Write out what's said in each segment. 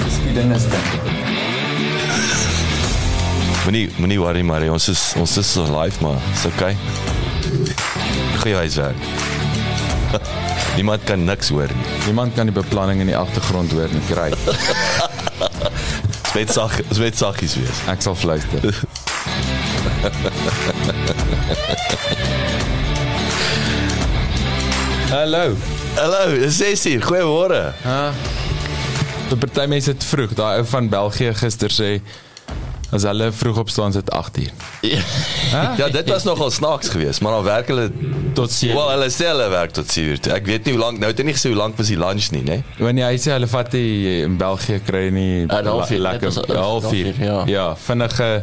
Geskiedenis dan. Moenie moenie worry maar ons is ons is live maar is okay. Goeie huiswerk. Niemand kan niks hoor nie. Niemand kan die beplanning in die agtergrond hoor nie. Kry. Dit sag dit saggies wees. Ek sal fluister. Hallo. Hallo, dis 6 uur. Goeiemôre. Ha. Die party mense het vroeg. Daai ou van België gister sê as hulle vroeg opstaan sit 8 uur. Ja, dit was nogal snaaks geweest, maar dan werk hulle Tot 7. wel hulle sê hulle werk tot 7 uur. Ek weet nie hoe lank nou het hy nie gesê hoe lank was die lunch nie, né? Wanneer hy sê hulle vat die in België kry nie Ja, 'n halfuur, lekker 'n halfuur. ja. Ja, vinnige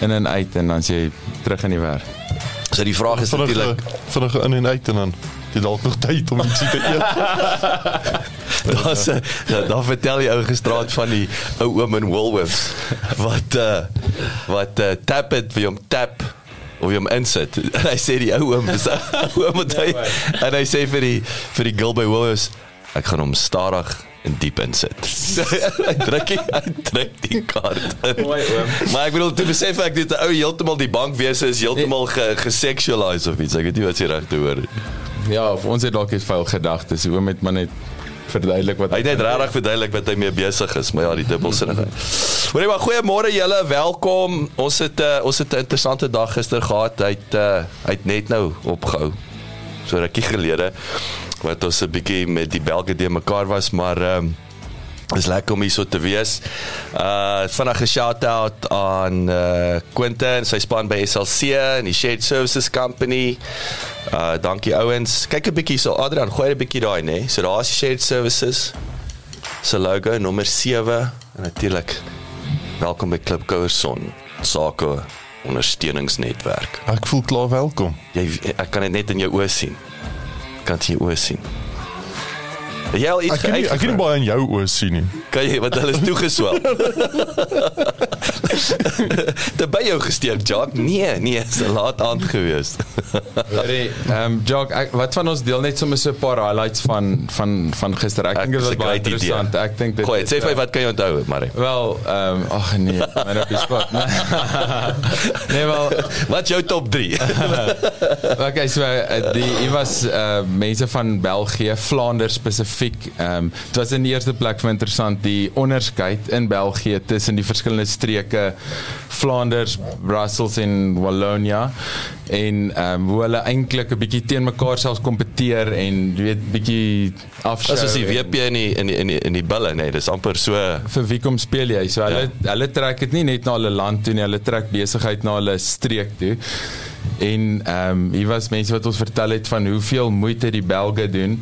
in en uit en dan sê jy terug in die werk. So die vraag is natuurlik vinnige in en uit en dan jy dalk nog tyd om ietsie te eet. Daar's ja, dan vertel die ou gisterand van die ou oom in Woolworths wat uh wat uh, tap het vir hom tap of hom insit. En hy sê die ou oom dis ou oom wat hy en hy sê vir die vir die girl by Woolworths ek gaan hom stadig en diep insit. hy druk hy, hy druk die kaart in. Mooi oom. Maar ek bedoel toe besef ek dit ou heeltemal die bankwese is heeltemal ge, gesexualize of iets. Ek weet nie wat se regte woord is. Ja, ons het dalk net vuil gedagtes. Oom het maar net verduidelik wat Hy het net regtig verduidelik wat hy mee besig is, maar ja, die dubbelsinnigheid. Hoorie maar goeiemôre julle, welkom. Ons het uh, ons het 'n interessante dag gister gehad. Hy het uh, hy het net nou opgehou. So rukkie gelede wat ons 'n bietjie met die Belge de mekaar was, maar ehm um, is lekker om hier so te wees. Uh vinnige shout out aan uh Quentin, sy span by SLC en die Shared Services Company. Uh dankie ouens. Kyk 'n bietjie so Adrian, gooi 'n bietjie daai nê. So daar's Shared Services se logo nommer 7 en natuurlik welkom by Klipkouer Son sake ondersteuningsnetwerk. Ek voel klaar welkom. Jy ek kan dit net in jou oë sien. Kan dit in jou oë sien. Het Jy al iets Ek kan nie ek kan nie baie in jou oë sien nie. Kan jy wat hulle is toegeswel. Dit by jou gesteek, Jock? Nee, nee, is 'n laat aand gewees. Hoorie, ehm um, Jock, ek, wat van ons deel net sommer so 'n paar highlights van van van gister. Ek dink dit was baie interessant. Ek dink dit Gooi, is, sê vir eh, my wat kan jy onthou, Marie? Wel, ehm um, ag nee, maar op die spot. nee, wel, Wat jou top 3? okay, so uh, die hier was uh, mense van België, Vlaanders spesifiek. Ehm um, dit was in die eerste plek vir interessant die onderskeid in België tussen die verskillende streke Vlaanders, Brussels en Wallonia en ehm um, hoe hulle eintlik 'n bietjie teen mekaar selfs kompeteer en jy weet bietjie afskou. Dis as die WP in die in die in die, in die bulle, nee, dis amper so vir wie kom speel jy? So hulle ja. hulle trek dit nie net na hulle land toe nie, hulle trek besigheid na hulle streek toe. En ehm um, hier was mense wat ons vertel het van hoeveel moeite die Belge doen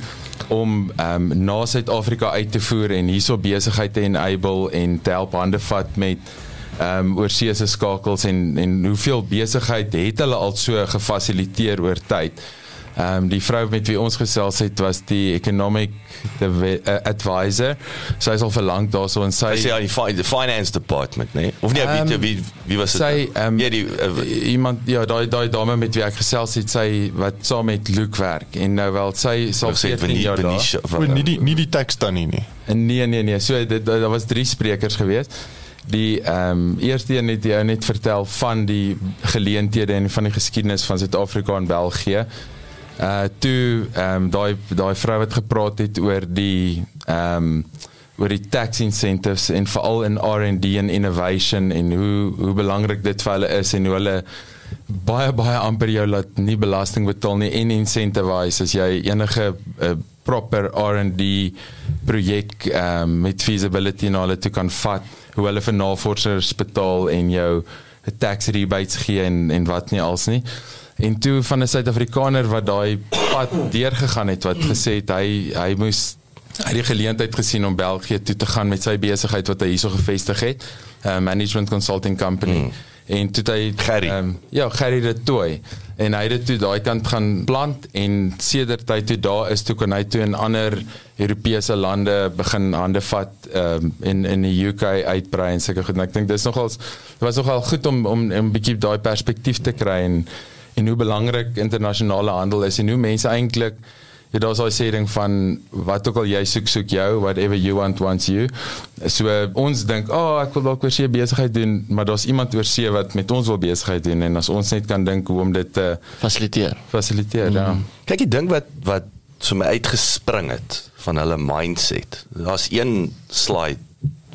om ehm um, na Suid-Afrika uit te voer en hierso besigheid te enable en te help hande vat met ehm um, oorseese skakels en en hoeveel besigheid het hulle al so gefasiliteer oor tyd. Ehm um, die vrou met wie ons gesels het was die economic the, uh, advisor. Sy is al verlang daarso en sy sê aan die fi- finance department, nee. Of nee, Ehm, wie wie wie was dit? sy ehm ja, die uh, iemand ja daai daai dame met wie ek gesels het sy wat saam met Luke werk en nou wel sy sal sê 14 Venie- jaar daar. Venetia O, nie die nie die teks dan nie nie. Nee nee nee, so dit daar was drie sprekers geweest. Die ehm um, eerste een het jou net vertel van die geleenthede en van die geskiedenis van Suid-Afrika en België. Uh toe ehm um, daai daai vrou wat gepraat het oor die ehm um, oor die tax incentives en veral in R&D en innovation en hoe hoe belangrik dit vir hulle is en hoe hulle baie baie amper jou laat nie belasting betaal nie en incentivize. As jy enige uh, proper R&D projek um, met feasibility na hulle toe kan vat hoe hulle vir navorsers betaal en jou 'n tax rebates gee en en wat nie als nie en toe van 'n Suid-Afrikaner wat daai pad deurgegaan het wat gesê het hy hy moes hy die geleentheid gesien om België toe te gaan met sy besigheid wat hy hierso gevestig het, 'n uh, management consulting company. Mm. En toe hy Gerry. Um, ja, Gerry de Tooi en hy het dit toe daai kant gaan plant en sedert hy toe daar is toe kan hy toe in ander Europese lande begin hande vat um, in in die UK uitbrei en seker goed. En ek dink dis nogals dit was nogal goed om om 'n bietjie daai perspektief te kry en en hoe belangrik internasionale handel is en hoe mense eintlik Ja, daar's daai sê ding van wat ook al jy soek soek jou whatever you want wants you. So ons dink, "Ag, oh, ek wil dalk weer see besigheid doen, maar daar's iemand oor see wat met ons wil besigheid doen en as ons net kan dink hoe om dit te uh, Fasiliteer. fasiliteer, mm. ja. Kyk, die ding wat wat so my uitgespring het van hulle mindset. Daar's een slide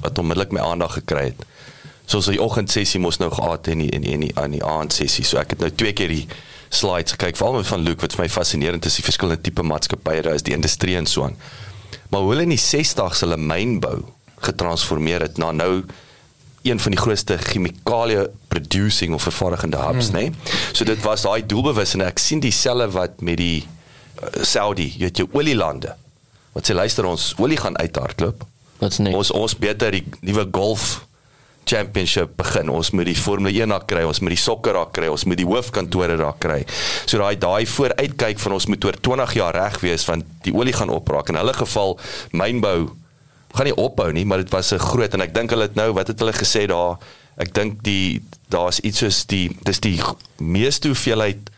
wat onmiddellik my aandag gekry het. Soos die oggendsessie mos nou gehad en die en die, en die aan die aandsessie. So ek het nou twee keer die slides gekyk, veral met van Luke wat vir my fascinerend is, die verskillende tipe maatskappye daar is, die industrie en so aan. Maar hoe hulle in die 60's hulle mynbou getransformeer het na nou een van die grootste chemikalie producing of vervaardigende hubs, hmm. nê. Nee? So dit was daai doelbewus en ek sien dieselfde wat met die uh, Saudi, jy weet jou olielande. Wat sê luister ons olie gaan uithardloop. Wat's net Ons ons beter die nuwe golf championship begin. Ons moet die Formule 1 daar kry, ons moet die sokker daar kry, ons moet die hoofkantore daar kry. So daai daai vooruitkyk van ons moet oor 20 jaar reg wees want die olie gaan opraak. In hulle geval mynbou gaan nie ophou nie, maar dit was 'n groot en ek dink hulle het nou wat het hulle gesê daar? Ek dink die daar's iets soos die dis die meeste hoeveelheid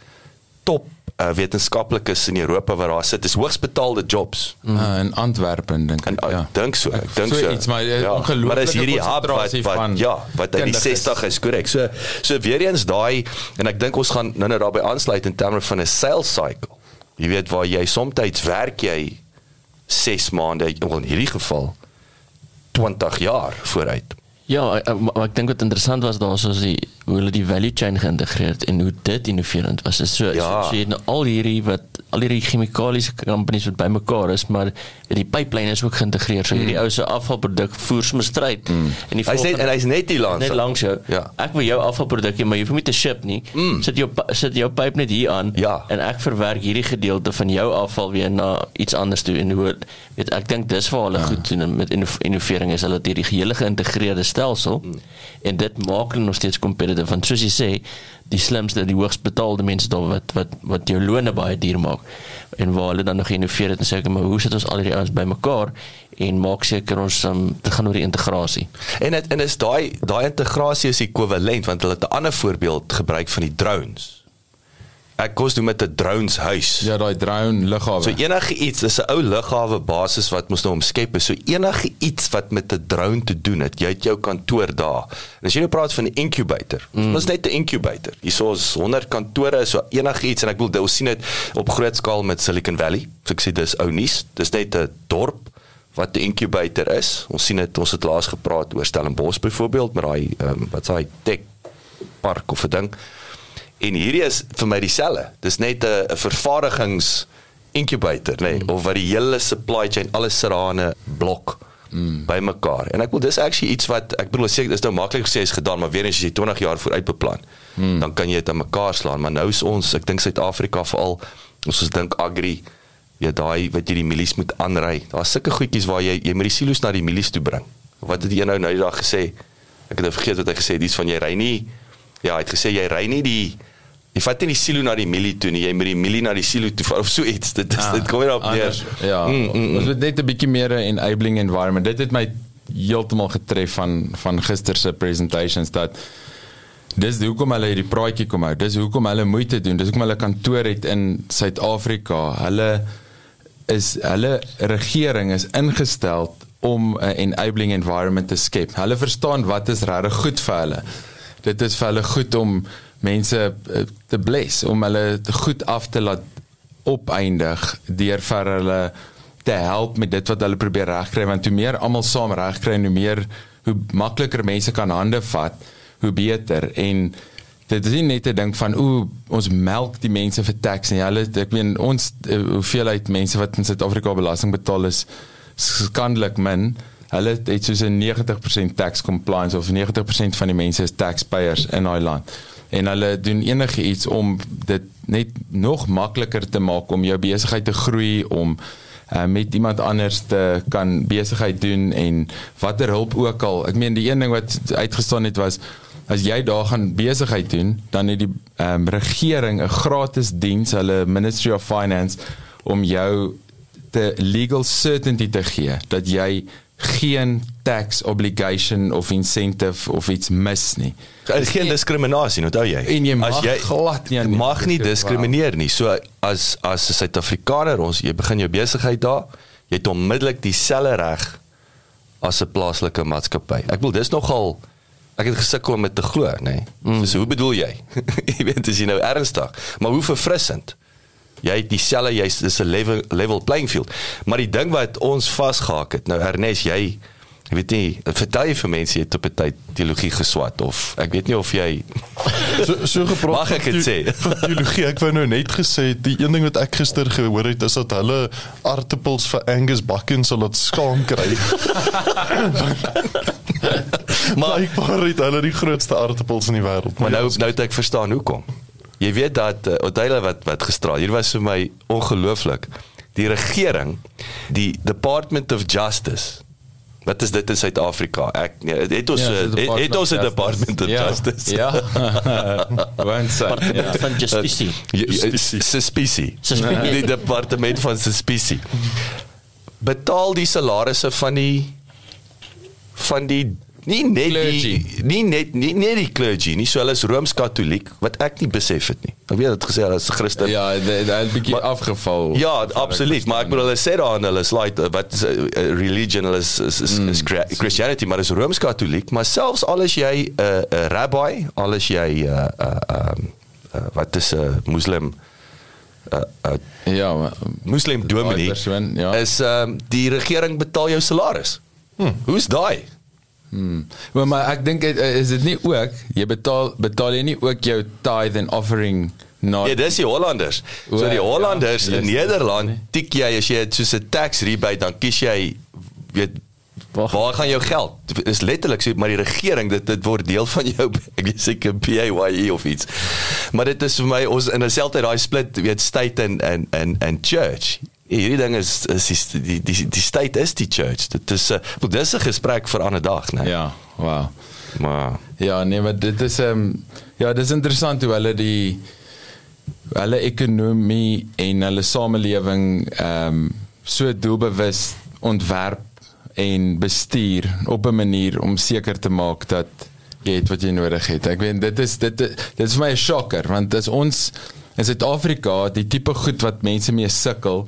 top uh, wetenskaplikes in Europa wat daar sit. Dis hoogs betaalde jobs. Mm. Uh, in Antwerpen dink ek, ja. ek dink so, ek dink so iets, maar, eh, ja, ongelooflike maar dis hierdie hub wat, wat van ja, wat uit die kundiges. 60 is korrek. So so weer eens daai en ek dink ons gaan nou nou daarbey aansluit in terme van 'n sales cycle. Jy weet waar jy soms werk jy 6 maande in hierdie geval 20 jaar vooruit. Ja, ek- maar ek dink wat interessant was daar soos die hoe hulle die value chain geïntegreer het en hoe dit innoverend was. Dit so, Ja. so, so jy het nou al hierdie wat al hierdie chemikaliese companies wat bymekaar is, maar die pipeline is ook geïntegreer. So hierdie ou se afvalproduk voer sommer stryd mm. en die Hy's net en hy's net hier langs. net langs jou. Ja. Ek wil jou afvalproduk hê, maar jy hoef nie te ship nie. Mm. Sit jou sit jou pyp net hier aan Ja. en ek verwerk hierdie gedeelte van jou afval weer na iets anders toe en hoe weet ek dink dis waar hulle ja. goed doen met inno- innovering is hulle hierdie gehele geïntegreerde stelsel mm. En dit maak hulle nog steeds competitive want soos jy sê die slimste die hoogs betaalde mense daar wat wat wat jou lone baie duur maak en waar hulle dan nog innoveer het en sê ek maar hoe sit ons al hierdie ouens bymekaar en maak seker ons um, te gaan oor die integrasie En dit en is daai daai integrasie is ekwivalent want hulle het 'n ander voorbeeld gebruik van die drones. Ek kos doen met 'n drones huis. Ja, daai drone lughawe. So enige iets, dis 'n ou lughawe basis wat mos nou omskep is. So enige iets wat met 'n drone te doen het, jy het jou kantoor daar. En as jy nou praat van 'n incubator, mm. ons net 'n incubator. Hierso is 100 kantore, so enige iets en ek wil ons sien dit op groot skaal met Silicon Valley. So ek sê dis ou nuus. Dis net 'n dorp wat 'n incubator is. Ons sien dit ons het laas gepraat oor Stellenbosch byvoorbeeld met daai um, wat s'hy tech park of 'n ding. En hierdie is vir my dieselfde. Dis net 'n vervaardigings incubator, nê, nee, mm. of wat die hele supply chain alles sit daar in 'n blok mm. bymekaar. En ek wil dis actually iets wat ek bedoel seker dis nou maklik gesê is gedaan, maar weer as jy 20 jaar vooruit beplan, mm. dan kan jy dit aan mekaar slaan, maar nou is ons, ek dink Suid-Afrika veral ons ons dink agri ja daai wat jy die mielies moet aanry. Daar's sulke goedjies waar jy jy moet die silo's na die mielies toe bring. Wat het jy nou nou die dag gesê? Ek het nou vergeet wat hy gesê het, dis van jy ry nie ja, hy het gesê jy ry nie die jy vat nie die silo na die mielie toe nie, jy moet die mielie na die silo toe vat of so iets. Dit is ah, dit kom nie op neer. Ja. Mm, mm, ons moet net 'n bietjie meer 'n enabling environment. Dit het my heeltemal getref van van gister se presentations dat dis hoekom hulle hierdie praatjie kom hou. Dis hoekom hulle moeite doen. Dis hoekom hulle kantoor het in Suid-Afrika. Hulle is hulle regering is ingestel om 'n enabling environment te skep. Hulle verstaan wat is regtig goed vir hulle. Dit is vir hulle goed om mense eh, te bless, om hulle goed af te laat opeindig deur vir hulle te help met dit wat hulle probeer regkry. Want hoe meer almal saam regkry en hoe meer hoe makliker mense kan hande vat, hoe beter. En dit is nie net 'n ding van o ons melk die mense vir tax en hulle ek meen ons uh, hoeveelheid mense wat in Suid-Afrika belasting betaal is skandelik min. Hulle het soos 'n 90% tax compliance of 90% van die mense is taxpayers in daai land en hulle doen enige iets om dit net nog makliker te maak om jou besigheid te groei om uh, met iemand anders te kan besigheid doen en watter hulp ook al. Ek meen die een ding wat uitgestaan het was as jy daar gaan besigheid doen, dan het die um, regering 'n gratis diens, hulle Ministry of Finance om jou te legal certainty te gee dat jy geen tax obligation of incentive of iets mis nie. Is geen diskriminasie, onthou jy? En jy mag As jy glad nie mag nie diskrimineer nie. So as as 'n Suid-Afrikaner ons jy begin jou besigheid daar, jy het onmiddellik dieselfde reg as 'n plaaslike maatskappy. Ek bedoel dis nogal ek het gesukkel om dit te glo, nê. Nee. Mm. So hoe bedoel jy? jy weet as jy nou ernstig, maar hoe verfrissend. Jy het dieselfde jy's dis 'n level level playing field. Maar die ding wat ons vasgehak het, nou Ernest, jy Ek weet nie, vertel jy vir mense jy het op 'n tyd teologie geswat of ek weet nie of jy So so gepraat. Mag ek dit sê? Van teologie, ek wou nou net gesê die een ding wat ek gister gehoor het is dat hulle aartappels vir Angus Bucking sal laat skaam kry. maar ek paar het hulle die grootste aartappels in die wêreld. Maar nou ja, nou het ek verstaan hoekom. Jy weet dat uh, Odeile wat wat gestraal. Hier was vir my ongelooflik. Die regering, die Department of Justice. Wat is dit in Suid-Afrika? Ek nee, het ons Ja, ja, dis het, het ons 'n of Department of Ja, Justice. Ja. Want sy. Departement van Justisie. Suspicie. Suspicie. Die departement van suspicie. Betaal die salarisse van die van die nie net Clergy. die nie net nie net die clergy nie so hulle is rooms-katoliek wat ek nie besef het nie. Ek weet dit gesê hulle is Christen. Ja, dit het bietjie Maar- afgeval. Ja, absoluut, maar ek bedoel hulle sê daar hulle slide wat is 'n uh, religion hulle is is, is, is Chri- Christianity, maar is rooms-katoliek, maar selfs al is jy 'n uh, 'n rabbi, al is jy 'n uh, uh, um, uh, wat is 'n uh, moslim uh, uh, Ja, maar moslim dominee persoon, ja. is um, die regering betaal jou salaris. Hm. Hoe's daai? Maar, maar ek dink het- is dit nie ook jy betaal betaal jy nie ook jou tithe and offering na Ja, dis die Hollanders. So O, die ja, Hollanders yes, in Nederland tik jy as jy het soos 'n tax rebate dan kies jy weet Waar- waar gaan jou geld? Is letterlik so maar die regering dit dit word deel van jou ek is seker PAYE of iets. Maar dit is vir my ons in 'n selfde daai split weet state en en en en church. Hierdie ding is is die die die, die state is die church. Dit is 'n uh, dis 'n gesprek vir 'n ander dag, né? Ja, wow. Maar Ja, nee, maar dit is ehm um, ja, dis interessant hoe hulle die hulle ekonomie en hulle samelewing ehm um, so doelbewus ontwerp en bestuur op 'n manier om seker te maak dat jy het wat jy nodig het. Ek weet dit is dit dit is vir my 'n shocker want dis ons in Suid-Afrika die tipe goed wat mense mee sukkel.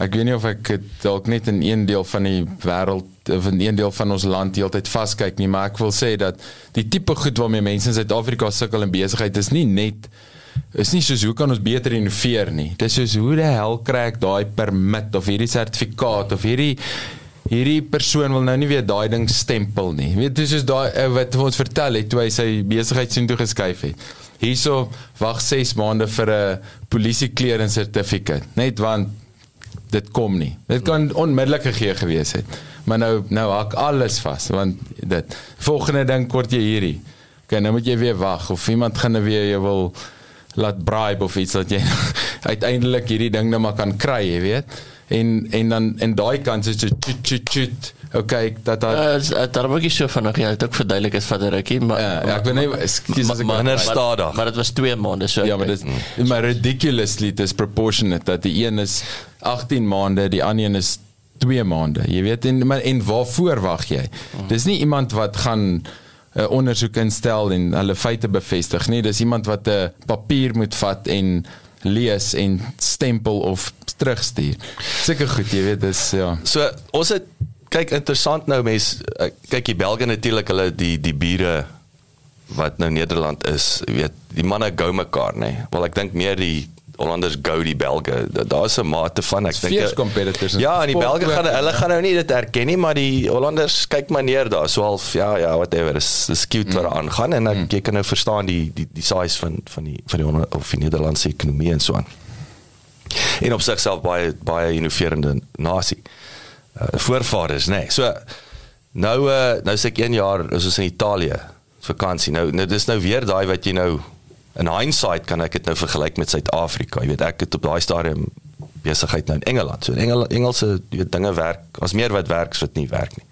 Ek weet nie of ek dalk net in een deel van die wêreld of in een deel van ons land heeltyd vaskyk nie, maar ek wil sê dat die tipe goed waarmee mense in Suid-Afrika sukkel in besigheid is nie net is nie soos hoe kan ons beter innoveer nie. Dis soos hoe die hel kry ek daai permit of hierdie sertifikaat of hierdie hierdie persoon wil nou nie weer daai ding stempel nie. Weet jy soos daai ou wat ons vertel het toe hy sy besigheid sien toe geskuif het. Hierso wag 6 maande vir 'n polisie clearance sertifikaat. Net want dit kom nie. Dit kan onmiddellik gegee gewees het. Maar nou nou hak alles vas want dit volgende ding kort jy hierdie. Okay, nou moet jy weer wag of iemand gaan nou weer jou wil laat bribe of iets dat jy uiteindelik hierdie ding nou maar kan kry, jy weet. En en dan en daai kant is dit chut chut chut. Okay, dat dat Uh, daar wou ek so vinnig ja, dit ook verduidelik is van 'n rukkie, maar ja, ja, ek weet nie ekskuus as ek minder maar, stadig. maar dit was 2 maande so. Ja, maar dit is maar ridiculously disproportionate dat die een is 18 maande, die ander een is 2 maande. Jy weet en maar en waarvoor wag jy? Dis nie iemand wat gaan 'n uh, ondersoek instel en hulle feite bevestig nie. Dis iemand wat 'n uh, papier moet vat en lees en stempel of terugstuur. Seker goed, jy weet, dis ja. So ons het kyk interessant nou mense eh, kyk die Belge natuurlik hulle die die bure wat nou Nederland is, weet, die manne gou mekaar nê. Nee. Wel ek dink meer die Hollanders gou die Belge. Da- Daar's 'n mate van ek dink fierce competitors Ja, en die Belge gaan hulle gaan nou nie dit erken nie, maar die Hollanders kyk maar neer daar. So half ja, ja, whatever. Dis dis cute wat daar aangaan en ek jy kan nou verstaan die die die size van van die van die Holla- of die Nederlandse ekonomie en so aan. En op sigself baie baie innoverende nasie. Uh, voorvaders, nê. Nee. So nou uh, nou sê ek 1 jaar is ons in Italië vakansie. Nou nou dis nou weer daai wat jy nou in hindsight kan ek dit nou vergelyk met Suid-Afrika. Jy weet ek het op daai stadium besigheid nou in Engeland. So in Engel, Engelse jy weet dinge werk, as meer wat werk as wat nie werk nie.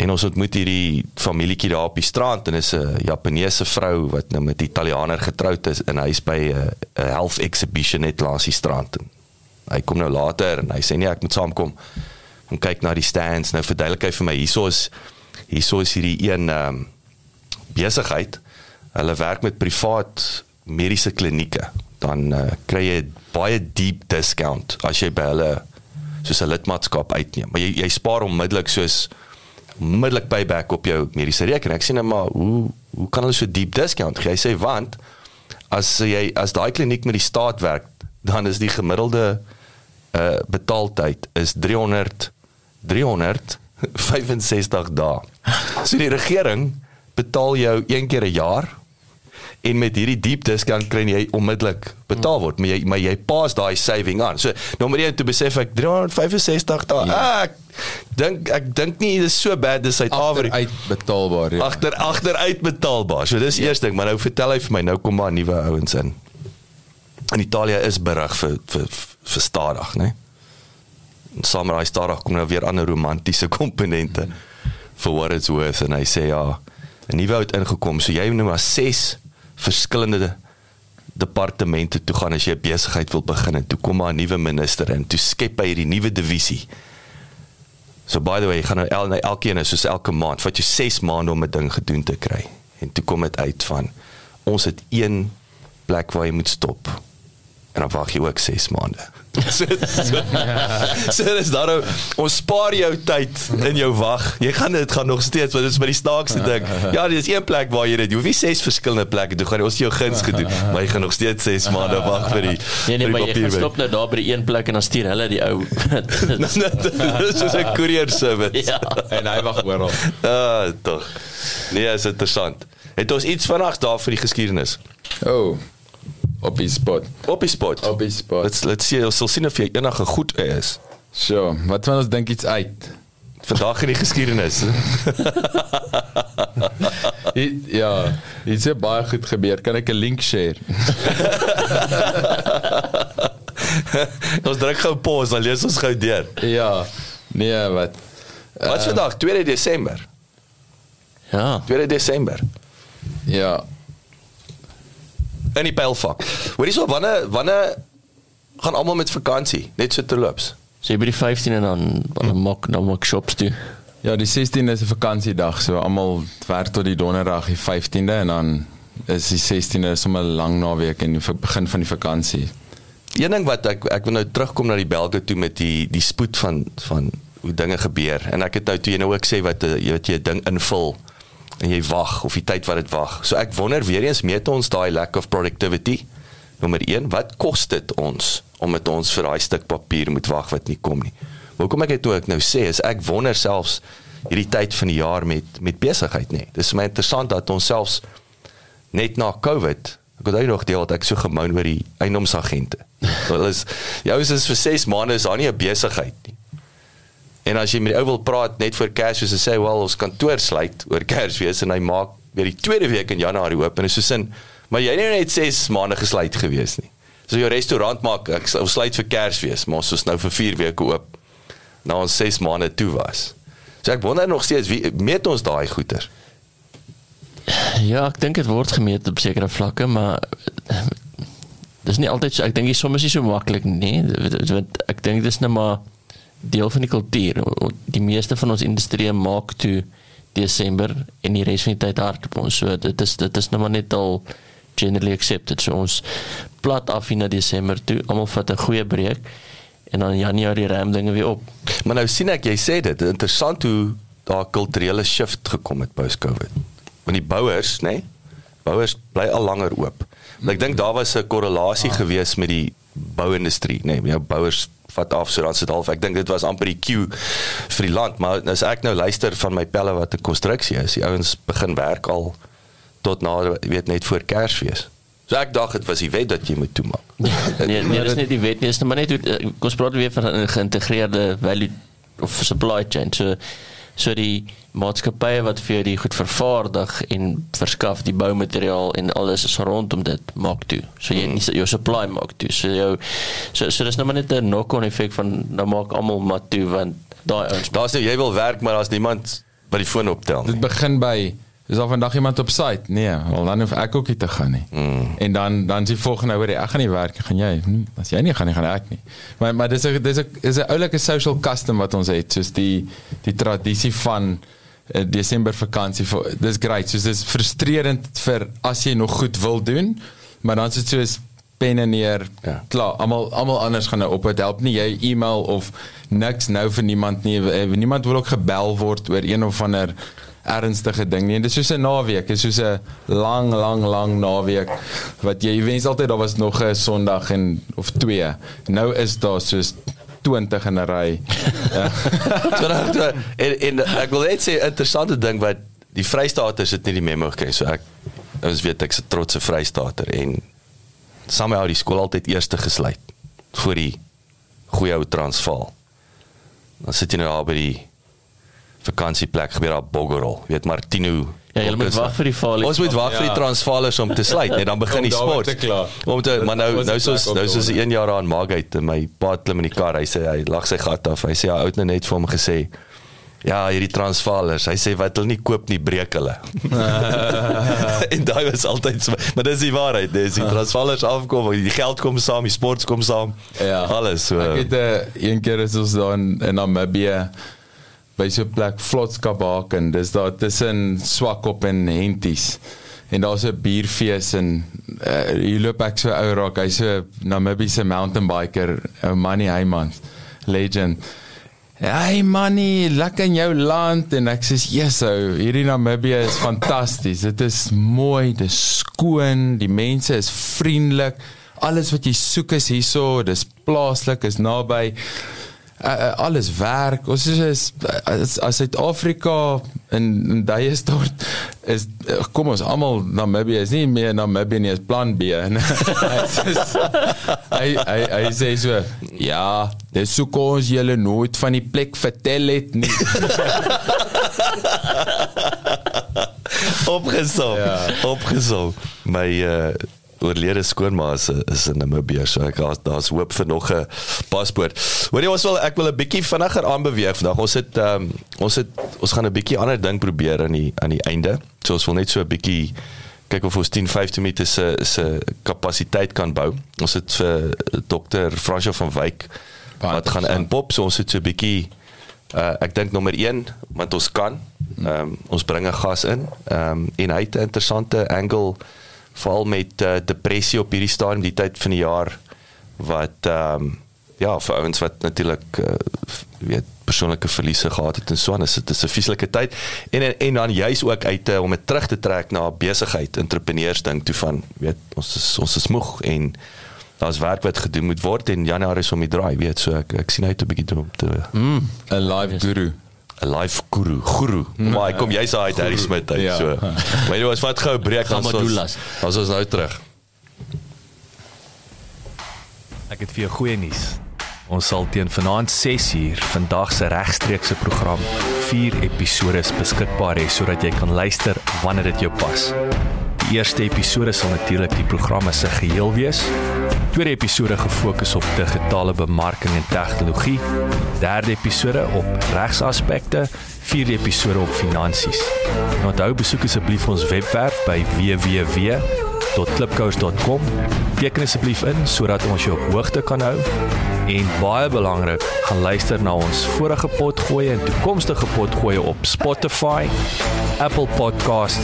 En ons ontmoet hierdie familietjie daar op die strand en is 'n Japaneese vrou wat nou met 'n Italianer getroud is en hy's by 'n 'n health exhibition net langs die strand. En hy kom nou later en hy sê nee, ek moet saamkom. En kyk na die stands. Nou verduidelik hy vir my hieso is hieso is hierdie een ehm um, besigheid. Hulle werk met privaat mediese klinieke. Dan uh, kry jy baie diep discount as jy by hulle soos 'n lidmaatskap uitneem. Maar jy jy spaar onmiddellik soos onmiddellik payback op jou mediese rekening. Ek sê net maar hoe hoe kan hulle so diep discount gee? Hy sê want as jy as daai kliniek met die staat werk, dan is die gemiddelde uh betaaltyd is 300 365 dae. So die regering betaal jou een keer 'n jaar en met hierdie diep discount kry jy onmiddellik betaal word, maar jy maar jy pas daai saving aan. So nommer 1 toe besef ek 365 dae. Ja. Ah, ek dink ek dink nie dit is so bad dis uit betaalbaar. Ja. agter agter uitbetaalbaar. So dis ja. eers ding, maar nou vertel hy vir my nou kom maar nuwe ouens in. In Italië is berig vir vir vir stadig, né? Nee? Samurai stadig kom nou weer ander romantiese komponente for what it's worth en hy sê ja, 'n nuwe oud ingekom. So jy moet nou maar 6 verskillende departemente toe gaan as jy 'n besigheid wil begin en toe kom maar 'n nuwe minister en toe skep hy hierdie nuwe divisie. So by the way, jy gaan nou el, nou elkeen is soos elke maand, vat jy 6 maande om 'n ding gedoen te kry. En toe kom dit uit van ons het een plek waar jy moet stop. En dan wag jy ook 6 maande. so so, so dis daar nou, ons spaar jou tyd in jou wag. Jy gaan dit gaan nog steeds want dit is by die snaakste ding. Ja, dis een plek waar jy dit. Jy hoef nie ses verskillende plekke toe gaan. Ons het jou guns gedoen, maar jy gaan nog steeds 6 maande wag vir die Nee nee, die maar jy stop nou daar by die een plek en dan stuur hulle die ou. Dis soos 'n courier service. ja. En hy wag oral. Ah, tog. Nee, is interessant. Het ons iets vanaand daar vir die geskiedenis? Oh. Op die spot. Op die spot. Op die spot. Let's let's see, ons sal sien of jy enige goed is. So, wat van ons dink iets uit? Vandag in die geskiedenis. Dit ja, dit het baie goed gebeur. Kan ek 'n link share? ons druk gou pause, dan lees ons gou deur. Ja. Nee, wat? Wat is vandag? 2 Desember. Ja. 2 Desember. Ja. In die pylfak. Hoorie so wanneer wanneer gaan almal met vakansie, net so terloops. So jy by die 15 en dan dan maak dan maak shops toe. Ja, die 16de is 'n vakansiedag, so almal werk tot die donderdag die 15de en dan is die 16de sommer 'n lang naweek en die begin van die vakansie. Een ding wat ek ek wil nou terugkom na die Belge toe met die die spoed van van hoe dinge gebeur en ek het nou toe jy nou ook sê wat eh, jy weet jy 'n ding invul en jy wag of die tyd wat dit wag. So ek wonder weer eens meet ons daai lack of productivity. Nommer 1, wat kos dit ons om met ons vir daai stuk papier moet wag wat nie kom nie. Hoekom ek dit ek nou sê is ek wonder selfs hierdie tyd van die jaar met met besigheid nê. Dis vir my interessant dat ons selfs net na COVID ek het nog deel dat ek so gemoun oor die eiendomsagente. Hulle is jou is vir 6 maande is daar nie 'n besigheid nie. En as jy met die ou wil praat net voor Kersfees en sê wel ons kantoor sluit oor Kersfees en hy maak weer die tweede week in Januarie oop en is so sin maar jy het nie net 6 maande gesluit gewees nie. So jou restaurant maak ek sal sluit vir Kersfees, maar ons is nou vir 4 weke oop. Na ons 6 maande toe was. So ek wonder nog steeds wie meet ons daai goeder? Ja, ek dink dit word gemeet op sekere vlakke, maar dis nie altyd so ek dink die soms is so maklik nie. Want ek dink dis net maar deel van die kultuur. Die meeste van ons industrie maak toe Desember en die res van die tyd hard op ons. So dit is dit is nou maar net al generally accepted. So ons plat af in Desember toe. Almal vat 'n goeie breek en dan in Januarie ram dinge weer op. Maar nou sien ek jy sê dit, interessant hoe daar 'n kulturele shift gekom het post-COVID. Want die bouers, nê? Nee, bouers bly al langer oop. Maar ek dink daar was 'n korrelasie ah. gewees met die bouindustrie, nê? Nee, jou bouers vat af so dan sit half. Ek dink dit was amper die queue vir die land, maar as ek nou luister van my pelle wat 'n konstruksie is, die ouens begin werk al tot na weet net voor Kersfees. So ek dink dit was die wet dat jy moet toemaak. nee, nee, dis nie die wet nie, net maar net eh, kom ons praat weer van 'n geïntegreerde value of supply chain. So so die maatskappye wat vir jou die goed vervaardig en verskaf die boumateriaal en alles is rondom dit maak toe. So jy nie jou supply maak toe. So jou so so dis nou maar net 'n knock-on effek van nou maak almal maar toe want daai ouens Daar's nou jy wil werk, maar daar's niemand wat die foon optel nie. Dit begin by is daar vandag iemand op site? Nee, wel dan hoef ek ook nie te gaan nie. Mm. En dan dan is die volgende hoor ek gaan nie werk, gaan jy? Hm, as jy nie gaan nie, gaan ek nie. Maar maar dis 'n dis 'n is 'n oulike social custom wat ons het, soos die die tradisie van Desember vakansie vir dis great. Soos dis frustrerend vir as jy nog goed wil doen, maar dan is dit soos penne neer. Ja. Klaar, almal almal anders gaan nou op dit help nie jy e-mail of niks nou vir niemand nie. Eh, Niemand wil ook gebel word oor een of ander ernstige ding nie. En Dit is soos 'n naweek, is soos 'n lang lang lang naweek wat jy wens altyd daar was nog 'n Sondag en of twee. Nou is daar soos 20 in 'n ry. ja. En, en ek wil net sê interessante ding wat die Vrystaaters het nie die memo gekry so ek ons weet ek's 'n trotse Vrystater en somehow die skool altyd eerste gesluit voor die goeie ou Transvaal. Dan sit jy nou daar by die vakansieplek gebeur daar Boggerel, weet Martino. Ja, jy moet wag vir die val. Ons moet wag vir die Ja. Transvaalers om te sluit, net dan begin die sport. Om te maar nou nou soos nou soos daar. 'n jaar aan Margate in my pa klim in die kar. Hy sê hy lag sy gat af. Hy sê hy het nou net vir hom gesê Ja, hierdie Transvaalers, hy sê wat hulle nie koop nie, breek hulle. en daai was altyd so, maar dis die waarheid, dis die Transvaalers afkom, die geld kom saam, die sports kom saam. Ja. Alles so. Ek het uh, een keer is ons daar in, in Namibië by so 'n plek Flotskabaken. Dis daar tussen Swakop en Henties. En daar's 'n bierfees en uh, hier loop ek so ou raak. Hy's so 'n Namibiese mountain biker, ou Manny Heymans, legend. Hey Manny, lekker in jou land en ek sê yes, ou, hierdie Namibië is fantasties. Dit is mooi, dit is skoon, die mense is vriendelik. Alles wat jy soek is hierso, dis plaaslik, is naby. Uh, alles werk. Ons is is as, as Suid-Afrika in in daai stort is uh, kom ons almal Namibië is nie meer Namibië nie, is plan B. En hy hy hy hy sê so, ja, dis so kom ons julle nooit van die plek vertel het nie. opgesom. Ja. Opgesom. My uh oorlede skoonma is, is in Namibië, so ek daar's daar's hoop vir nog 'n paspoort. Hoorie ons wil ek wil 'n bietjie vinniger aanbeweeg vandag. Ons het um, ons het ons gaan 'n bietjie ander ding probeer aan die aan die einde. So ons wil net so 'n bietjie kyk of ons 10 15 minute se se kapasiteit kan bou. Ons het vir dokter Fransjo van Wyk wat gaan inpop. So ons het so 'n bietjie uh ek dink nommer 1 want ons kan ehm um, ons bring 'n gas in. Ehm um, en hy het 'n interessante angle veral met uh, depressie op hierdie stadium die tyd van die jaar wat ehm um, ja vir ouens wat natuurlik uh, weet persoonlike verliese gehad het en so aan is dit is 'n vieslike tyd. En en, en dan juis ook uit uh, om dit terug te trek na besigheid entrepreneurs ding toe van weet ons is ons is moeg en daar's werk wat gedoen moet word en Januarie is om die draai weet so ek ek sien uit 'n bietjie toe om te 'n 'n live guru. Live guru guru maar hy kom jy's uit Harry Smit uit Ja. so maar jy was wat gou breek dan ons Gamadulas. ons is nou terug Ek het vir jou goeie nuus. Ons sal teen vanaand 6uur vandag se regstreekse program 4 episode beskikbaar hê sodat jy kan luister wanneer dit jou pas. Die eerste episode sal natuurlik die programme se geheel wees. Tweede episode gefokus op digitale bemarking en tegnologie. Derde episode op regsaspekte. Vierde episode op finansies. En onthou besoek asseblief ons webwerf by www.klipkous.com. Teken asseblief in sodat ons jou op hoogte kan hou. En baie belangrik, gaan luister na ons vorige potgoeie en toekomstige potgoeie op Spotify, Apple Podcast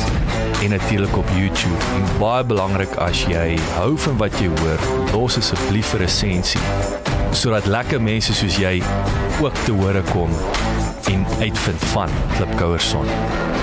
en natuurlik op YouTube. En baie belangrik as jy hou van wat jy hoor, los asseblief 'n resensie sodat lekker mense soos jy ook te hore kom en uitvind van Klipkouerson.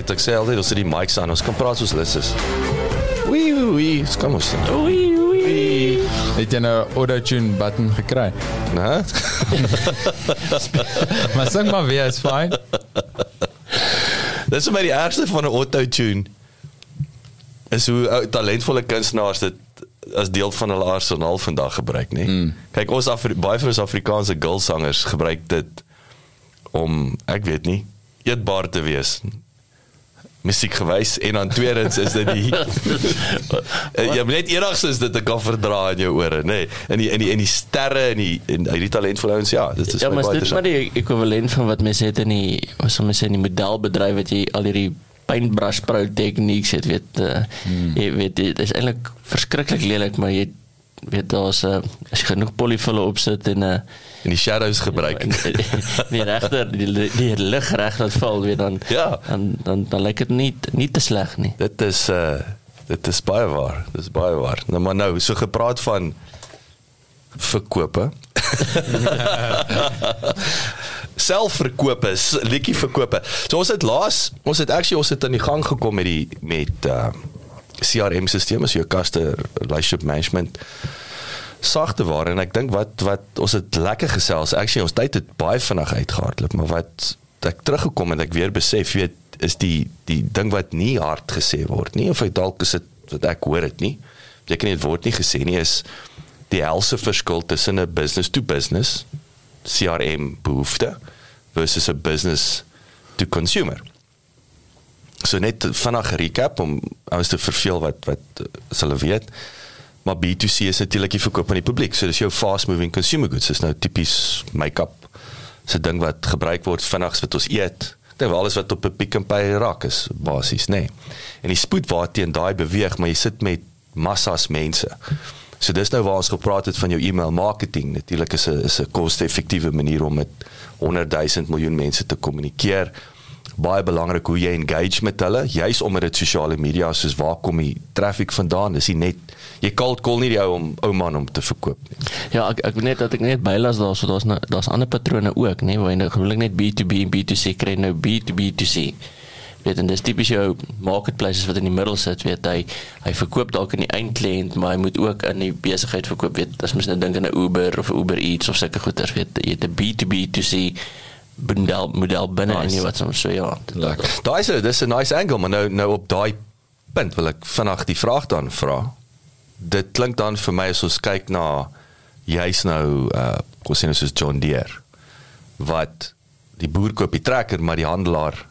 Aansluit. Ek sê altyd ons het die mics aan. Ons kan praat soos lus is. Wee wee wee. Kom ons. Oei oei. Het jy nou auto-tune button gekry? Né? Maar sing maar weer, is fyn. Dis vir my die ergste van 'n auto-tune. Is hoe ou talentvolle kunstenaars dit as deel van hulle arsenaal vandag gebruik, nê. Mm. Kyk, ons Afri baie van ons Afrikaanse girlsangers gebruik dit om, ek weet nie, eetbaar te wees. Musiek gewys en dan tweedens is dit die Eh, jy net enigstens dit te kan verdra in jou ore, nê. Nee. In die in die in die sterre en die en die talentvolle ouens, ja, dit is Ja, maar baie is dit maar die ekwivalent van wat mense het in die wat sal mense sê in die modelbedryf wat jy al hierdie paintbrush pro techniques het weet uh, hmm. jy weet dit is eintlik verskriklik lelik maar jy weet daar's 'n uh, as jy genoeg polyfille opsit en 'n uh, En die shadows gebruik. die regter die, die lig reg wat val weet dan Ja. dan dan dan lyk dit nie nie te sleg nie Dit is uh dit is baie waar. Dit is baie waar. Nou maar nou, so gepraat van verkope. Selfverkope, s- liedjie verkope. So ons het laas, ons het actually ons het aan die gang gekom met die met uh CRM stelsel, so jou customer relationship management sagte waar en ek dink wat wat ons het lekker gesels. Actually ons tyd het baie vinnig uitgehardloop, maar wat ek teruggekom en ek weer besef weet is die die ding wat nie hard gesê word nie of ek dalk is dit wat ek hoor dit nie. Beteken nie dit word nie gesê nie is die helse verskil tussen 'n business to business CRM behoefte versus 'n business to consumer. So net vinnig recap om ouens te verveel wat wat as hulle weet. Maar B2C is natuurlik die verkoop aan die publiek. So dis jou fast moving consumer goods. Dis nou tipies make-up. Dis 'n ding wat gebruik word vinnigs wat ons eet. Dink wel alles wat op 'n Pick n Pay raak is basies, nê. Nee. En die spoed waarteen daai beweeg, maar jy sit met massas mense. So dis nou waar ons gepraat het van jou e-mail marketing. Natuurlik is 'n is 'n koste-effektiewe manier om met 100 000 miljoen mense te kommunikeer baie belangrik hoe jy engage met hulle. Juis omdat dit sosiale media is, soos waar kom die traffic vandaan? Dis nie net jy cold call nie die ou om ou man om te verkoop nie. Ja, ek ek weet net dat ek net bylas daar so daar's nou daar's ander patrone ook, nê, waar jy nou gewoonlik net B2B en B2C kry nou B2B2C. Weet en dis tipies jou marketplaces wat in die middel sit, weet hy hy verkoop dalk aan die eindkliënt, maar hy moet ook in die besigheid verkoop, weet as mens nou dink aan 'n Uber of Uber Eats of sulke goeders, weet jy 'n B2B2C model model binne nice. In jy wat soms so ja. Lekker. daai is dis 'n nice angle maar nou nou op daai punt wil ek vinnig die vraag dan vra dit klink dan vir my as ons kyk na jy's nou uh kom ons sê nou soos John Deere wat die boer koop die trekker maar die handelaar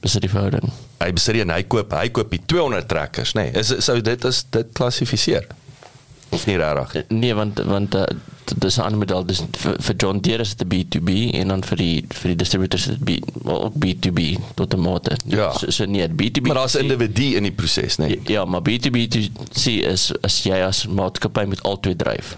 Besit die verhouding. hy besit en hy koop hy koop die 200 trekkers nê nee, is sou dit is dit klassifiseer of nie regtig Nee, want want uh, dit is 'n ander model. Dis vir, vir John Deere is dit 'n B2B en dan vir die vir die distributors is dit B, wel ook B2B tot 'n mate. Ja. So, so nee, B2B. maar daar's 'n individu in die proses nê nee. Ja, maar B2B2C is as jy as maatskappy met albei dryf.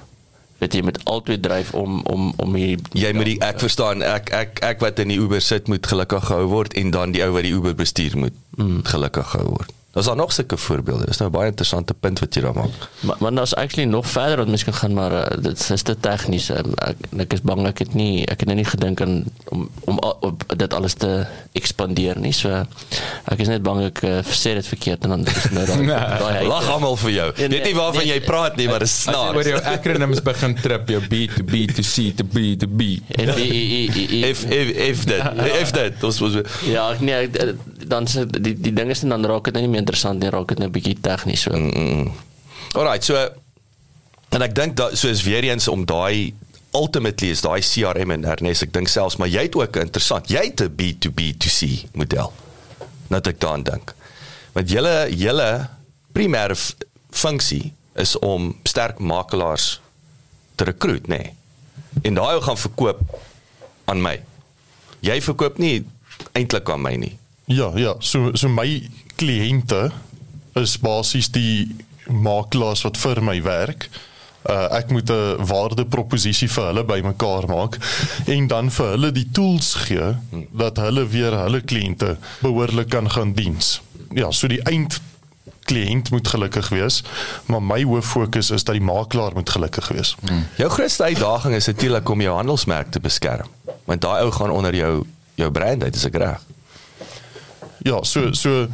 Weet jy met albei dryf om om om hier jy moet die ek verstaan ek ek ek wat in die Uber sit moet gelukkig gehou word en dan die ou wat die Uber bestuur moet mm. gelukkig gehou word Daar's daar nog sulke voorbeelde. Dis nou 'n baie interessante punt wat jy daar maak. Maar maar daar's actually nog verder wat mens kan gaan maar uh, dit is te tegnies. Um, ek ek is bang ek het nie ek het nou nie gedink aan om om op dit alles te ekspandeer nie. So ek is net bang ek uh, sê dit verkeerd en dan is nou daai daai Lag almal vir jou. Nee, Weet nie waarvan nee. jy praat nie, maar dit is As jy oor snaaks. jou acronyms begin trip, jou B to B to C to B to B. En die- die- die- die- If if if that if that ons was Ja, nee, eh, dan se die die ding is dan dan raak dit nou nie meer interessant nie, raak dit nou 'n bietjie tegnies so. Mm. Alright, so en ek dink dat so is weer eens om daai ultimately is daai CRM en Ernest, ek dink selfs maar jy het ook interessant. Jy het 'n B2B to C model. Net ek daaraan dink. Want julle julle primêre funksie is om sterk makelaars te rekruut, nê. Nee. En daai gaan verkoop aan my. Jy verkoop nie eintlik aan my nie. Ja, ja, so so my kliënte is basies die makelaars wat vir my werk. Uh, ek moet 'n waardeproposisie vir hulle bymekaar maak en dan vir hulle die tools gee dat hulle weer hulle kliënte behoorlik kan gaan diens. Ja, so die eind kliënt moet gelukkig wees, maar my hoof fokus is dat die makelaar moet gelukkig wees. Hmm. Jou grootste uitdaging is natuurlik om jou handelsmerk te beskerm. Want daai ou gaan onder jou jou brand uit, is ek reg? Ja, so so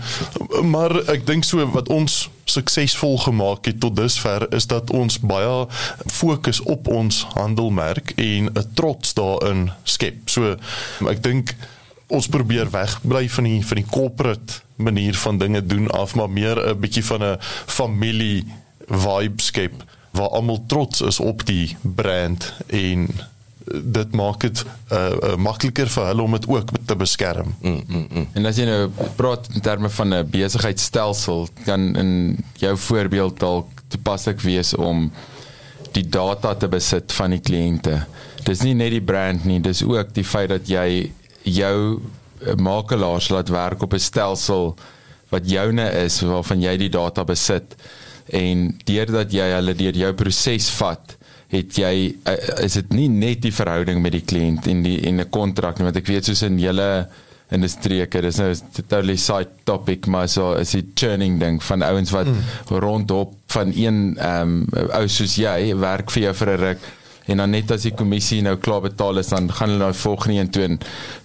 maar ek dink so wat ons suksesvol gemaak het tot dusver is dat ons baie fokus op ons handelmerk en 'n trots daarin skep. So ek dink ons probeer wegbly van die van die corporate manier van dinge doen af maar meer 'n bietjie van 'n familie vibe skep waar almal trots is op die brand en dit maak dit uh, uh, makliker vir hulle om dit ook te beskerm. Mm, mm, mm. En as jy nou praat in terme van 'n besigheidstelsel, kan in jou voorbeeld dalk toepaslik wees om die data te besit van die kliënte. Dis nie net die brand nie, dis ook die feit dat jy jou uh, makelaars laat werk op 'n stelsel wat joune is waarvan jy die data besit en deurdat jy hulle deur jou proses vat het jy uh, is dit nie net die verhouding met die kliënt en die en 'n kontrak nie want ek weet soos in julle industrie ek dis nou totally side topic maar so is die churning ding van ouens wat mm. rondop van een ehm um, ou soos jy werk vir jou vir 'n ruk en dan net as die kommissie nou klaar betaal is dan gaan hulle nou volgende een toe en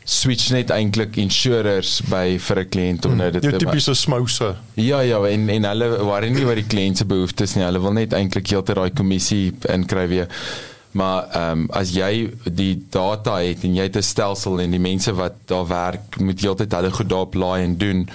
switch net eintlik insurers by vir 'n kliënt om nou dit te tipiese smouse. Ja ja en en hulle worry nie oor die kliënt se behoeftes nie. Hulle wil net eintlik heeltyd daai kommissie inkry weer. Maar ehm um, as jy die data het en jy het 'n stelsel en die mense wat daar werk moet heeltyd hulle goed daarop laai en doen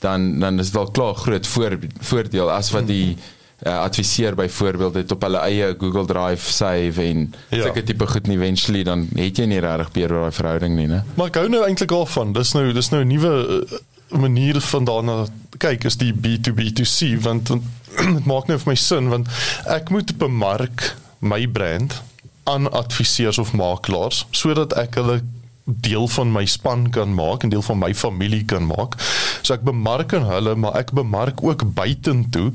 dan dan is dit wel klaar groot voor, voordeel as wat die hmm uh, adviseer byvoorbeeld dit op hulle eie Google Drive save en ja. sulke tipe goed nie eventually dan het jy nie regtig beheer oor daai verhouding nie, né? Maar ek hou nou eintlik al van. Dis nou dis nou 'n nuwe uh, manier van daarna kyk is die B2B2C want dit maak nou vir my sin want ek moet bemark my brand aan adviseurs of makelaars sodat ek hulle deel van my span kan maak en deel van my familie kan maak. So ek bemark aan hulle, maar ek bemark ook buitentoe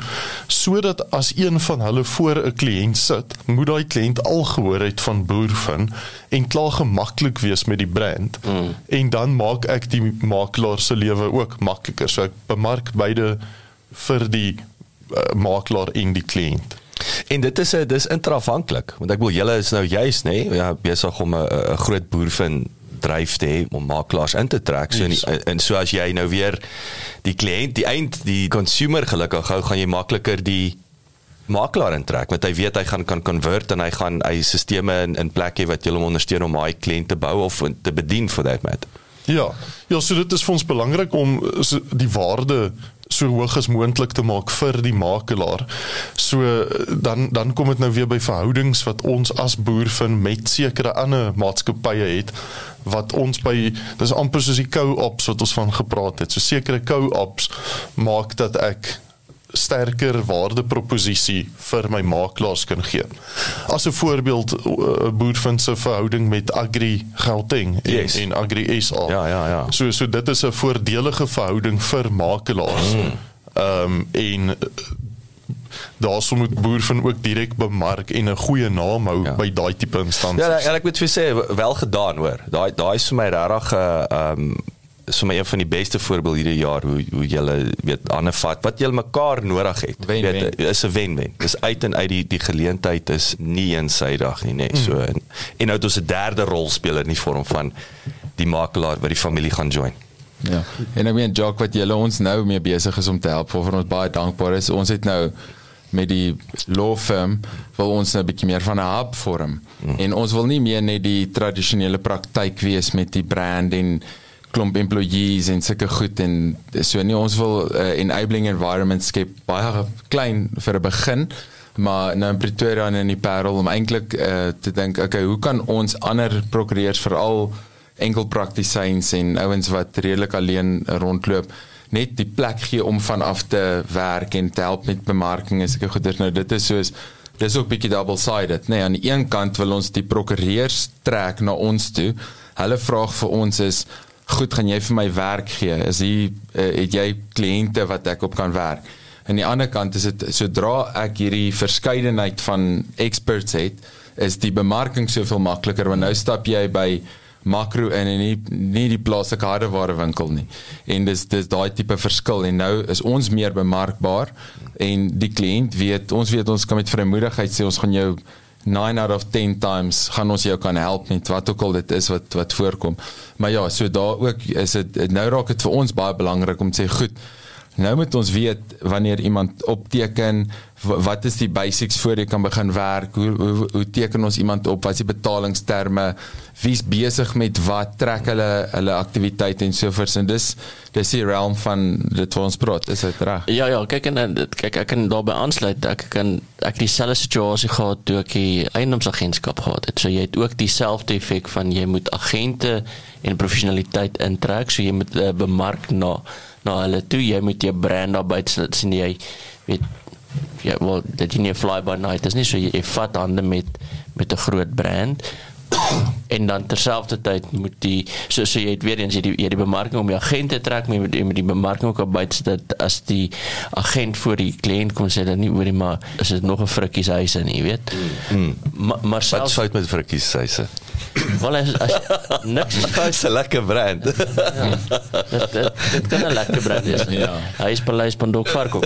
sodat as een van hulle voor 'n kliënt sit, moet daai kliënt al gehoor het van Boerfin en klaar gemaklik wees met die brand. Mm. En dan maak ek die makelaar se lewe ook makliker. So ek bemark beide vir die uh, makelaar en die kliënt. En dit is 'n dis intrafhanklik want ek wil julle is nou juis nê nee, ja besig om 'n groot boervin dryf te hê om makelaars in te trek. So en, en so as jy nou weer die kliënt, die eind, die consumer gelukkig hou, gaan jy makliker die makelaar intrek want hy weet hy gaan kan convert en hy gaan hy stelsels in in plek hê wat hom ondersteun om hy kliënte bou of te bedien vir dit met. Ja. Ja, so dit is vir ons belangrik om die waarde so hoog as moontlik te maak vir die makelaar. So dan dan kom dit nou weer by verhoudings wat ons as boer vind met sekere ander maatskappye het wat ons by dis amper soos die co-ops wat ons van gepraat het. So sekere co-ops maak dat ek sterker waardeproposisie vir my makelaars kan gee. As 'n voorbeeld uh, Boervind se verhouding met Agri Gauteng en, yes. en Agri SA. Ja ja ja. So so dit is 'n voordelige verhouding vir makelaars. Mm. Ehm um, en daarso moet Boervind ook direk bemark en 'n goeie naam hou ja. by daai tipe instansies. Ja, en ek moet vir sê wel gedaan hoor. Daai daai is vir my regtig 'n uh, ehm um, so my een van die beste voorbeelde hierdie jaar hoe hoe julle weet ander vat wat julle mekaar nodig het. Wen, weet wen. is 'n wen-wen. Dis uit en uit die die geleentheid is nie eensydig nie, net so. Mm. En, en nou het ons 'n derde rolspeler in die vorm van die makelaar wat die familie gaan join. Ja. En ek meen Jock wat julle ons nou mee besig is om te help, vir ons baie dankbaar is. Ons het nou met die law firm wil ons nou 'n bietjie meer van 'n hub vorm. Mm. En ons wil nie meer net die tradisionele praktyk wees met die brand en klomp employees en sulke goed en so nie ons wil 'n uh, enabling environment skep baie klein vir 'n begin maar nou in Pretoria en in die Parel om eintlik uh, te dink okay hoe kan ons ander prokureurs veral enkel praktisyns en ouens wat redelik alleen rondloop net die plek gee om van af te werk en te help met bemarking en sulke goeders? Nou dit is soos dis ook bietjie double sided nê nee, aan die een kant wil ons die prokureurs trek na ons toe. Hulle vraag vir ons is goed gaan jy vir my werk gee? Is hier uh, het jy kliënte wat ek op kan werk? Aan die ander kant is dit sodra ek hierdie verskeidenheid van experts het is die bemarking soveel makliker want nou stap jy by makro in en nie nie die plaaslike hardeware winkel nie. En dis dis daai tipe verskil. En nou is ons meer bemarkbaar en die kliënt weet ons weet ons kan met vrymoedigheid sê ons gaan jou 9 out of 10 times gaan ons jou kan help met wat ook al dit is wat wat voorkom. Maar ja, so daar ook is dit nou raak dit vir ons baie belangrik om te sê goed, nou moet ons weet wanneer iemand opteken wat is die basics voor jy kan begin werk? Hoe hoe, hoe teken ons iemand op? Wat is die betalingsterme? Wie's besig met wat? Trek hulle hulle aktiwiteite en so voort en dis dis die realm van dit wat ons praat. Is dit reg? Ja ja, kyk en kyk ek kan daarbey aansluit. Ek kan ek dieselfde situasie gehad toe ek die eiendomsagentskap gehad het. So jy het ook dieselfde effek van jy moet agente en professionaliteit intrek, so jy moet uh, bemark na na hulle toe. Jy moet jou brand daar buite sien. Jy weet ja, wel dit is nie fly by night. Dit is nie so jy, jy vat hande met met 'n groot brand en dan terselfdertyd moet die so so jy het weer eens jy die jy die bemarking om die agent te trek met die, met die bemarking ook op buite dat as die agent voor die kliënt kom sê dan nie oor die maar is dit nog 'n frikkies huise nie weet mm. maar maar Wat selfs is fout met frikkies huise? Wel as, as niks is fout Dis 'n lekker brand. dit, dit, dit kan 'n lekker brand wees. Ja. Hy is Paleis Pandok Varkop.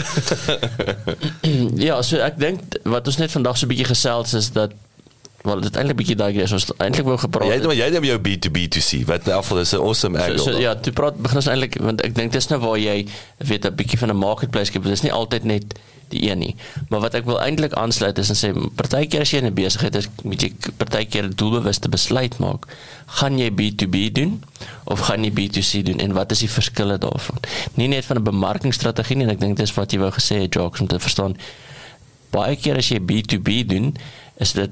ja, so ek dink wat ons net vandag so 'n bietjie gesels is dat wel dit eintlik bietjie daai is ons eintlik wou gepraat Jy het- het jy het jou B2B2C. Wat in geval is 'n awesome So, angle. so ja, toe praat begin ons eintlik want ek dink dis nou waar jy weet 'n bietjie van 'n marketplace skep. Dis nie altyd net die een nie. Maar wat ek wil eintlik aansluit is en sê partykeer as jy 'n besigheid is, moet jy partykeer doelbewuste besluit maak. Gaan jy B2B doen of gaan jy B2C doen en wat is die verskille daarvan? Nie net van 'n bemarkingsstrategie nie en ek dink dis wat jy wou gesê het Jacques om te verstaan. Baie keer as jy B2B doen, is dit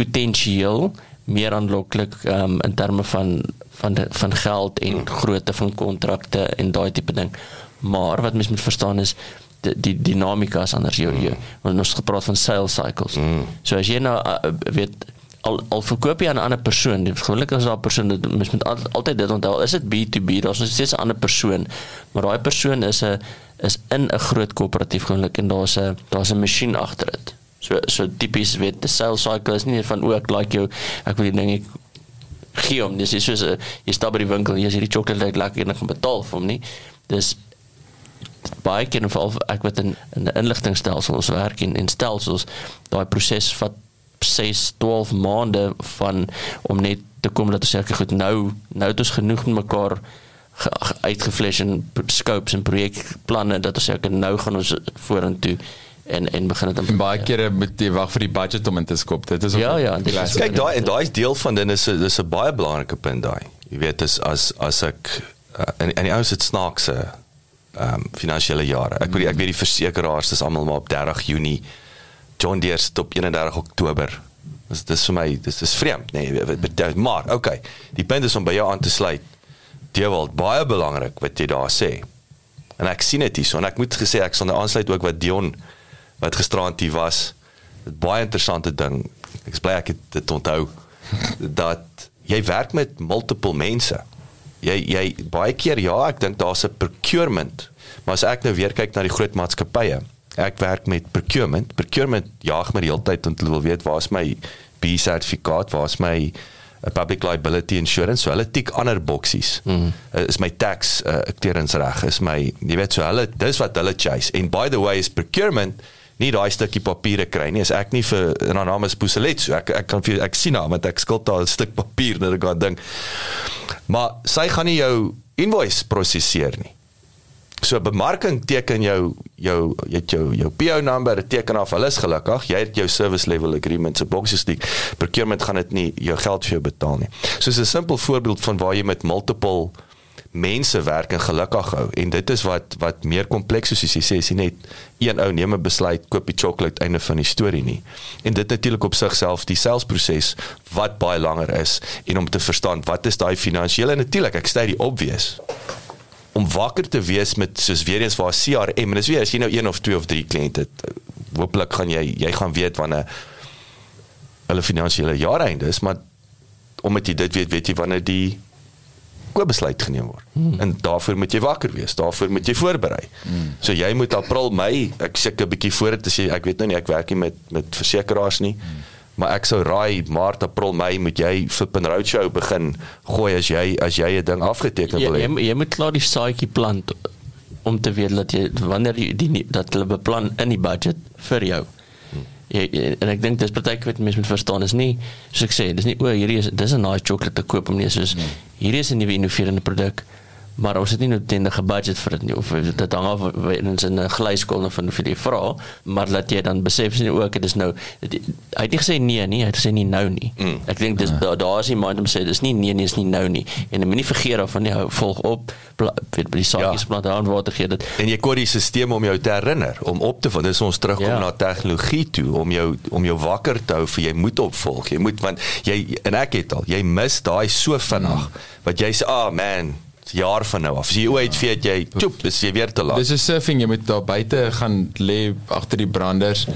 potensieel meer aanloklik um, in terme van van de, van geld en grootte van kontrakte en daai tipe ding. Maar wat mens moet verstaan is die, die dinamika is anders jou jou. Want ons gepraat van sales cycles. Mm. So as jy nou uh, weet al al verkoop jy aan 'n ander persoon, die gewoonlik is daar 'n persoon dit mens moet al, altyd dit onthou, is dit B2B, daar's nog steeds 'n ander persoon, maar daai persoon is 'n is in 'n groot koöperatief gewoonlik en daar's 'n daar's 'n masjien agter dit. So so tipies weet die sales cycle is nie net van o ek like jou ek wil die ding ek gee hom dis is soos 'n jy stap by die winkel jy sien die sjokolade lekker en ek gaan betaal vir hom nie. Dis baie keer en veral ek weet in in 'n inligtingstelsel ons werk in in stelsels daai proses vat 6 12 maande van om net te kom dat ons sê goed nou nou het ons genoeg met mekaar ge- ge- uitgeflash en p- scopes en projekplanne dat ons sê nou gaan ons vorentoe en en begin dit en baie kere moet jy wag vir die budget om in te skop dit is Ja, ja, dit is-. Kyk daai en daai is deel van dit is dis 'n baie belangrike punt daai. Jy weet as as as ek uh, en en die ouens het snaakse ehm um, finansiële jare. Ek weet ek weet die versekeraars dis almal maar op 30 Junie. John Deere sit op 31 Oktober. Dis dis vir my dis is vreemd nê. Nee, maar okay. Die punt is om by jou aan te sluit. Dewald baie belangrik wat jy daar sê. En ek sien dit hierso en ek moet gesê ek sal nou aansluit ook wat Dion wat gisterand hier was. Dit baie interessante ding. Ek is bly ek het dit onthou dat jy werk met multiple mense. Jy jy baie keer ja, ek dink daar's 'n procurement. Maar as ek nou weer kyk na die groot maatskappye, ek werk met procurement. Procurement jaag my die hele tyd om te wil weet waar is my B-sertifikaat, waar is my uh, public liability insurance. So hulle tik ander boksies. Mm. Uh, is my tax uh, clearance reg? Is my jy weet so hulle dis wat hulle chase. En by the way is procurement nie daai stukkie papiere kry nie. As ek nie vir en haar naam is Poselet, so ek ek kan vir ek sien haar want ek skuld haar 'n stuk papier dat ek gaan dink. Maar sy gaan nie jou invoice prosesseer nie. So bemarking teken jou jou het jou jou PO dit teken af hulle is gelukkig. Jy het jou service level agreement se boksies die procurement gaan dit nie jou geld vir jou betaal nie. So 'n simpel voorbeeld van waar jy met multiple mense werk en gelukkig hou en dit is wat wat meer kompleks soos jy sê is net een ou neem 'n besluit koop die chocolate einde van die storie nie. En dit natuurlik op sigself die salesproses wat baie langer is en om te verstaan wat is daai finansiële natuurlik ek sê die obvious om wakker te wees met soos weer eens waar CRM en dis weer as jy nou een of twee of drie kliënte hooplik gaan jy jy gaan weet wanneer hulle finansiële jaareinde is maar omdat jy dit weet weet jy wanneer die koopbesluit geneem word. Hmm. En daarvoor moet jy wakker wees. Daarvoor moet jy voorberei. Hmm. So jy moet April, Mei, ek seker 'n bietjie voor as jy ek weet nou nie ek werk nie met met versekerings nie. Hmm. Maar ek sou raai Maart, April, Mei moet jy Flip and Roadshow begin gooi as jy as jy 'n ding afgeteken jy, wil hê. jy, jy moet klaar die saadjie plant om te weet dat jy wanneer jy die nie- dat hulle beplan in die budget vir jou jy, en ek dink dis partykeer wat mense moet verstaan is nie soos ek sê dis nie o hierdie is dis 'n nice chocolate te koop om nie soos Nee. hierdie is 'n nuwe innoverende produk maar ons het nie noodwendige budget vir dit nie of dit hang af in ons in 'n glyskool van vir die vra maar laat jy dan besef sien ook dit is nou dit, hy het nie gesê nee nie hy het gesê nie nou nie Mm. ek dink dis daar daar is nie mind om sê dis nie nee nee is nie nou nie en jy moenie vergeet daarvan nie hou volg op weet by die saakies Ja. plant aan water gee dit En jy kry die stelsel om jou te herinner, om op te van. Dis ons terugkom Ja. na tegnologie toe om jou om jou wakker te hou vir jy moet opvolg. Jy moet want jy en ek het al, jy mis daai so vinnig wat jy sê, "Ah oh, man, jaar van nou af." As jy ooit weet jy, "Tjoep, is jy weer te laat." Dis 'n surfing, jy moet daar buite gaan lê agter die branders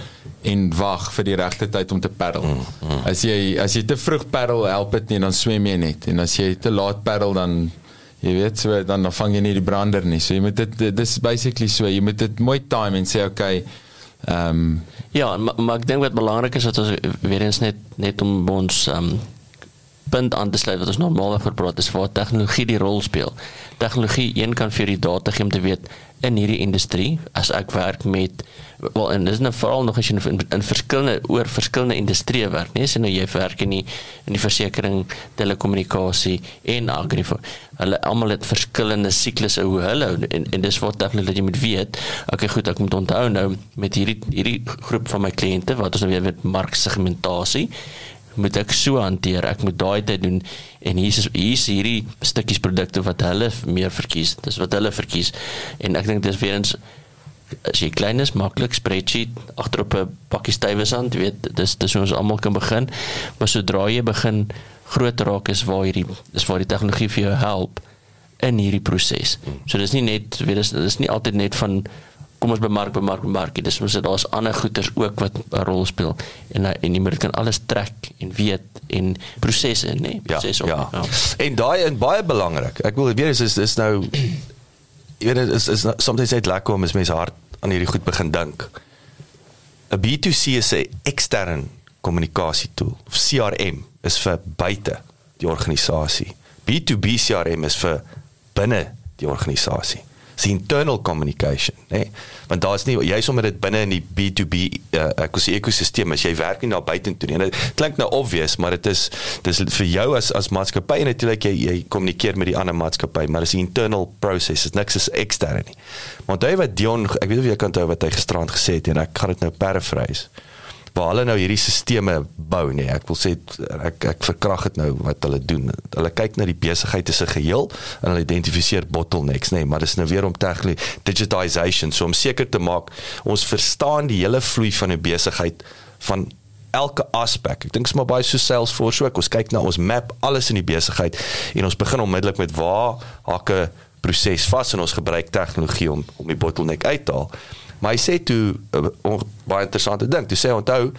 en wag vir die regte tyd om te paddel. Mm, As jy as jy te vroeg paddel, help dit nie, dan swem jy net. En as jy te laat paddel dan jy weet so dan dan vang jy nie die brander nie. So jy moet dit dis basically so, jy moet dit mooi time en sê okay, ehm um, Ja, maar, maar ek dink wat belangrik is dat ons weer eens net net om ons um punt aan te sluit wat ons normaalweg oor praat is waar tegnologie die rol speel. Tegnologie een kan vir die data gee om te weet in hierdie industrie as ek werk met wel en dis nou veral nog as jy in, in verskillende oor verskillende industrieë werk, nee, sien nou jy werk in die in die versekerings, telekommunikasie en agri. Hulle almal het verskillende siklusse hoe hulle en, en dis wat tegnologie dat jy moet weet. Okay, goed, ek moet onthou nou met hierdie hierdie groep van my kliënte wat ons nou weer met marksegmentasie moet ek so hanteer. Ek moet daai tyd doen en hier is hier is hierdie stukkies produkte wat hulle meer verkies. Dis wat hulle verkies. En ek dink dis weer eens as jy klein is, maklik spreadsheet agterop 'n pakkie stywes aan, jy weet, dis dis hoe ons almal kan begin. Maar sodra jy begin groot raak is waar hierdie is waar die tegnologie vir jou help in hierdie proses. So dis nie net weet dis dis nie altyd net van kom ons bemark bemark bemark. Dis ons daar's ander goeders ook wat 'n rol speel en en jy moet kan alles trek en weet en prosesse nê, nee, Ja, prosesse ja. ja. En daai en baie belangrik. Ek wil weer is is, is nou jy weet dit is is soms net lekker om as mense hard aan hierdie goed begin dink. 'n B2C is 'n ekstern kommunikasie tool of CRM is vir buite die organisasie. B2B CRM is vir binne die organisasie. Dis internal communication, né? Nee? Want daar's nie jy sommer dit binne in die B2B uh, ek sê ekosisteem as jy werk nie na buitentoe nie. En dit klink nou obvious, maar dit is dis vir jou as as maatskappy en natuurlik jy jy kommunikeer met die ander maatskappy, maar dis 'n internal process. Dit niks is ekstern nie. Maar onthou wat Dion, ek weet of jy kan onthou wat hy gisterand gesê het en ek gaan dit nou paraphrase waar hulle nou hierdie stelsels bou nee ek wil sê ek ek verkrag dit nou wat hulle doen hulle kyk na die besigheid as 'n geheel en hulle identifiseer bottlenecks nê maar dis nou weer om tegnologie digitization so om seker te maak ons verstaan die hele vloei van 'n besigheid van elke aspek. Ek dink dit is maar baie so Salesforce ook. Ons kyk na ons map alles in die besigheid en ons begin onmiddellik met waar hakke proses vas en ons gebruik tegnologie om om die bottleneck uit te haal. Maar hy sê toe uh, on, baie interessante ding. Toe sê onthou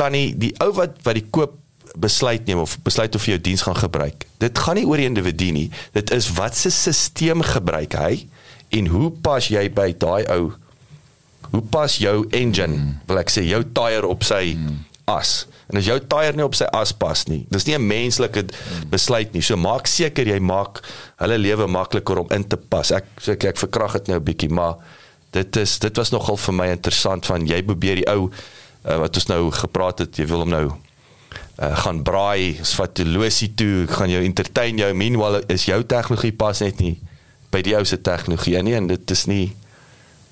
tannie die ou wat wat die koop besluit neem of besluit of jy jou diens gaan gebruik. Dit gaan nie oor die individu nie. Dit is wat se stelsel gebruik hy en hoe pas jy by daai ou hoe pas jou engine mm. wil ek sê jou tyre op sy mm. as en as jou tyre nie op sy as pas nie dis nie 'n menslike besluit nie so maak seker jy maak hulle lewe makliker om in te pas ek so ek, ek verkrag dit nou 'n bietjie maar dit is dit was nogal vir my interessant van jy probeer die ou uh, wat ons nou gepraat het jy wil hom nou uh, gaan braai vat toe losie toe gaan jou entertain jou meanwhile is jou tegnologie pas net nie by die ou se tegnologie nie en dit is nie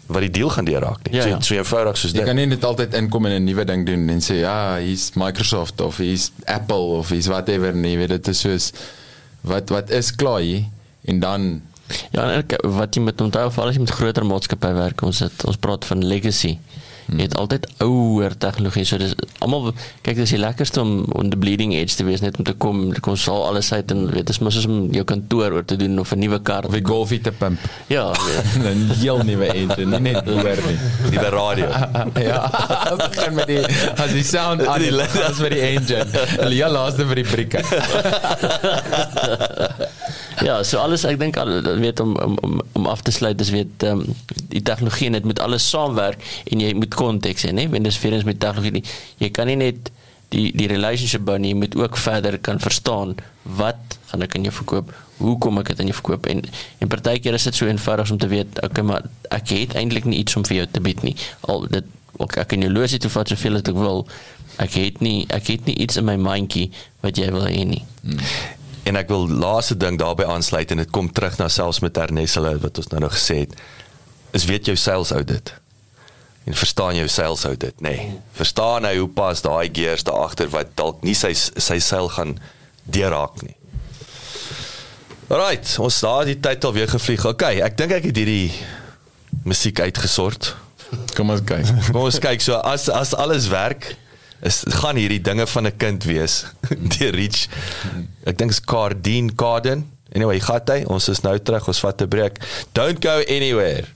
wat die deal gaan deurraak nie. Ja, so ja. so eenvoudig soos jy dit. kan nie net altyd inkom en 'n nuwe ding doen en sê ja, hier's Microsoft of hier's Apple of hier's whatever nie, weet dit is soos wat wat is klaar hier en dan Ja, en ek, wat jy met onthou veral as jy met groter maatskappye werk, ons het ons praat van legacy. Jy het altyd ouer tegnologie. So dis almal kyk dis die lekkerste om on the bleeding edge te wees net om te kom kom sal alles uit en weet dis mos soos om jou kantoor oor te doen of 'n nuwe kar. of die golfie te pimp. Ja. 'n heel nuwe engine, nie net hoor nie. die radio. ja, begin met die as die sound aan die as vir die engine. Die heel laaste vir die brieke. ja, so alles ek dink al weet om om om, om af te sluit is weet um, die tegnologie net met alles saamwerk en jy moet konteks hê, né? Want dis vir ons met tegnologie. Jy kan nie net die die relationship bou nie, jy moet ook verder kan verstaan wat gaan ek aan jou verkoop? Hoe kom ek dit aan jou verkoop? En en partykeer is dit so eenvoudig om te weet, okay, maar ek het eintlik nie iets om vir jou te bied nie. Al dit ek, ek kan jou losie toe vat soveel as ek wil. Ek het nie ek het nie iets in my mandjie wat jy wil hê nie. En ek wil laaste ding daarbey aansluit en dit kom terug na selfs met Ernest hulle wat ons nou nog gesê het. Is weet jou sales audit. En verstaan jou sales audit, nê. Nee. Verstaan hy hoe pas daai gears daar agter wat dalk nie sy sy seil gaan deurhaak nie. Alright, ons daar die tyd alweer gevlieg. Okay, ek dink ek het hierdie musiek uitgesort. Kom ons kyk. Kom ons kyk so as as alles werk is gaan hierdie dinge van 'n kind wees. Die Rich. Ek dink is Cardine Carden. Anyway, gat hy. Ons is nou terug. Ons vat 'n breek. Don't go anywhere.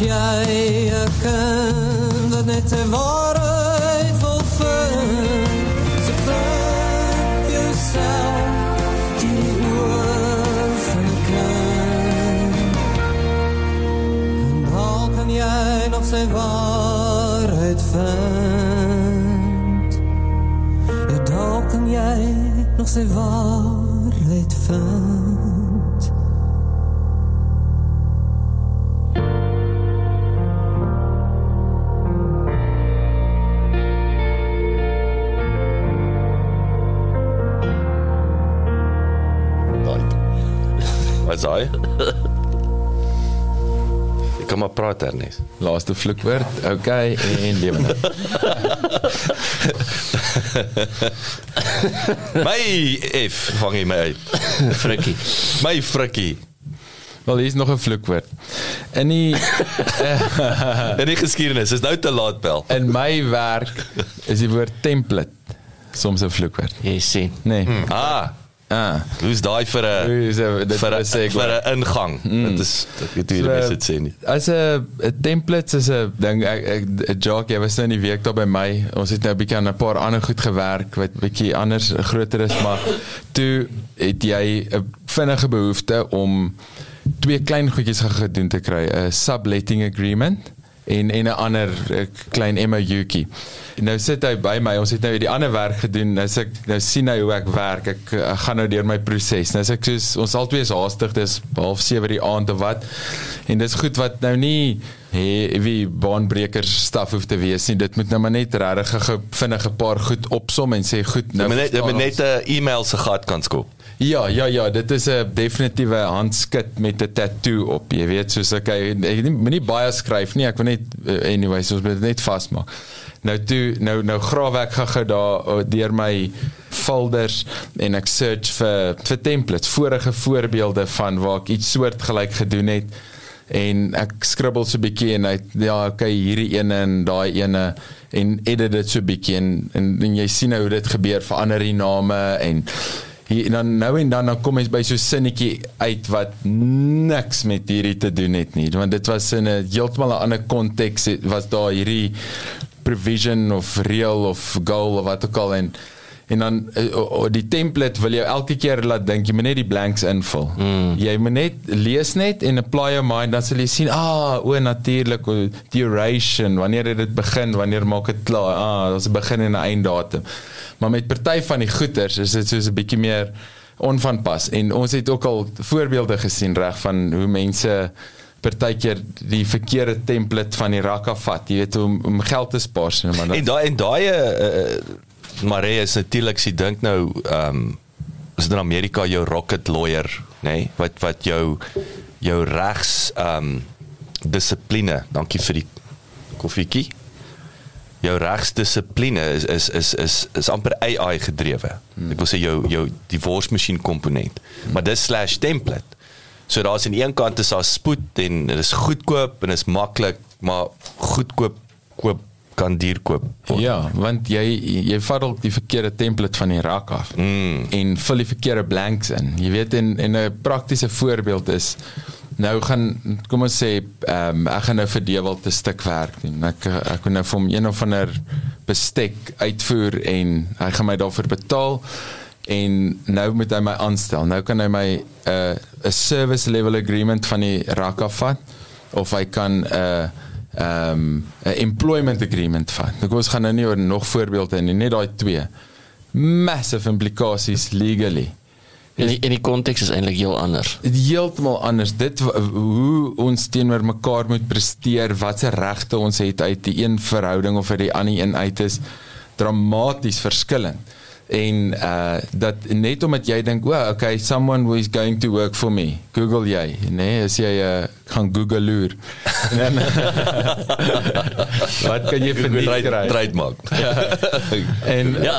Jat jy 'n kind wat net sy waarheid wil vind So vind jouself die oor van 'n kind En al kan jy nog sy waarheid vind Ja, daar kan jy nog sy waarheid praat Ernest. Laaste vloekwoord. Okay en lewende. My F vang jy my uit. Frikkie. My frikkie. Wel hier is nog 'n vloekwoord. In die In die geskiedenis is nou te laat bel. in my werk is die woord template soms 'n vloekwoord. Jy sien. Nee. Ah, Ah. Hoe's daai vir 'n dit vir 'n vir 'n ingang? Dit is nie hoe die mense dit sê nie. As 'n 'n templates is 'n ding ek ek 'n jock jy was nou in die week daar by my. Ons het nou 'n bietjie aan 'n paar ander goed gewerk wat bietjie anders groter is, maar toe het jy 'n vinnige behoefte om twee klein goedjies gedoen te kry, 'n subletting agreement en en 'n ander eh, klein MOU'tjie. Nou sit hy by my. Ons het nou die ander werk gedoen. Nou sê ek nou sien hy hoe ek werk. Ek, ek gaan nou deur my proses. Nou sê ek soos ons albei is haastig. Dis half 7 die aand of wat. En dis goed wat nou nie heavy baanbrekers staf hoef te wees nie. Dit moet nou maar net regtig 'n vinnige paar goed opsom en sê goed Nou nou net jy moet net 'n e-mail se gat kan skop. Ja, ja, ja, dit is 'n definitiewe handskit met 'n tattoo op. Jy weet, soos ek ek nie moenie baie skryf nie. Ek wil net uh, anyways, ons moet dit net vasmaak. Nou toe nou nou grawe ek gou daar uh, deur my folders en ek search vir vir templates, vorige voorbeelde van waar ek iets soortgelyk gedoen het en ek skribbel so 'n bietjie en hy ja, okay, hierdie ene en daai ene en edit dit so 'n bietjie en, en en jy sien nou hoe dit gebeur, verander die name en hier en dan nou en dan dan kom jy by so sinnetjie uit wat niks met hierdie te doen het nie want dit was in 'n heeltemal 'n ander konteks was daar hierdie provision of real of goal of wat ook al en en dan uh, die template wil jou elke keer laat dink jy moet net die blanks invul. Mm. Jy moet net lees net en apply your mind dan sal jy sien ah o natuurlik duration wanneer dit begin wanneer maak dit klaar ah daar's 'n begin en 'n einddatum. Maar met party van die goeters is dit soos 'n bietjie meer onvanpas en ons het ook al voorbeelde gesien reg van hoe mense partykeer die verkeerde template van die rak af vat jy weet om om geld te spaar so, maar En dan, daai en daai uh, Mare is natuurlik sy dink nou ehm um, is dit in Amerika jou rocket lawyer, nê, nee, wat wat jou jou regs ehm um, dissipline, dankie vir die koffietjie. Jou regsdissipline is is is is is amper AI gedrewe. Hmm. Ek wil sê jou jou divorsmasjien komponent. Hmm. Maar dis slash template. So daar's aan een kant is daar spoed en dit is goedkoop en is maklik, maar goedkoop koop kan duur koop. word. Ja, want jy jy vat dalk die verkeerde template van die rak af Mm. en vul die verkeerde blanks in. Jy weet en en 'n praktiese voorbeeld is nou gaan kom ons sê ehm um, ek gaan nou vir Dewald 'n stuk werk doen. Ek ek wil nou vir hom een of ander bestek uitvoer en hy gaan my daarvoor betaal en nou moet hy my aanstel. Nou kan hy my 'n uh, 'n service level agreement van die rak af vat of hy kan 'n uh, um 'n employment agreement vat. Kom ons gaan nou nie oor nog voorbeelde nie, net daai twee. Massive implikasies legally. En die, en die konteks is eintlik heel anders. Heeltemal anders. Dit hoe ons teenoor mekaar moet presteer, watse regte ons het uit die een verhouding of uit die ander een uit is dramaties verskillend. En uh dat net omdat jy dink, o, oh, okay, someone who is going to work for me. Google jy, nê? Nee, as jy uh, gaan Google loer. En dan Wat kan jy vir Trade- kry? Trademark. En Ja,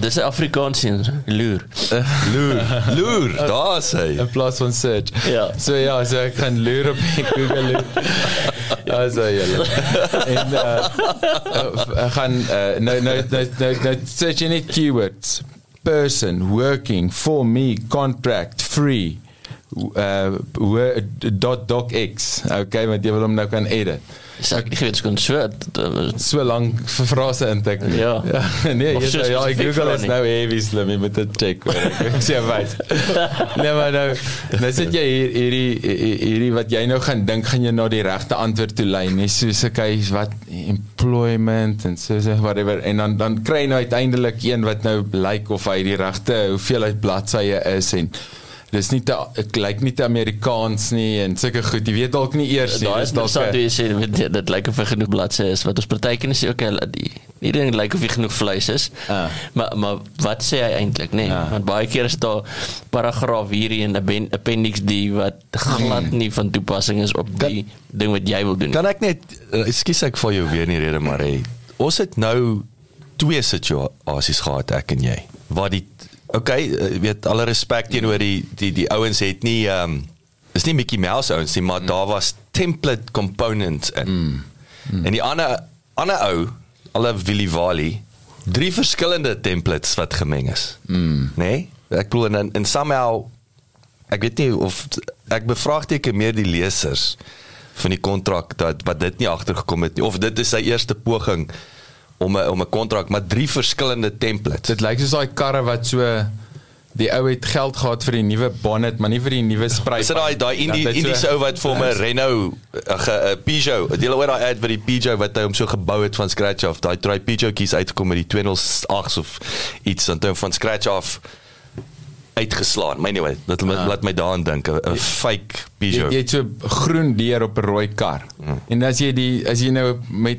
dis 'n Afrikaans loer. Loer, loer, daar sê. in plaas van search. Ja. So ja, so ek gaan loer op Google loer. Ja, so julle. En uh, ek gaan uh, nou nou nou nou, nou search jy net keywords. Person working for me contract free uh dot docx. Okay, want jy wil hom nou kan edit. Dis ek nie geweet skoon so d- So lank vir frase intik. nie. Ja. ja nee, so sê ja, spesifiek Google vra is nie. nou heavy slim, jy moet dit check. hoor. Ek sê wys. Nee, maar nou, nou sit jy hier hierdie hierdie wat jy nou gaan dink gaan jy na die regte antwoord toe lei, nie soos ek hy wat employment en so so whatever en dan dan kry jy nou uiteindelik een wat nou lyk of hy die regte hoeveelheid bladsye is en dis nie te ek lyk nie te Amerikaans nie en sulke goed. Jy weet dalk nie eers nie. Dis is dalk hoe jy sê weet jy, dit lyk of er genoeg bladsye is wat ons partykeer sê okay die nie ding lyk of hier genoeg vleis is. Ah. Maar maar wat sê hy eintlik nê? Nee? Ah. Want baie keer is daar paragraaf hierdie en 'n ben- appendix D wat glad Hmm. nie van toepassing is op die ding wat jy wil doen. Kan ek net uh, ekskuus ek vir jou weer nie rede maar hey, ons het nou twee situasies gehad ek en jy. Waar die okay, uh, weet alle respek teenoor die die die ouens het nie ehm um, is nie Mickey Mouse ouens nie, maar mm. daar was template components in. Mm. Mm. En die ander ander ou, alle Willie Wally drie verskillende templates wat gemeng is. Mm. Nee? Ek bedoel en en somehow ek weet nie of ek bevraagteken meer die lesers van die kontrak dat wat dit nie agtergekom het nie of dit is sy eerste poging om 'n om 'n kontrak maar drie verskillende templates. Dit lyk soos daai karre wat so die ou het geld gehad vir die nuwe bonnet, maar nie vir die nuwe spray. Is dit daai daai Indie Dat Indie ou wat vir 'n Renault 'n ge- 'n Peugeot, het jy al oor daai ad vir die Peugeot wat hy hom so gebou het van scratch af. Daai drie Peugeot kies uitgekom met die 208s of iets dan toe van scratch af uitgeslaan. Maar anyway, dit laat, laat my daaraan dink, 'n 'n fake jy, Peugeot. jy het so groen deur op 'n rooi kar. Mm. En as jy die as jy nou met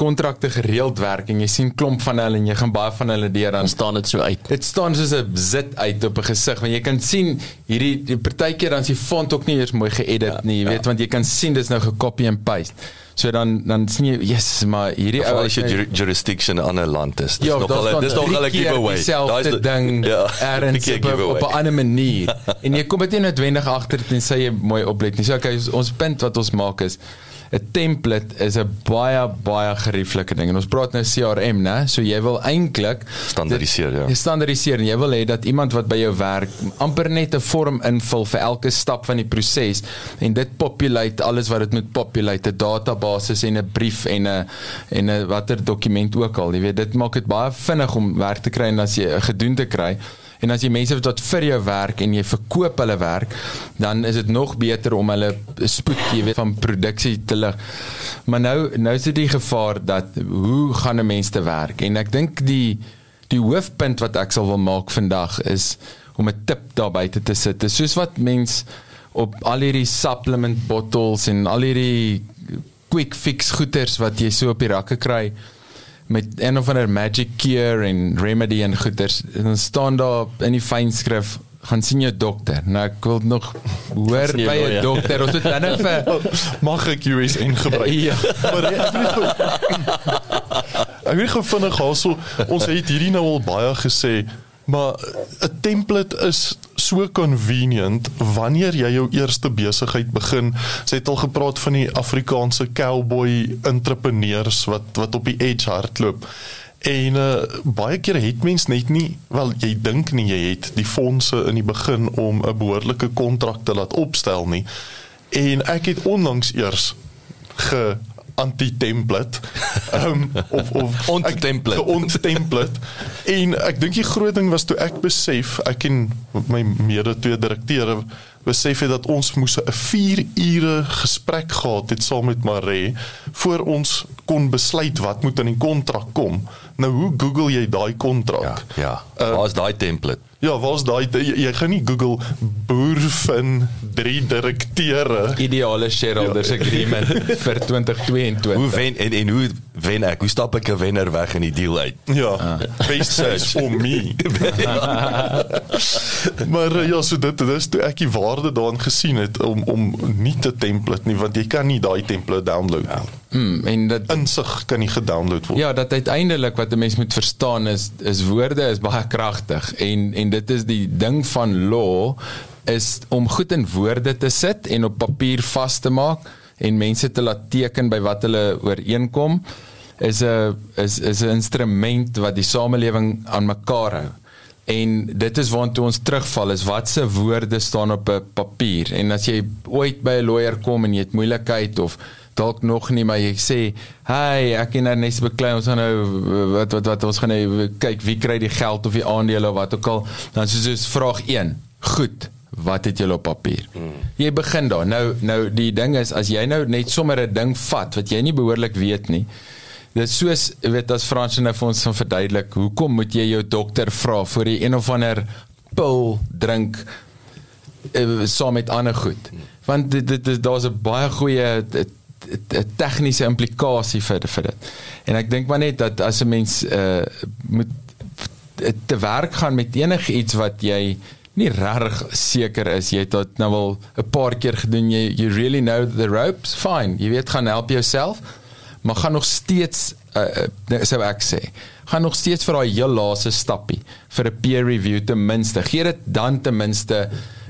kontrakte gereeld werk en jy sien klomp van hulle en jy gaan baie van hulle deur dan staan dit so uit. Dit staan soos 'n zit uit op 'n gesig want jy kan sien hierdie die partykeer dan is die font ook nie eers mooi geëdit ja, nie, jy weet want jy kan sien dis nou gekopie en paste. So dan dan sien jy yes, maar hierdie Ou as jy jur- jurisdiction in 'n ander land is. Dis Ja, nogal 'n dis nogal 'n giveaway. Dieselfde die- ding ja, drie op, op 'n giveaway. ander manier. en jy kom dit nie noodwendig agter tensy jy mooi oplet nie. So okay, ons punt wat ons maak is 'n template is 'n baie baie gerieflike ding. En ons praat nou CRM, né? So jy wil eintlik Standaardiseer, ja. Jy standaardiseer en jy wil hê dat iemand wat by jou werk amper net 'n vorm invul vir elke stap van die proses en dit populate alles wat dit moet populate, 'n database en 'n brief en 'n en 'n watter dokument ook al. Jy weet, dit maak dit baie vinnig om werk te kry en as jy gedoen te kry. En as jy mense het wat vir jou werk en jy verkoop hulle werk, dan is dit nog beter om hulle spoed, jy weet, van produksie te lig. Maar nou nou is dit die gevaar dat hoe gaan 'n mens te werk? En ek dink die die hoofpunt wat ek sal wil maak vandag is om 'n tip daar buite te sit. Dis soos wat mens op al hierdie supplement bottles en al hierdie quick fix goeders wat jy so op die rakke kry met een of ander magic cure en remedy en goeders en dan staan daar in die fynskrif gaan sien jou dokter. Nou ek wil nog hoor by 'n lawyer. dokter. Ons moet dan vir Mag ek USN gebruik? Ja. Maar ek weet gou vinnig also ons het hierdie nou al baie gesê, maar 'n template is so convenient wanneer jy jou eerste besigheid begin. Sy het al gepraat van die Afrikaanse cowboy entrepreneurs wat wat op die edge hardloop. En uh, baie keer het mens net nie, wel jy dink nie jy het die fondse in die begin om 'n behoorlike kontrak te laat opstel nie. En ek het onlangs eers ge anti-template um, of of Ont-template. geont-template en ek dink die groot ding was toe ek besef ek en my mede twee direkteure besef het dat ons moes 'n 4 ure gesprek gehad het saam met Maree voor ons kon besluit wat moet in die kontrak kom nou hoe google jy daai Ja, kontrak ja. Uh, Waar's daai template? Ja waar's daai jy, jy gaan nie google boervin drie direkteure ideale shareholders Ja. agreement vir 2022. Hoe wen en en hoe wen ek? Hoe stap ek 'n wenner weg in die deal uit? Ja, best case for me. maar uh, ja, so dit dis toe ek die waarde daarin gesien het om om nie te template nie want jy kan nie daai template download nie. Mm, en dit Insig kan nie gedownload word. ja, dat uiteindelik wat 'n mens moet verstaan is is woorde is baie kragtig en en dit is die ding van law is om goed in woorde te sit en op papier vas te maak en mense te laat teken by wat hulle ooreenkom is 'n is is 'n instrument wat die samelewing aan mekaar hou. En dit is waartoe ons terugval is wat se woorde staan op 'n papier. En as jy ooit by 'n lawyer kom en jy het moeilikheid of dalk nog nie maar jy sê, "Hey, ek en Ernest beklei ons gaan nou wat wat wat ons gaan nou kyk wie kry die geld of die aandele of wat ook al." Dan is soos vraag 1. Goed. Wat het julle op papier? Jy begin daar. Nou nou die ding is as jy nou net sommer 'n ding vat wat jy nie behoorlik weet nie. Dit soos jy weet as Frans nou vir ons gaan verduidelik, hoekom moet jy jou dokter vra voor jy een of ander pil drink uh, saam met ander goed? Want dit dit daar's 'n baie goeie eh, t- t- t- tegniese implikasie vir vir dit. En ek dink maar net dat as 'n mens uh, moet te werk gaan met enigiets wat jy nie regtig seker is jy het dit nou al 'n paar keer gedoen jy you really know the ropes fine jy weet gaan help jouself maar gaan nog steeds uh, sou ek sê gaan nog steeds vir daai heel laaste stappie vir 'n peer review ten minste. Gee dit dan ten minste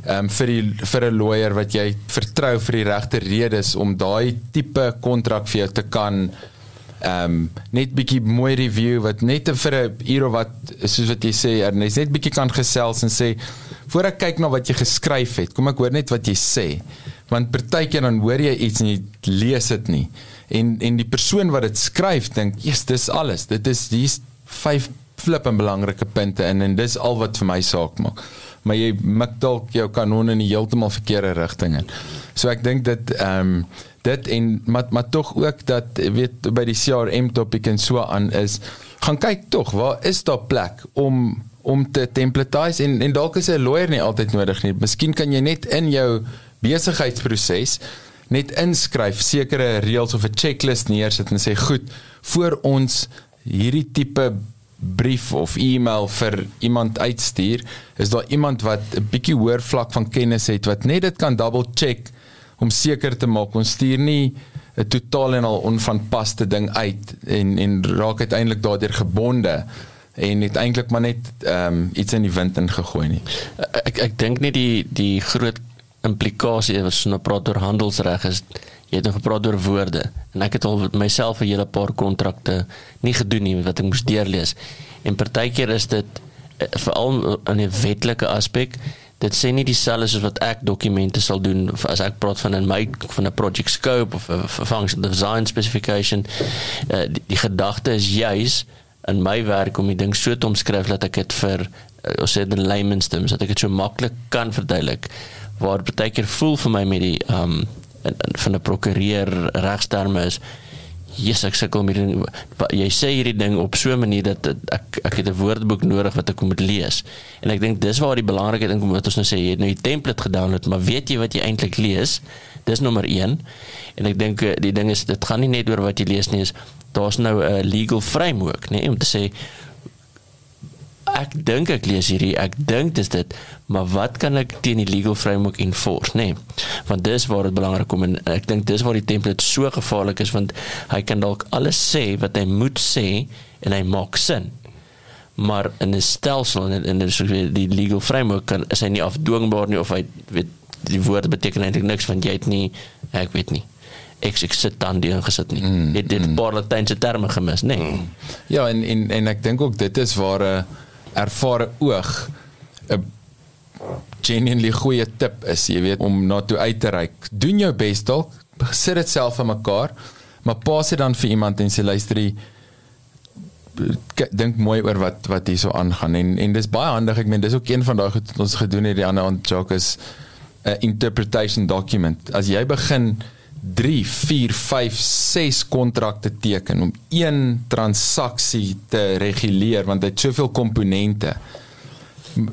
um, vir die vir 'n lawyer wat jy vertrou vir die regte redes om daai tipe kontrak vir jou te kan ehm um, net bietjie mooi review wat net vir 'n uur of wat soos wat jy sê Ernest net bietjie kan gesels en sê voor ek kyk na wat jy geskryf het kom ek hoor net wat jy sê. Want partykeer dan hoor jy iets en jy lees dit nie en en die persoon wat dit skryf dink eers dis alles. Dit is hier's vyf flip en belangrike punte in en dis al wat vir my saak maak. Maar jy mik dalk jou kanon in die heeltemal verkeerde rigting in. So ek dink dit ehm um, dit en maar maar tog ook dat weet by die CRM topik en so aan is gaan kyk tog waar is daar plek om om te templatize en en dalk is 'n lawyer nie altyd nodig nie. Miskien kan jy net in jou besigheidsproses net inskryf sekere reëls of 'n checklist neersit en sê goed, voor ons hierdie tipe brief of e-mail vir iemand uitstuur, is daar iemand wat 'n bietjie hoër vlak van kennis het wat net dit kan double check om seker te maak ons stuur nie 'n totaal en al onvanpaste ding uit en en raak uiteindelik daardeur gebonde en het eintlik maar net ehm um, iets in die wind ingegooi nie. Ek ek dink nie die die groot implikasie as ons nou praat oor handelsreg is jy het nog gepraat oor woorde en ek het al myself 'n hele paar kontrakte nie gedoen nie wat ek moes deurlees. En partykeer is dit eh, veral in 'n wetlike aspek dit sê nie dieselfde soos wat ek dokumente sal doen as ek praat van in my van 'n project scope of 'n function design specification uh, die, die gedagte is juis in my werk om die ding so te omskryf dat ek dit vir uh, ons sê in layman's terms dat ek dit so maklik kan verduidelik waar baie keer voel vir my met die um van 'n prokureur regsterme is Jesus ek sukkel met die, jy sê hierdie ding op so 'n manier dat ek ek het 'n woordeboek nodig wat ek moet lees. En ek dink dis waar die belangrikheid inkom wat ons nou sê jy het nou die template gedownload, maar weet jy wat jy eintlik lees? Dis nommer 1. En ek dink eh, die ding is dit gaan nie net oor wat jy lees nie, is daar's nou 'n legal framework, nee, om te sê ek dink ek lees hierdie, ek dink dis dit, maar wat kan ek teen die legal framework enforce, nê? Nee, want dis waar dit belangrik kom en ek dink dis waar die template so gevaarlik is want hy kan dalk alles sê wat hy moet sê en hy maak sin. Maar in 'n stelsel en in die, die legal framework kan is hy nie afdwingbaar nie of hy weet die woorde beteken eintlik niks want jy het nie ek weet nie ek ek sit dan die ingesit nie. Mm, het dit 'n mm. paar latynse terme gemis, nê? Nee. Ja, en en en ek dink ook dit is waar 'n uh, ervare oog 'n genuinely goeie tip is, jy weet, om na toe uit te reik. Doen jou bes dalk, sit dit self aan mekaar, maar pas dit dan vir iemand en sê luister jy dink mooi oor wat wat hier so aangaan en en dis baie handig ek meen dis ook een van daai goed wat ons gedoen het die ander aan Jock is 'n interpretation document as jy begin 3 4 5 6 kontrakte teken om een transaksie te reguleer want dit soveel komponente.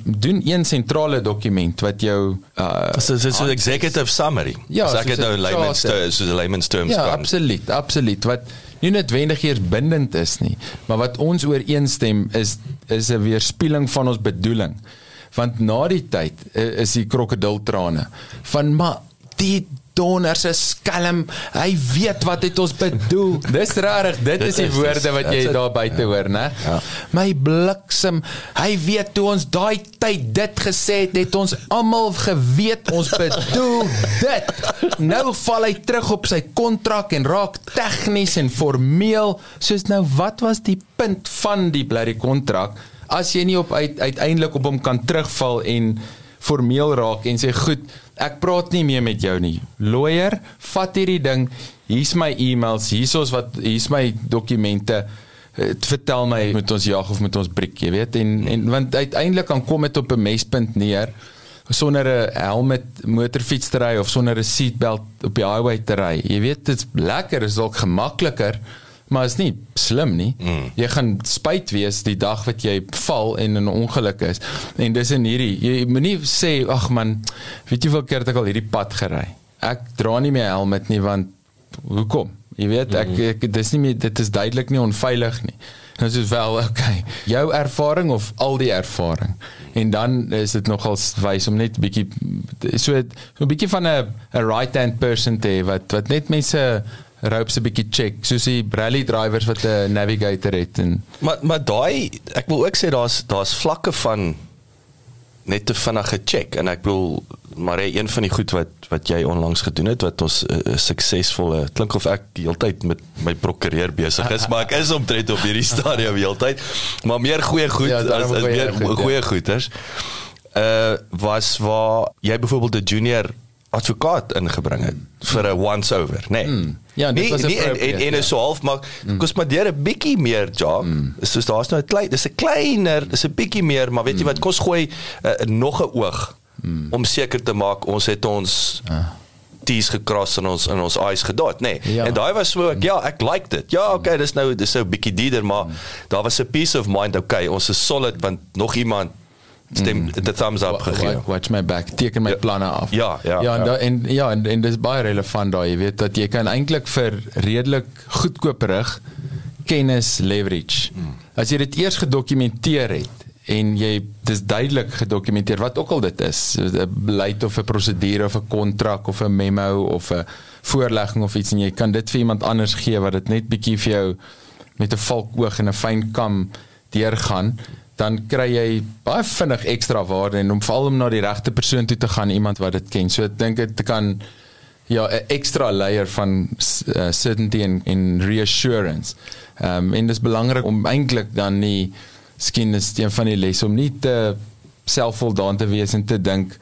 Doen een sentrale dokument wat jou uh so so, so executive summary. Ja so ek het nou layman's terms so layman's terms ja kan. absoluut absoluut. Wat nie noodwendig eers bindend is nie maar wat ons ooreenstem is is 'n weerspieëling van ons bedoeling. Want na die tyd is die krokodiltrane van maar die donder se skelm. Hy weet wat dit ons bedoel. Dis rarig. Dit is die woorde wat jy daar buite hoor, né? Ja. My bliksem. Hy weet toe ons daai tyd dit gesê het, het ons almal geweet ons bedoel dit. Nou val hy terug op sy kontrak en raak tegnies en formeel. Soos nou, wat was die punt van die blerrie kontrak as jy nie op uit, uiteindelik op hom kan terugval en formeel raak en sê goed ek praat nie meer met jou nie. Lawyer, vat hierdie ding. Hier's my e-mails, hier's wat hier's my dokumente. Eh, vertel my moet ons jag of moet ons breek, jy weet? En en want uiteindelik kan kom dit op 'n mespunt neer sonder 'n helm motorfiets te ry of sonder 'n seatbelt op die highway te ry. Jy weet dit's lekker, is dalk gemakliker maar is nie slim nie. Mm. Jy gaan spyt wees die dag wat jy val en in 'n ongeluk is. En dis in hierdie jy moenie sê ag man, weet jy hoeveel keer het ek al hierdie pad gery? Ek dra nie my helm nie want hoekom? Jy weet ek, mm. ek dis nie meer dit is duidelik nie onveilig nie. Dit is wel okay. Jou ervaring of al die ervaring. En dan is dit nogal wys om net bietjie so 'n bietjie van 'n 'n right hand person te wat wat net mense ropes 'n bietjie check soos die rally drivers wat 'n navigator het en maar maar daai ek wil ook sê daar's daar's vlakke van net te vinnig gecheck en ek bedoel maar hey, een van die goed wat wat jy onlangs gedoen het wat ons 'n uh, suksesvolle klink of ek heeltyd met my prokureur besig is maar ek is omtrent op hierdie stadium heeltyd maar meer goeie goed Ja, ja, as, as goeie meer goed, ja. goeie goeders uh was waar jy byvoorbeeld 'n junior advokaat ingebring het vir 'n once over nê nee. Hmm. Ja, dit nee, was nee, en en en ja. is so half maar kos maar deur 'n bietjie meer job. Mm. Soos daar's nou 'n klein dis 'n kleiner, dis 'n bietjie meer, maar weet jy wat kos gooi uh, nog 'n oog mm. om seker te maak ons het ons Ah. T's gekras en ons in ons I's gedot, nê. Nee. Ja. En daai was so ek ja, ek like dit. Ja, okay, dis nou dis nou 'n bietjie dierder, maar mm. daar was 'n peace of mind, okay, ons is solid want nog iemand stem mm. the thumbs up gegee. Watch, watch my back, teken my Ja. planne af. Ja, ja, Ja, en ja. da, en ja, en, en dis baie relevant daai, jy weet dat jy kan eintlik vir redelik goedkoperig kennis leverage. Hmm. As jy dit eers gedokumenteer het en jy dis duidelik gedokumenteer wat ook al dit is, 'n beleid of 'n prosedure of 'n kontrak of 'n memo of 'n voorlegging of iets en jy kan dit vir iemand anders gee wat dit net bietjie vir jou met 'n valkoog en 'n fyn kam deurgaan dan kry jy baie vinnig ekstra waarde en om veral om na die regte persoon toe te gaan iemand wat dit ken. So ek dink dit kan ja 'n ekstra layer van uh, certainty en en reassurance. Ehm um, en dit is belangrik om eintlik dan nie skien is een van die lesse om nie te selfvoldaan te wees en te dink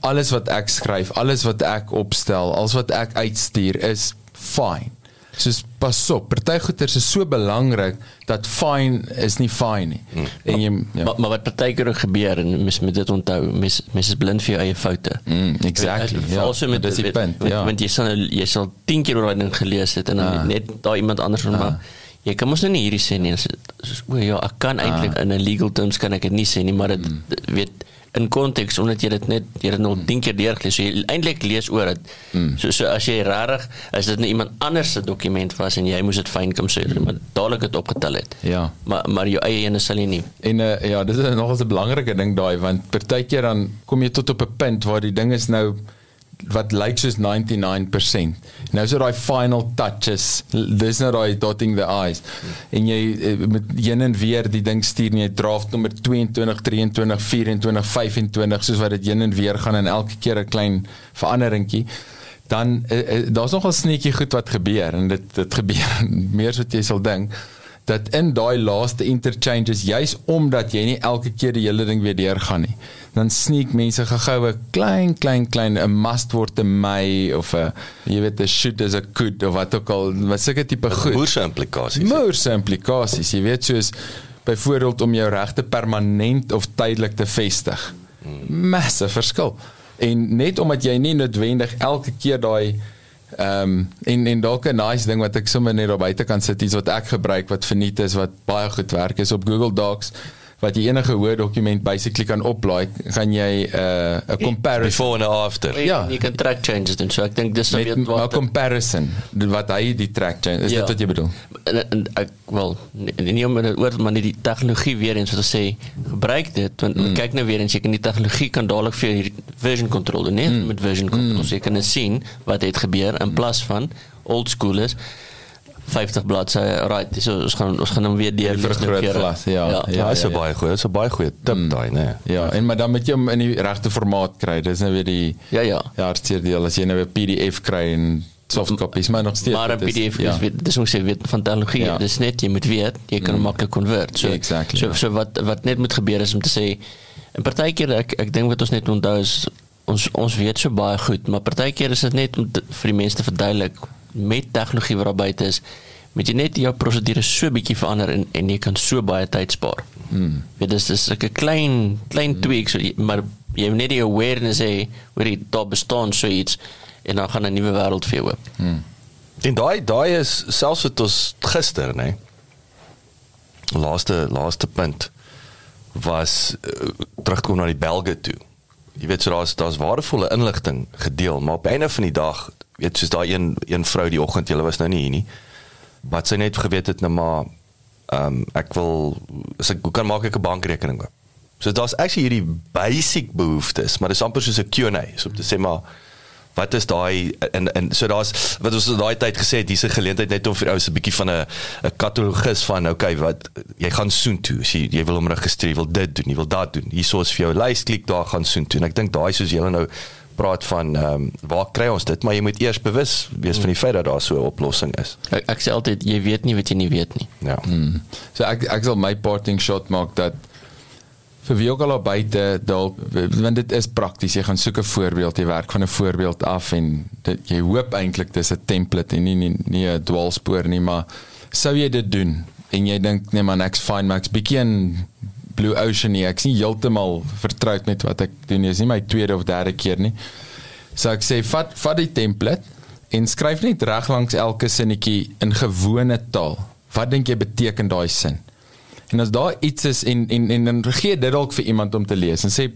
alles wat ek skryf, alles wat ek opstel, alles wat ek uitstuur is fyn. Soos pas op, party goeters is so belangrik dat fyn is nie fyn nie. Hmm. En jy ja. Maar, maar wat partykeer ook gebeur en mens moet dit onthou, mens mens is blind vir jou eie foute. Mm, exactly. Ja, Also met dis die punt. Ja. Want jy sal jy sal 10 keer oor daai ding gelees het en dan Ah. net daar iemand anders van maar jy kan mos nou nie hierdie sê nie. Soos, o ja, ek kan eintlik in 'n legal terms kan ek dit nie sê nie, maar dit Mm. weet in konteks omdat jy dit net jy het dit nog 10 keer deurgelees. So jy eintlik lees oor dit. Mm. So so as jy regtig as dit nou iemand anders se dokument was en jy moes dit fyn kom sê, maar dadelik dit opgetel het. Ja. Maar maar jou eie ene sal jy nie. En uh, ja, dis is nog 'n belangrike ding daai want partykeer dan kom jy tot op 'n punt waar die ding is nou wat lyk soos 99%. Nou is dit daai final touches. Dis nou daai dotting the i's. En jy eh, met heen en weer die ding stuur en jy draft nommer 22, 23, 24, 25 soos wat dit heen en weer gaan en elke keer 'n klein veranderingkie dan uh, uh, daar's nogal sneetjie goed wat gebeur en dit dit gebeur meer as wat jy sal dink dat in daai laaste interchanges juis omdat jy nie elke keer die hele ding weer deurgaan nie dan sneek mense gou-gou 'n klein klein klein 'n must word 'n my of 'n jy weet 'n should is 'n could of wat ook al wat sulke tipe goed. Moerse implikasies. moerse implikasies jy weet soos byvoorbeeld om jou regte permanent of tydelik te vestig. Massive verskil. En net omdat jy nie noodwendig elke keer daai ehm um, en en dalk 'n nice ding wat ek sommer net daar buite kan sit iets wat ek gebruik wat verniet is wat baie goed werk is op Google Docs wat jy enige Word dokument basically kan oplaai gaan jy 'n uh, 'n comparison Before and after. Jy, Ja. jy kan track changes doen. So ek dink dis nou met weet 'n wat comparison wat hy die track change is Ja. dit wat jy bedoel en, en ek wel nie, nie om dit oor maar nie die tegnologie weer eens wat ons sê gebruik dit want mm. kyk nou weer eens jy kan die tegnologie kan dadelik vir jou hierdie version control doen net mm. met version control mm. so jy kan net sien wat het gebeur in plaas van old school is 50 bladsye right so ons gaan ons gaan hom weer deur Die lees kere. glas, ja. Ja, Ja, dis 'n ja. baie goeie, dis 'n baie goeie tip daai, né? Ja, en maar dan moet jy hom in die regte formaat kry. Dis nou weer die Ja, ja. Ja, hartseer deel as jy nou 'n PDF kry en soft copies, maar nog steeds. maar 'n dit is- PDF ja. is weet dis moet sê weet van tegnologie Ja. dis net jy moet weet jy kan hom maklik convert so Exactly, so, ja. so wat wat net moet gebeur is om te sê en partykeer ek ek dink wat ons net onthou is ons ons weet so baie goed maar partykeer is dit net om te, vir die mense te verduidelik met tegnologie wat daar buite is moet jy net jou prosedure so bietjie verander en en jy kan so baie tyd spaar. Mm. Dit is dis 'n klein klein mm. tweak so jy, maar jy moet net die awareness hê oor die daar bestaan so iets en dan gaan 'n nuwe wêreld vir jou oop. Hmm. En daai daai is selfs wat ons gister, né? Laaste laaste punt was uh, terugkom na die Belge toe. Jy weet so daar's daar's waardevolle inligting gedeel, maar op einde van die dag, weet soos daai een een vrou die oggend, julle was nou nie hier nie. Wat sy net geweet het nou maar ehm um, ek wil as ek kan maak ek 'n bankrekening oop. So daar's actually hierdie basic behoeftes, maar dis amper soos 'n Q&A, so om te sê maar Wat is daai en en so daar's wat ons daai tyd gesê het hier's 'n geleentheid net om vir ouens 'n bietjie van 'n 'n katalogus van okay wat jy gaan soen toe as jy jy wil hom registreer, jy wil dit doen, jy wil dat doen. Hierso is vir jou lys klik daar gaan soen toe. En ek dink daai soos julle nou praat van ehm um, waar kry ons dit, maar jy moet eers bewus wees van die feit dat daar so 'n oplossing is. Ek, ek sê altyd jy weet nie wat jy nie weet nie. Ja. Hmm. So ek ek sal my parting shot maak dat vir wie ook al daar buite dalk want dit is prakties jy gaan soek 'n voorbeeld jy werk van 'n voorbeeld af en dit, jy hoop eintlik dis 'n template en nie nie nie 'n dwaalspoor nie maar sou jy dit doen en jy dink nee man ek's fine maar ek's bietjie in blue ocean nie ek's nie heeltemal vertroud met wat ek doen nie is nie my tweede of derde keer nie so ek sê vat vat die template en skryf net reg langs elke sinnetjie in gewone taal wat dink jy beteken daai sin En as daar iets is en en en dan gee dit dalk vir iemand om te lees en sê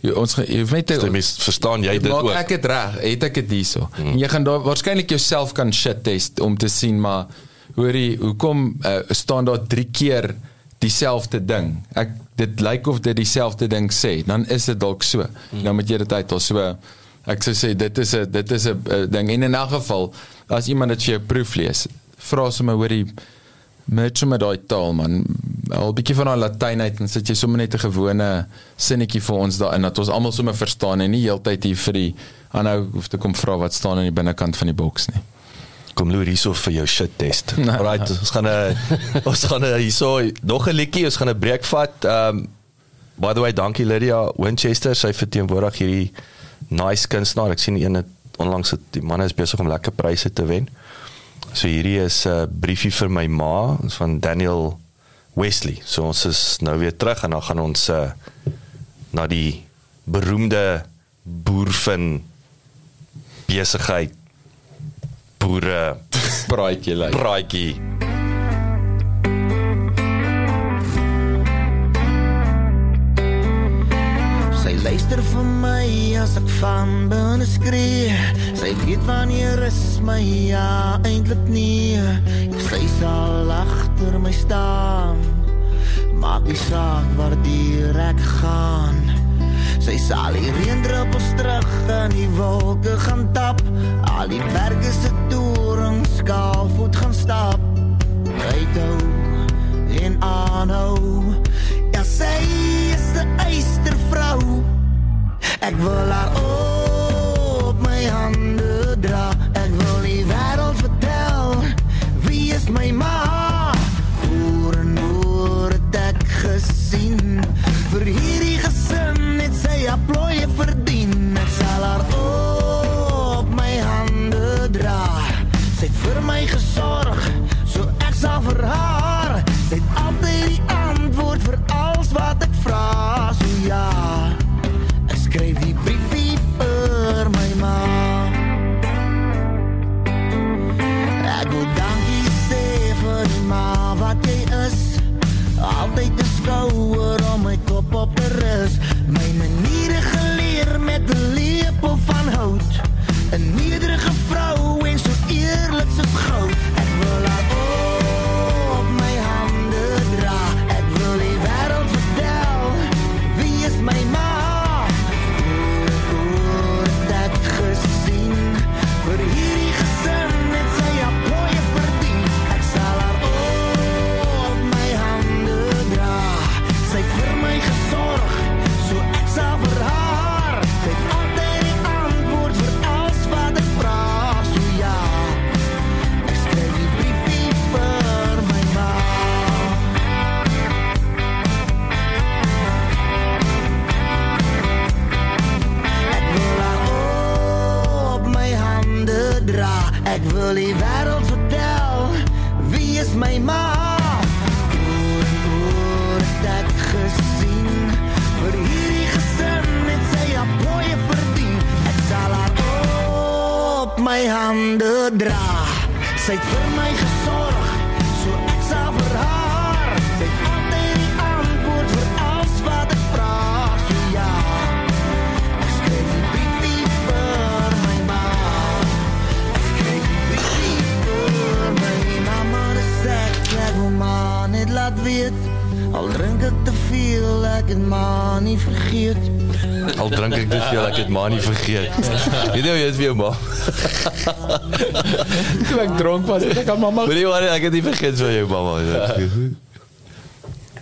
jy, ons jy hoef net te mis verstaan jy dit ook. ek dit reg, het ek dit hierso. Hmm. En jy gaan daar waarskynlik jouself kan shit test om te sien maar hoorie, hoekom uh, staan daar drie keer dieselfde ding? Ek dit lyk of dit dieselfde ding sê, dan is dit dalk so. Hmm. Dan moet jy dit uit al so ek sou sê dit is 'n dit is 'n uh, ding en in elk geval as iemand dit vir jou proef lees, vra sommer hoorie merge met daai taal man. Al 'n bietjie van daai Latyn uit en sit jy sommer net 'n gewone sinnetjie vir ons daarin dat ons almal sommer verstaan en nie heeltyd hier vir die aanhou hoef te kom vra wat staan aan die binnekant van die boks nie. Kom loer hierso vir jou shit test. Nee. Alright, ons gaan 'n ons gaan 'n hierso nog 'n liedjie, ons gaan 'n breek vat. Um by the way, dankie Lydia Winchester, sy verteenwoordig hierdie nice kunstenaar. Ek sien een het onlangs het die man is besig om lekker pryse te wen. So hierdie is 'n uh, briefie vir my ma van Daniel Wesley. So ons is nou weer terug en dan gaan ons uh, na die beroemde boervin besigheid boere Praatjie lyk. praatjie. Sy luister vir my as ek van binne skree. Sy weet wanneer is my ja eintlik nie. Sy sal agter my staan. Maak nie saak waar die ek gaan. Sy sal die reendruppels terug in die wolke gaan tap. Al die berge se torings skaalvoet gaan stap. Ryhou en aanhou. Ja, sy is 'n eystervrou. Ek wil haar op my hande dra. Ek wil die wêreld vertel wie is my ma. Oor en oor het ek gesien. Vir hierdie nie vergeet. Weet jy hoe jy is vir jou ma? Toe ek dronk was, het ek aan mamma jy wat ek het nie vergeet van jou mamma.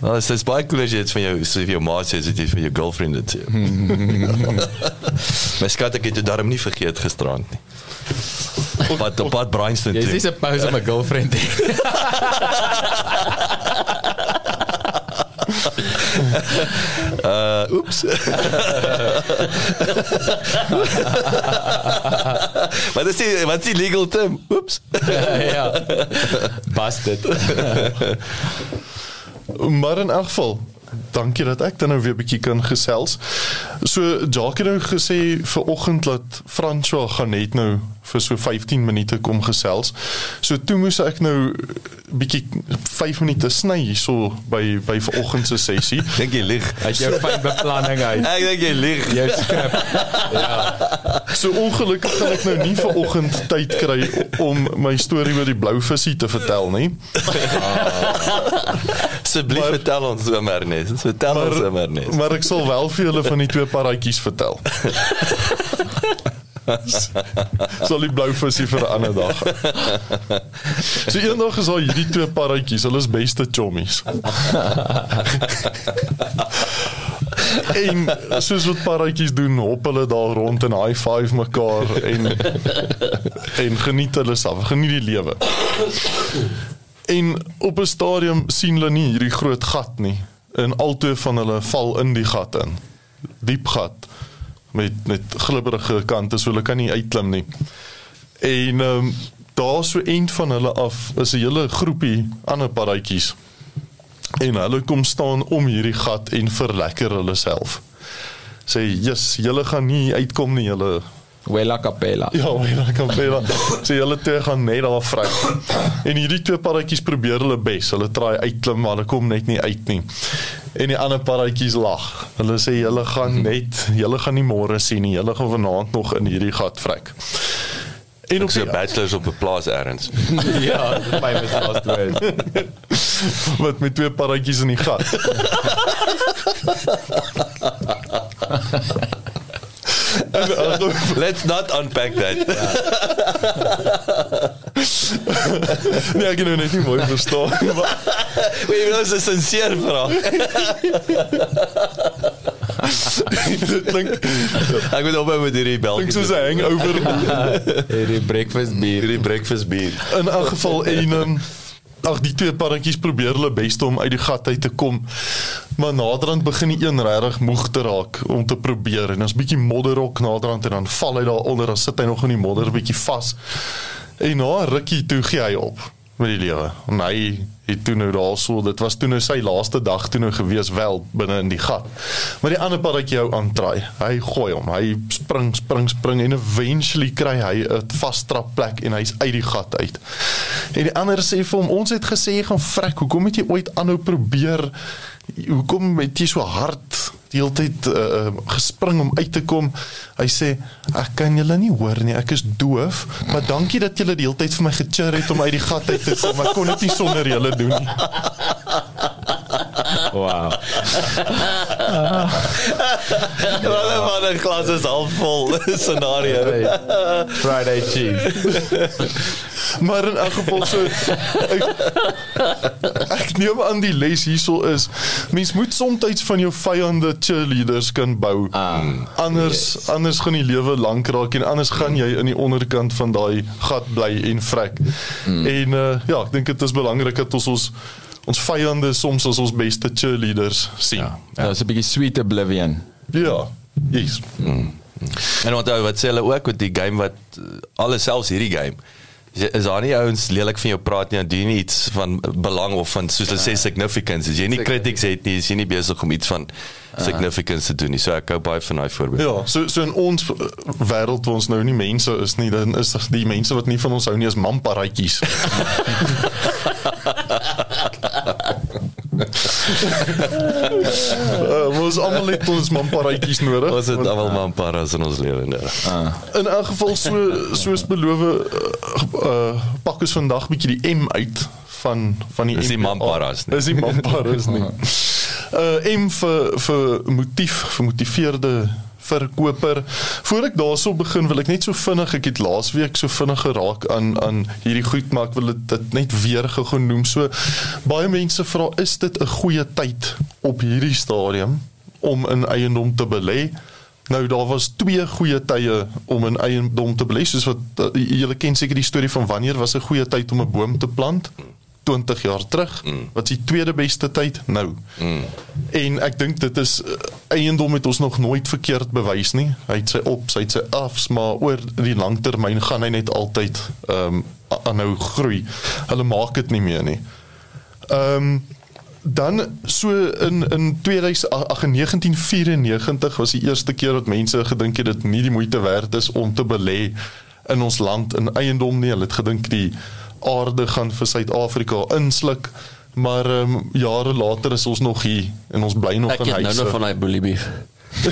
Nou, dit is baie cool as jy dit van jou so vir jou ma sê dit is vir jou girlfriend dit. My skat ek het dit daarom nie vergeet gisterand nie. Wat op pad Bryanston toe. is 'n pause met my girlfriend. Uh oeps. wat is die wat is die legal term? Oeps. ja. Busted. Maar in elk geval, dankie dat ek dan nou weer 'n bietjie kan gesels. So Jacques het nou gesê vir oggend dat François gaan net nou vir so 15 minute kom gesels. So toe moes ek nou bietjie 5 minute sny hierso by by vanoggend se sessie. Dink jy lieg? As jou fyn beplanning uit. Ek dink jy lieg. Jou skrip. So ongelukkig gaan ek nou nie vanoggend tyd kry om my storie oor die blou visie te vertel nie. Asseblief vertel ons oor Ernest. Vertel ons oor Ernest. maar ek sal wel vir julle van die twee paradjies vertel. sal die blou visie vir 'n ander dag. So eendag is daar hierdie twee paradjies, hulle is beste chommies. en soos wat paradjies doen, hop hulle daar rond en high five mekaar en en geniet hulle self, geniet die lewe. En op 'n stadium sien hulle nie hierdie groot gat nie. En altoe van hulle val in die gat in. Diep gat met met glibberige kante, so hulle kan nie uitklim nie. En ehm um, daar so eind van hulle af is 'n hele groepie ander paradjies. En hulle kom staan om hierdie gat en verlekker hulle self. Sê, "Jesus, julle gaan nie uitkom nie, julle Wela Capella. Ja, Wela Campbell. so julle twee gaan net daar vry. En hierdie twee paradjies probeer hulle bes. Hulle traai uitklim, maar hulle kom net nie uit nie. En die ander paradjies lag. Hulle sê julle gaan net, julle gaan nie môre sien nie. Julle gaan vanaand nog in hierdie gat vrek. En so die, bachelors op 'n plaas ergens. ja, my mis last word. wat met twee paradjies in die gat. Let's not unpack that. nee, ek kan nou net nie mooi verstaan. nie, Weet jy, dit is 'n sincere vraag. dit klink Ek moet ophou met hierdie bel. klink soos 'n hangover. Hierdie breakfast beer. hierdie breakfast bier. In elk geval en um, ag die twee paradjies probeer hulle bes om uit die gat uit te kom. Maar naderhand begin die een regtig moeg te raak om te probeer en ons bietjie modderrok naderhand en dan val hy daaronder dan sit hy nog in die modder bietjie vas. En na 'n rukkie toe gee hy op met die lewe. En hy het toe nou daarso, dit was toe nou sy laaste dag toe nou gewees wel binne in die gat. Maar die ander paradjie hou aan try. Hy gooi hom. Hy spring, spring, spring en eventually kry hy 'n vastrap plek en hy's uit die gat uit. En die ander sê vir hom, ons het gesê jy gaan vrek. Hoekom het jy ooit aanhou probeer? Hoekom het jy so hard die hele tyd uh, gespring om uit te kom? Hy sê, ek kan julle nie hoor nie. Ek is doof, maar dankie dat julle die hele tyd vir my gechir het om uit die gat uit te kom. Ek kon dit nie sonder julle doen nie. Wow. Wat van 'n glas is half vol scenario. Friday cheese. Maar in elk geval so ek, ek neem aan die les hierso is mens moet soms van jou vyande cheerleaders kan bou. Ah, anders yes. anders gaan die lewe lank raak en anders gaan jy in die onderkant van daai gat bly en vrek. Mm. En uh, ja, ek dink dit is belangrik dat ons ons ons vyande soms as ons beste cheerleaders sien. Ja, dit is 'n bietjie sweet oblivion. Ja. Yes. En onthou wat sê hulle ook met die game wat uh, alles selfs hierdie game is daar nie ouens lelik van jou praat nie en doen nie iets van belang of van soos hulle sê significance as jy nie critics het nie is jy nie besig om iets van significance te doen nie. So ek hou baie van daai voorbeeld. Ja, so so in ons uh, wêreld waar ons nou nie mense is nie, dan is die mense wat nie van ons hou nie as mamparatjies. uh, ons almal het ons mamparatjies nodig. ons het almal maar 'n paar as in ons lewe nou In elk geval so soos beloof uh, uh, pak ons vandag bietjie die M uit van van die Dis die MPA. mamparas nie. Dis die mamparas nie. Uh M vir vir motief, vir motiveerde verkoper. Voor ek daarso begin, wil ek net so vinnig, ek het laasweek so vinnig geraak aan aan hierdie goed, maar ek wil dit, net weer genoem. So baie mense vra, is dit 'n goeie tyd op hierdie stadium om in eiendom te belê? Nou daar was twee goeie tye om in eiendom te belê, soos wat uh, julle ken seker die storie van wanneer was 'n goeie tyd om 'n boom te plant? 20 jaar terug. Mm. Wat is die tweede beste tyd nou? Mm. En ek dink dit is uh, eiendom het ons nog nooit verkeerd bewys nie. Hy het sy ops, hy het sy afs, maar oor die langtermyn gaan hy net altyd ehm um, aanhou groei. Hulle maak dit nie meer nie. Ehm um, dan so in in 1994 was die eerste keer dat mense gedink het dit nie die moeite werd is om te belê in ons land in eiendom nie. Hulle het gedink die aarde gaan vir Suid-Afrika insluk. Maar ehm um, jare later is ons nog hier en ons bly nog Ek in het huise. nou nog van daai bully beef.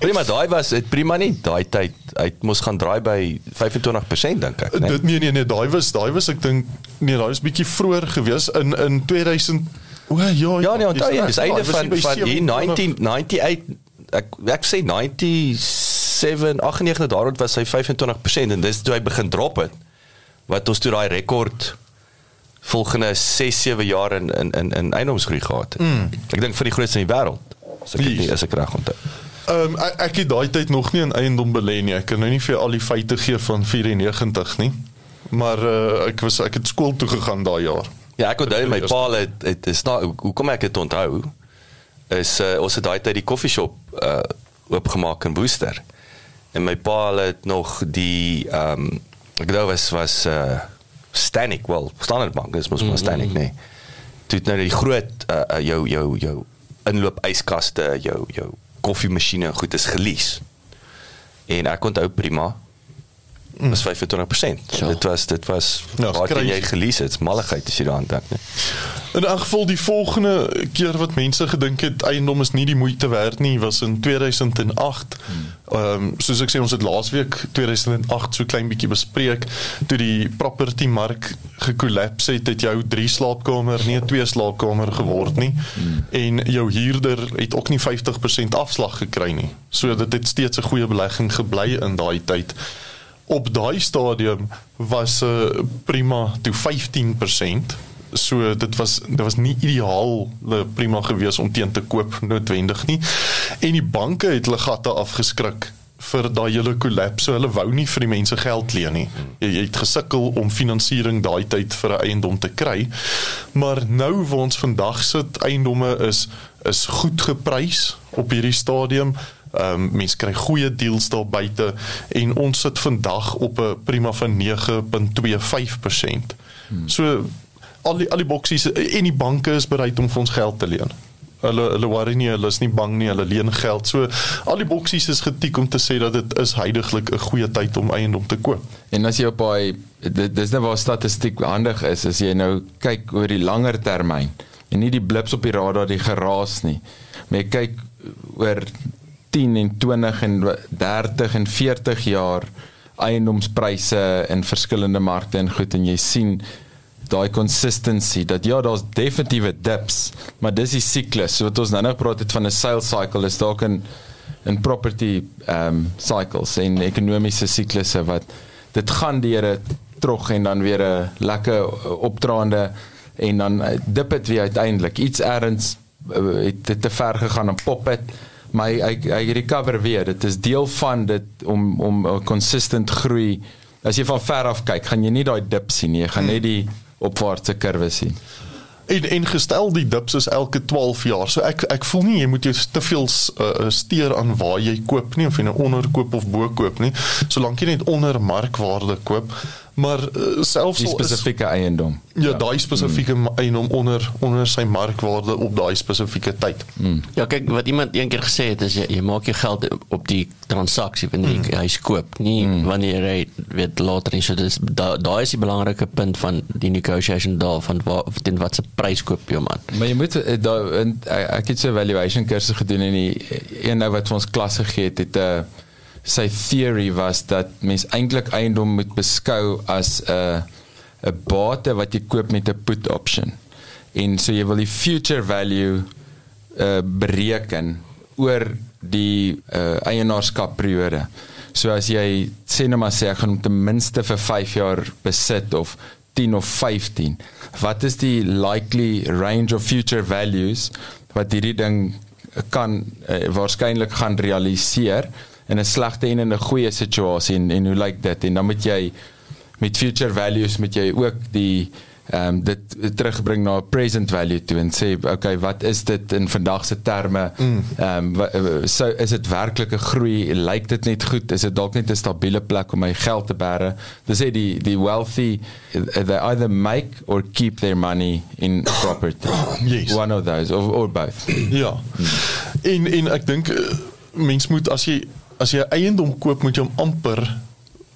Hoorie maar daai was dit prima nie. Daai tyd hy moes gaan draai by 25% dink ek, né? Dit nee nee nee, daai was daai was ek dink nee, daai was bietjie vroeër gewees in in 2000 O ja, Ja nee, onthou jy, dis einde van van hier 27. 1998 ek ek sê 97 98 daaroor was hy 25% en dis toe hy begin drop het. Wat ons toe daai rekord volgende 6 7 jaar in in in in eiendomsgroei gehad het. Mm. Ek dink vir die grootste in die wêreld. As ek nie as ek reg onthou. Ehm um, ek, ek het daai tyd nog nie in eiendom belê nie. Ek kan nou nie vir al die feite gee van 94 nie. Maar uh, ek was ek het skool toe gegaan daai jaar. Ja, ek onthou my pa het het is nou hoekom ek dit onthou is uh, ons het daai tyd die koffieshop uh oopgemaak in Woester. En my pa het nog die ehm um, ek dink was was uh Stanik, wel, Standard Bank, dis mos maar Stanik, nee. Toe het nou die groot uh, uh jou jou jou inloop yskaste, jou jou koffiemasjiene en goed is gelees. En ek onthou prima was 25%. Ja. Dit was dit was Ja, ja, wat jy gelees het, malligheid as jy daaraan dink, nee. In 'n geval die volgende keer wat mense gedink het eiendom is nie die moeite werd nie, was in 2008. Ehm um, soos ek sê ons het laasweek 2008 so klein bietjie bespreek toe die property mark gekollapse het, het jou 3 slaapkamer nie 'n 2 slaapkamer geword nie. En jou huurder het ook nie 50% afslag gekry nie. So dit het steeds 'n goeie belegging gebly in daai tyd. Op daai stadium was 'n uh, prima toe 15% so dit was dit was nie ideaal le prima gewees om teen te koop noodwendig nie. En die banke het hulle gatte afgeskrik vir daai hele kollaps so hulle wou nie vir die mense geld leen nie. Jy, jy het gesukkel om finansiering daai tyd vir 'n eiendom te kry. Maar nou waar ons vandag sit eiendomme is is goed geprys op hierdie stadium Ehm um, mense kry goeie deals daar buite en ons sit vandag op 'n prima van 9.25%. Hmm. So al die al die boksies en die banke is bereid om vir ons geld te leen. Hulle hulle worry nie, hulle is nie bang nie, hulle leen geld. So al die boksies is getik om te sê dat dit is heidaglik 'n goeie tyd om eiendom te koop. En as jy op daai dis nou waar statistiek handig is as jy nou kyk oor die langer termyn en nie die blips op die radar die geraas nie. Maar jy kyk oor 10 en 20 en 30 en 40 jaar eiendomspryse in verskillende markte en goed en jy sien daai consistency dat ja daar's definitiewe dips maar dis die siklus so wat ons nou nou gepraat het van 'n sales cycle is dalk 'n in property um cycles en ekonomiese siklusse wat dit gaan deur 'n trog en dan weer 'n lekker opdraande en dan dip dit weer uiteindelik. Iets erns uh, het dit te ver gegaan en pop dit maar hy hy, hy recover weer dit is deel van dit om om 'n consistent groei as jy van ver af kyk gaan jy nie daai dip sien nie jy gaan net die opwaartse kurwe sien En en gestel die dips is elke 12 jaar. So ek ek voel nie jy moet jou te veel uh, steur aan waar jy koop nie of jy nou onder koop of bo koop nie. Solank jy net onder markwaarde koop. Maar uh, selfs die spesifieke eiendom Ja, daai spesifieke mm. eiendom onder onder sy markwaarde op daai spesifieke tyd. Mm. Ja, kyk wat iemand een keer gesê het is jy, jy maak jou geld op die transaksie wanneer jy mm. huis koop, nie mm. wanneer jy weet later nie. So dis daai da is die belangrike punt van die negotiation daar van waar teen watse prys koop jy hom aan. Maar jy moet eh, daar in ek het so 'n valuation kursus gedoen en die een nou wat vir ons klas gegee het het 'n uh, sy theory was dat mens eintlik eiendom moet beskou as 'n 'n bate wat jy koop met 'n put option. en so jy wil die future value uh bereken oor die uh eienaarskapperiode. So as jy sê net maar sê ek gaan hom ten minste vir 5 jaar besit of 10 of 15. Wat is die likely range of future values wat hierdie ding kan uh, waarskynlik gaan realiseer in 'n slegte en in 'n goeie situasie en, en hoe lyk dit? En dan moet jy met future values moet jy ook die ehm um, dit terugbring na present value toe en sê okay wat is dit in vandag se terme ehm um, so is dit werklike groei? Lyk dit net goed? Is dit dalk net 'n stabiele plek om my geld te bære? Dis sê die die wealthy they either make or keep their money in property. Yes. one of those or, or both. Ja. En en ek dink eh, mens moet as jy as jy eiendom koop moet jy hom amper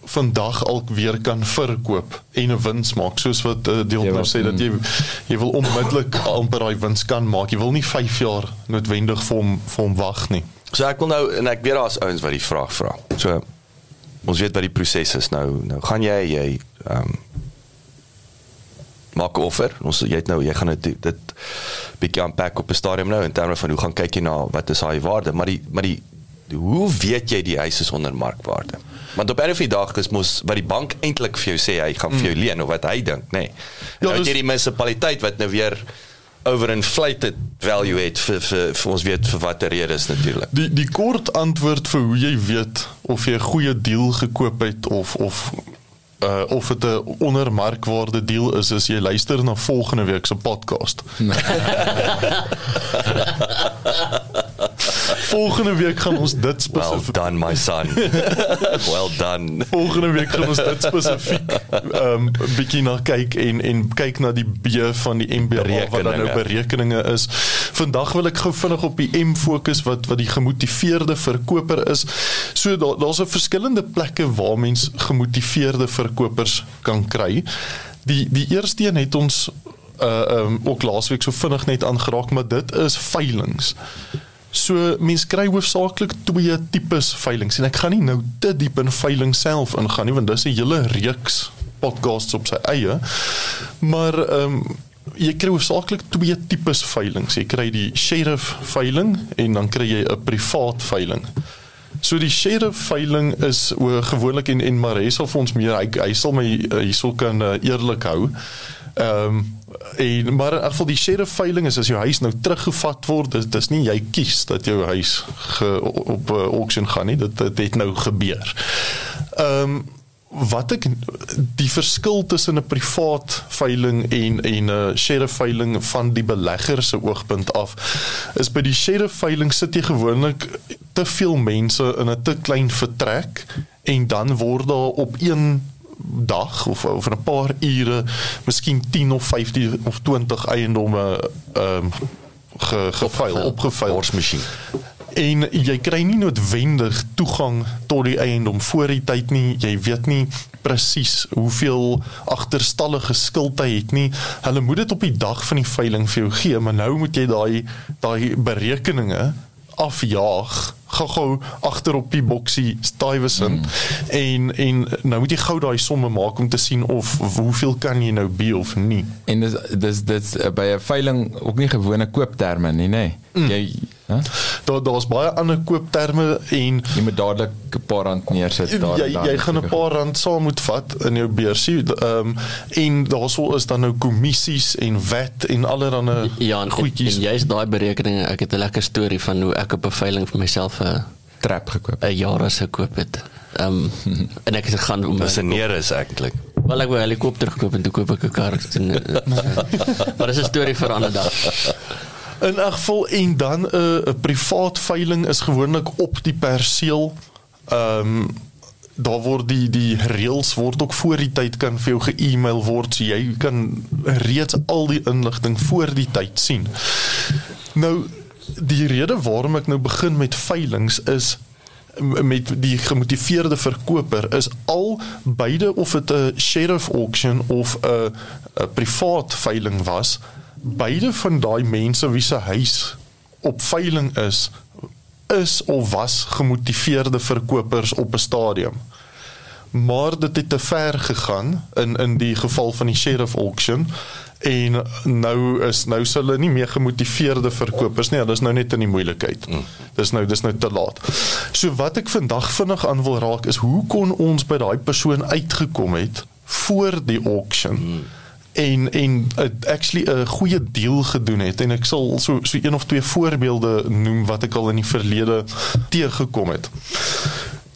vandag al weer kan verkoop en 'n wins maak soos wat uh, Dion Ja, wat- sê dat jy jy wil onmiddellik amper daai wins kan maak. Jy wil nie 5 jaar noodwendig vir hom vir hom wag nie. So ek wil nou en ek weet daar's ouens wat die vraag vra. So ons weet wat die proses is nou. Nou gaan jy jy ehm um, maak 'n offer. Ons jy het nou jy gaan dit dit bietjie aanpak op 'n stadium nou in terme van hoe gaan kyk jy na wat is daai waarde, maar die maar die hoe weet jy die huis is onder markwaarde? Want op 'n of die dag is mos wat die bank eintlik vir jou sê hy gaan vir jou leen of wat hy dink, nê. Nee. Ja, Ja, nou dis- jy die munisipaliteit wat nou weer overinflated value het vir vir, vir ons weet vir watter redes natuurlik. Die die kort antwoord vir hoe jy weet of jy 'n goeie deal gekoop het of of uh of dit 'n ondermarkwaarde deal is as jy luister na volgende week se podcast. volgende week gaan ons dit Well spesifiek done my son. well done. volgende week gaan ons dit spesifiek ehm um, bietjie na kyk en en kyk na die B van die MBA wat dan nou Berekeninge. is. Vandag wil ek gou vinnig op die M fokus wat wat die gemotiveerde verkoper is. So daar daar's 'n verskillende plekke waar mens gemotiveerde verkopers kan kry. Die die eerste een het ons uh um, ook laasweek so vinnig net aangeraak, maar dit is veilings. So mense kry hoofsaaklik twee tipes veilinge en ek gaan nie nou te diep in veiling self ingaan nie want dis 'n hele reeks podcasts op sy eie. Maar ehm um, jy kry hoofsaaklik twee tipes veilinge. Jy kry die sheriff veiling en dan kry jy 'n privaat veiling. So die sheriff veiling is o gewoonlik en en Mares sal vir ons meer hy, hy sal my uh, hierso kan uh, eerlik hou. Ehm um, en maar in geval die sheriff veiling is as jou huis nou teruggevat word, dis dis nie jy kies dat jou huis ge, op uh, auction gaan nie, dit dit het nou gebeur. Ehm um, wat ek die verskil tussen 'n privaat veiling en en 'n sheriff veiling van die belegger se oogpunt af is by die sheriff veiling sit jy gewoonlik te veel mense in 'n te klein vertrek en dan word daar op een dag of of 'n paar ure miskien 10 of 15 of 20 eiendomme ehm um, ge, geveil opgeveil Borsmasjien. en jy kry nie noodwendig toegang tot die eiendom voor die tyd nie. Jy weet nie presies hoeveel agterstallige skuld hy het nie. Hulle moet dit op die dag van die veiling vir jou gee, maar nou moet jy daai daai berekeninge afjaag gou-gou agter op die boksie Stuyvesant mm. en en nou moet jy gou daai somme maak om te sien of, hoeveel kan jy nou be of nie. en dis dis dis uh, by 'n veiling ook nie gewone koopterme nie nê nee. jy hè Daar daar's baie ander koopterme en jy moet dadelik 'n paar rand neersit daar jy jy gaan 'n paar rand saam moet vat in jou beursie ehm um, en daarso is dan nou kommissies en wet en allerlei Ja, en, en, goedjies en jy's daai berekeninge. Ek het 'n lekker storie van hoe ek op 'n veiling vir myself 'n trap gekoop 'n Yaris gekoop het. Ehm um, en ek het gegaan om Dis 'n neer is eintlik. Wel ek wou 'n helikopter gekoop en toe koop ek 'n kar. En, uh, maar dis 'n storie vir 'n ander dag. In elk geval en dan 'n uh, 'n privaat veiling is gewoonlik op die perseel ehm um, daar word die die reëls word ook voor die tyd kan vir jou ge-email word so jy kan reeds al die inligting voor die tyd sien. Nou die rede waarom ek nou begin met veilings is met die gemotiveerde verkoper is al beide of dit 'n sheriff auction of 'n 'n privaat veiling was beide van daai mense wie se huis op veiling is is of was gemotiveerde verkopers op 'n stadium maar dit het te ver gegaan in in die geval van die sheriff auction en nou is nou s hulle nie meer gemotiveerde verkopers nie, hulle is nou net in die moeilikheid. Dis nou dis nou te laat. So wat ek vandag vinnig aan wil raak is hoe kon ons by daai persoon uitgekom het voor die auction? En en uh, actually 'n goeie deal gedoen het en ek sal so so een of twee voorbeelde noem wat ek al in die verlede teëgekom het.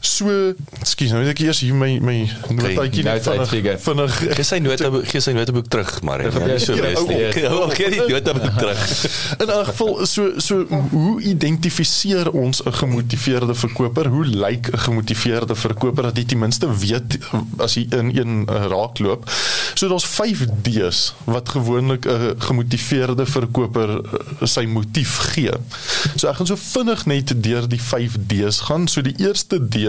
So, ekskuus, nou ek eers hier my my notaatjie net note uitfigure. vinnig vinnig Gee sy noteboek, gee sy noteboek terug, maar Dit gebeur so so bes nie. best, Ja, gee die noteboek terug. In 'n geval so so hoe identifiseer ons 'n gemotiveerde verkoper? Hoe lyk 'n gemotiveerde verkoper dat jy ten minste weet as jy in een uh, raakloop? So daar's 5 D's wat gewoonlik 'n gemotiveerde verkoper uh, sy motief gee. So ek gaan so vinnig net deur die 5 D's gaan. So die eerste D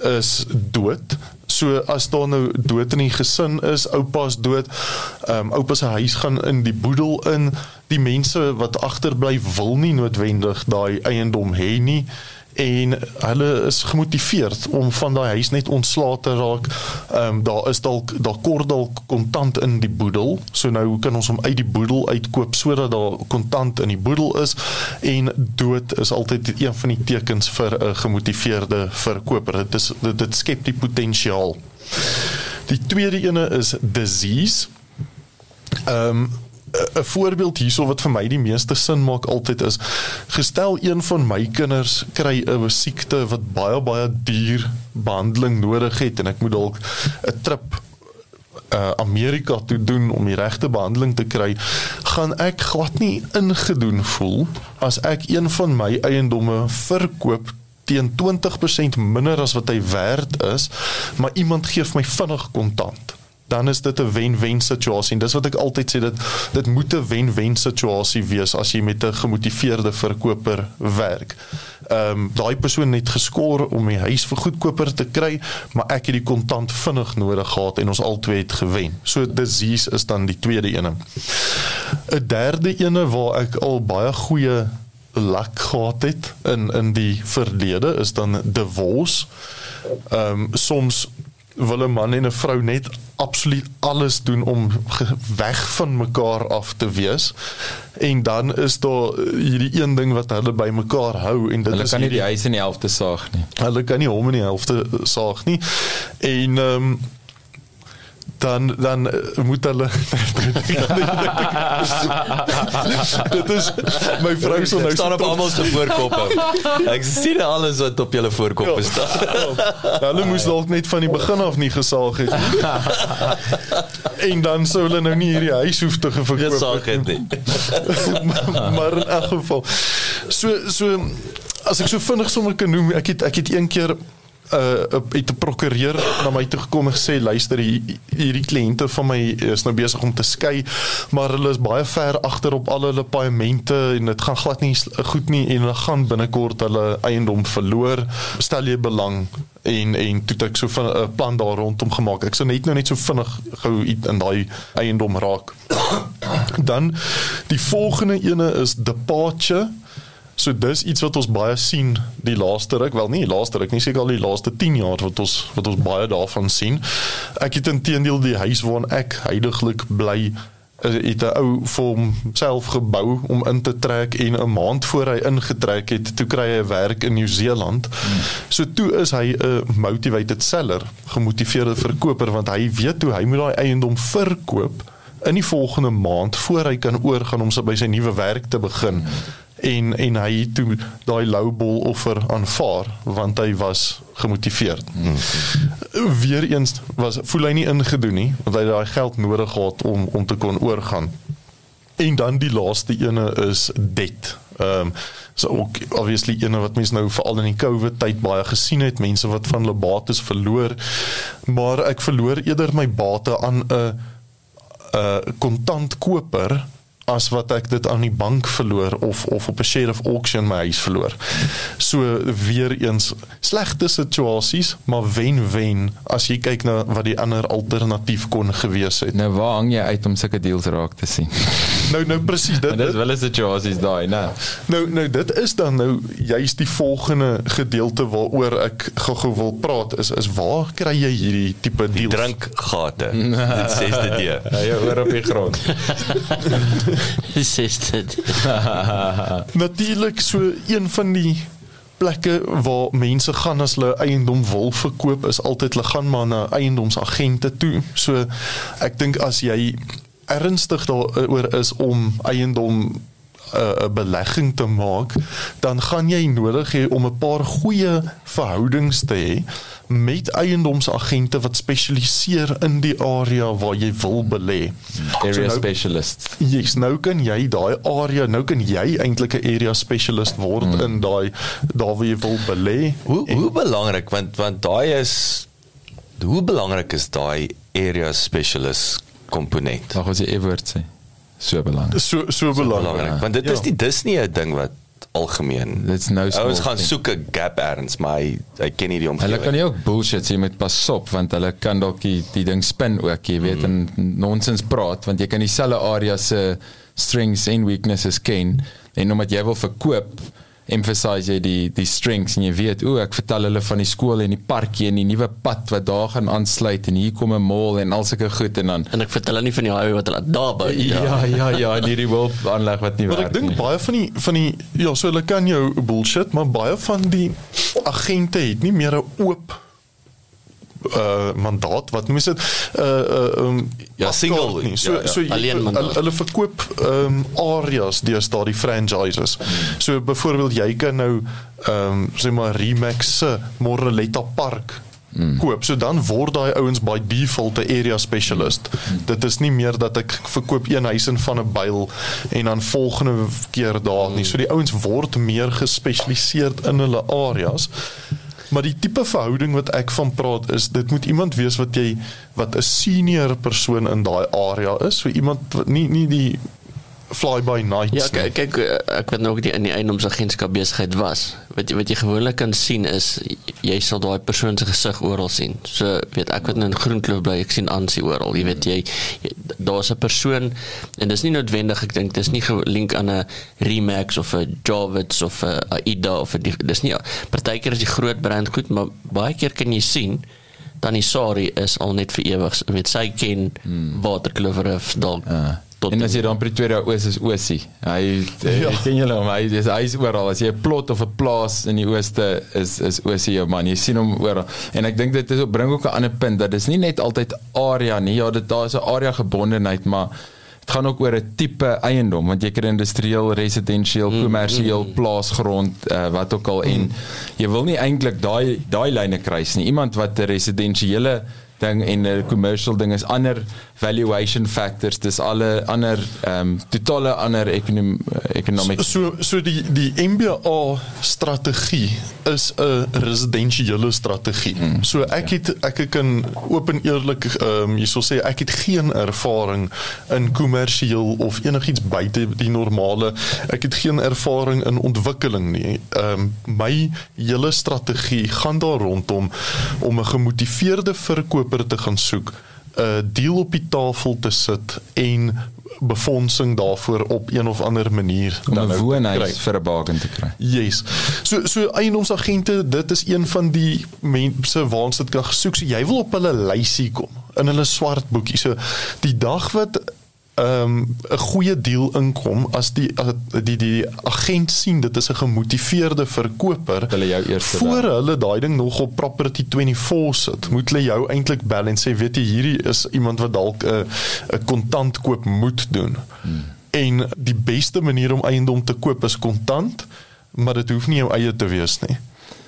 is dood. So as daar nou dood in die gesin is, oupa's dood, ehm um, oupa se huis gaan in die boedel in. Die mense wat agterbly wil nie noodwendig daai eiendom hê nie en hulle is gemotiveerd om van daai huis net ontslae te raak. Ehm um, daar is dalk daar kort dalk kontant in die boedel. So nou kan ons hom uit die boedel uitkoop sodat daar kontant in die boedel is en dood is altyd een van die tekens vir 'n gemotiveerde verkoper. Dit is dit, dit skep die potensiaal. Die tweede ene is disease. Ehm um, 'n voorbeeld hierso wat vir my die meeste sin maak altyd is gestel een van my kinders kry 'n siekte wat baie baie duur behandeling nodig het en ek moet dalk 'n trip uh, Amerika toe doen om die regte behandeling te kry, gaan ek glad nie ingedoen voel as ek een van my eiendomme verkoop teen 20% minder as wat hy werd is, maar iemand gee my vinnig kontant dan is dit 'n wen-wen situasie en dis wat ek altyd sê dit dit moet 'n wen-wen situasie wees as jy met 'n gemotiveerde verkoper werk. Ehm um, daai persoon het geskoor om die huis vir goedkoper te kry, maar ek het die kontant vinnig nodig gehad en ons albei het gewen. So disease is dan die tweede ene. 'n Derde ene waar ek al baie goeie luck gehad het in in die verlede is dan divorce. Ehm um, soms wil 'n man en 'n vrou net absoluut alles doen om weg van mekaar af te wees. En dan is daar hierdie een ding wat hulle by mekaar hou en dit Hulle is kan nie die hierdie- huis in die helfte saag nie. Hulle kan nie hom in die helfte saag nie. En ehm um, dan dan uh, moet hulle Dit is my vrou sal nou staan op almal se voorkoppe. Ek sien alles wat op julle voorkoppe Ja. staan. Hulle moes dalk net van die begin af nie gesaag het nie. en dan sou hulle nou nie hierdie huis hoef te verkoop Gesaag het nie. maar, maar in elk geval so so as ek so vinnig sommer kan noem ek het ek het een keer uh het 'n prokureur na my toe gekom en gesê luister hier- hierdie kliënte van my is nou besig om te skei maar hulle is baie ver agter op al hulle paemente en dit gaan glad nie goed nie en hulle gaan binnekort hulle eiendom verloor. Stel jy belang en en toe ek so van 'n plan daar rondom gemaak. Ek sou net nou net so vinnig gou iets in daai eiendom raak. Dan die volgende ene is departure. So dis iets wat ons baie sien die laaste ruk, wel nie die laaste ruk nie, seker al die laaste 10 jaar wat ons wat ons baie daarvan sien. Ek het intedeel die huis waarin ek heidaglik bly eh, het 'n ou vir homself gebou om in te trek en 'n maand voor hy ingetrek het, toe kry hy werk in Nieu-Seeland. Hmm. So toe is hy 'n motivated seller, gemotiveerde verkoper want hy weet hoe hy moet daai eiendom verkoop in die volgende maand voor hy kan oorgaan om sy by sy nuwe werk te begin. En en hy toe daai lowball offer aanvaar want hy was gemotiveerd. Weereens was voel hy nie ingedoen nie want hy het daai geld nodig gehad om om te kon oorgaan. En dan die laaste ene is debt. Ehm um, so ook obviously ene wat mense nou veral in die COVID tyd baie gesien het, mense wat van hulle bates verloor. Maar ek verloor eerder my bate aan 'n 'n kontantkoper as wat ek dit aan die bank verloor of of op 'n share of auction my huis verloor. So weer eens slegte situasies, maar wen-wen as jy kyk na wat die ander alternatief kon gewees het. Nou waar hang jy uit om sulke deals raak te sien? Nou nou presies dit. Dit is dit wel 'n situasies daai, né? nou nou dit is dan nou juist die volgende gedeelte waaroor ek gou-gou wil praat is is waar kry jy hierdie tipe deals? Drinkgate. Dit sêste D. Ja, jy hoor op die grond. Dis dit. Natuurlik so een van die plekke waar mense gaan as hulle eiendom wil verkoop is altyd hulle gaan maar na eiendomsagente toe. So ek dink as jy ernstig daaroor is om eiendom 'n uh, belegging te maak, dan gaan jy nodig hê om 'n paar goeie verhoudings te hê met eiendomsagente wat spesialiseer in die area waar jy wil belê. Area nou- specialist. Yes, nou kan jy daai area, nou kan jy eintlik 'n area specialist word mm. in daai daar waar jy wil belê. Hoe hoe belangrik want want daai is hoe belangrik is daai area specialist komponent? Mag ons die E-woord sê? So belangrik. So so belangrik. belangrik want dit Ja. is nie dis nie 'n ding wat algemeen. Dit's nou small Ouens gaan thing. soek 'n gap erns, maar hy, hy ken nie die Hulle omgewing. kan nie ook bullshit sê met pas op want hulle kan dalk die, die ding spin ook, jy weet, mm. en nonsens praat want jy kan dieselfde area se strengths en weaknesses ken en omdat jy wil verkoop emphasize jy die die strengths en jy weet o ek vertel hulle van die skool en die parkie en die nuwe pad wat daar gaan aansluit en hier kom 'n mall en al sulke goed en dan En ek vertel hulle nie van die highway wat hulle daar bou. nie. ja ja ja en hierdie wil aanleg wat nie Maar werk ek dink nie. baie van die van die ja, so hulle kan jou bullshit, maar baie van die agente het nie meer 'n oop uh mandaat wat noem jy dit uh uh um, Ja, single, nie. so ja, ja. so jy- Alleen mandaat. hulle verkoop um areas deur daardie franchises so byvoorbeeld jy kan nou um sê maar Remax se Moreletta Park Mm. koop. So dan word daai ouens by default 'n area specialist. Mm. Dit is nie meer dat ek verkoop een huis in van 'n byl en dan volgende keer daar nie. So die ouens word meer gespesialiseer in hulle areas. Maar die tipe verhouding wat ek van praat is dit moet iemand wees wat jy wat 'n senior persoon in daai area is. So iemand wat nie nie die fly by night Ja, kyk, kyk eh, ek weet ook die in die eiendomsagentskap besigheid was. Wat wat jy gewoonlik kan sien is jy sal daai persoon se gesig oral sien. So weet ek wat in Groenkloof bly, ek sien aansie oral. Jy weet jy, jy daar's 'n persoon en dis nie noodwendig ek dink dis nie gelink aan 'n Remax of 'n Javits of 'n Aida of 'n dis nie partykeer is die groot brand goed, maar baie keer kan jy sien dan die Sari is al net vir ewig. Jy weet sy ken hmm. Waterkloof dalk Ja. Tot En as jy dan Pretoria Oos is Oosie. Hy ja. ken julle hom. Hy is hy is oral. As jy 'n plot of 'n plaas in die ooste is is Oosie jou man. Jy sien hom oral. En ek dink dit is ook bring ook 'n ander punt dat dis nie net altyd area nie. Ja, dit daar is 'n area gebondenheid, maar dit gaan ook oor 'n tipe eiendom want jy kan industrieel, residensieel, kommersieel, mm, mm, plaasgrond, uh, wat ook al en jy wil nie eintlik daai daai lyne kruis nie. Iemand wat 'n residensiële ding en 'n commercial ding is ander valuation factors dis alle ander ehm um, totale ander ekonom economic So so die die MBA strategie is 'n residensiële strategie. Mm, so ek ja. het ek kan oop en eerlik ehm um, sou sê ek het geen ervaring in kommersieel of enigiets buite die normale. Ek het geen ervaring in ontwikkeling nie. Ehm um, my hele strategie gaan daar rondom om 'n gemotiveerde verkoper te gaan soek 'n deal op die tafel te sit en befondsing daarvoor op een of ander manier om 'n woonhuis vir 'n bargain te kry. Yes. So so eiendomsagente, dit is een van die mense waans dit kan gesoek. So jy wil op hulle lysie kom in hulle swart boekie. So die dag wat ehm, 'n um, goeie deal inkom as die as die die agent sien dit is 'n gemotiveerde verkoper Hulle jou eerste voor bel. hulle daai ding nog op property 24 sit moet hulle jou eintlik bel en sê weet jy hierdie is iemand wat dalk 'n 'n kontant koop moet doen hmm. en die beste manier om eiendom te koop is kontant maar dit hoef nie jou eie te wees nie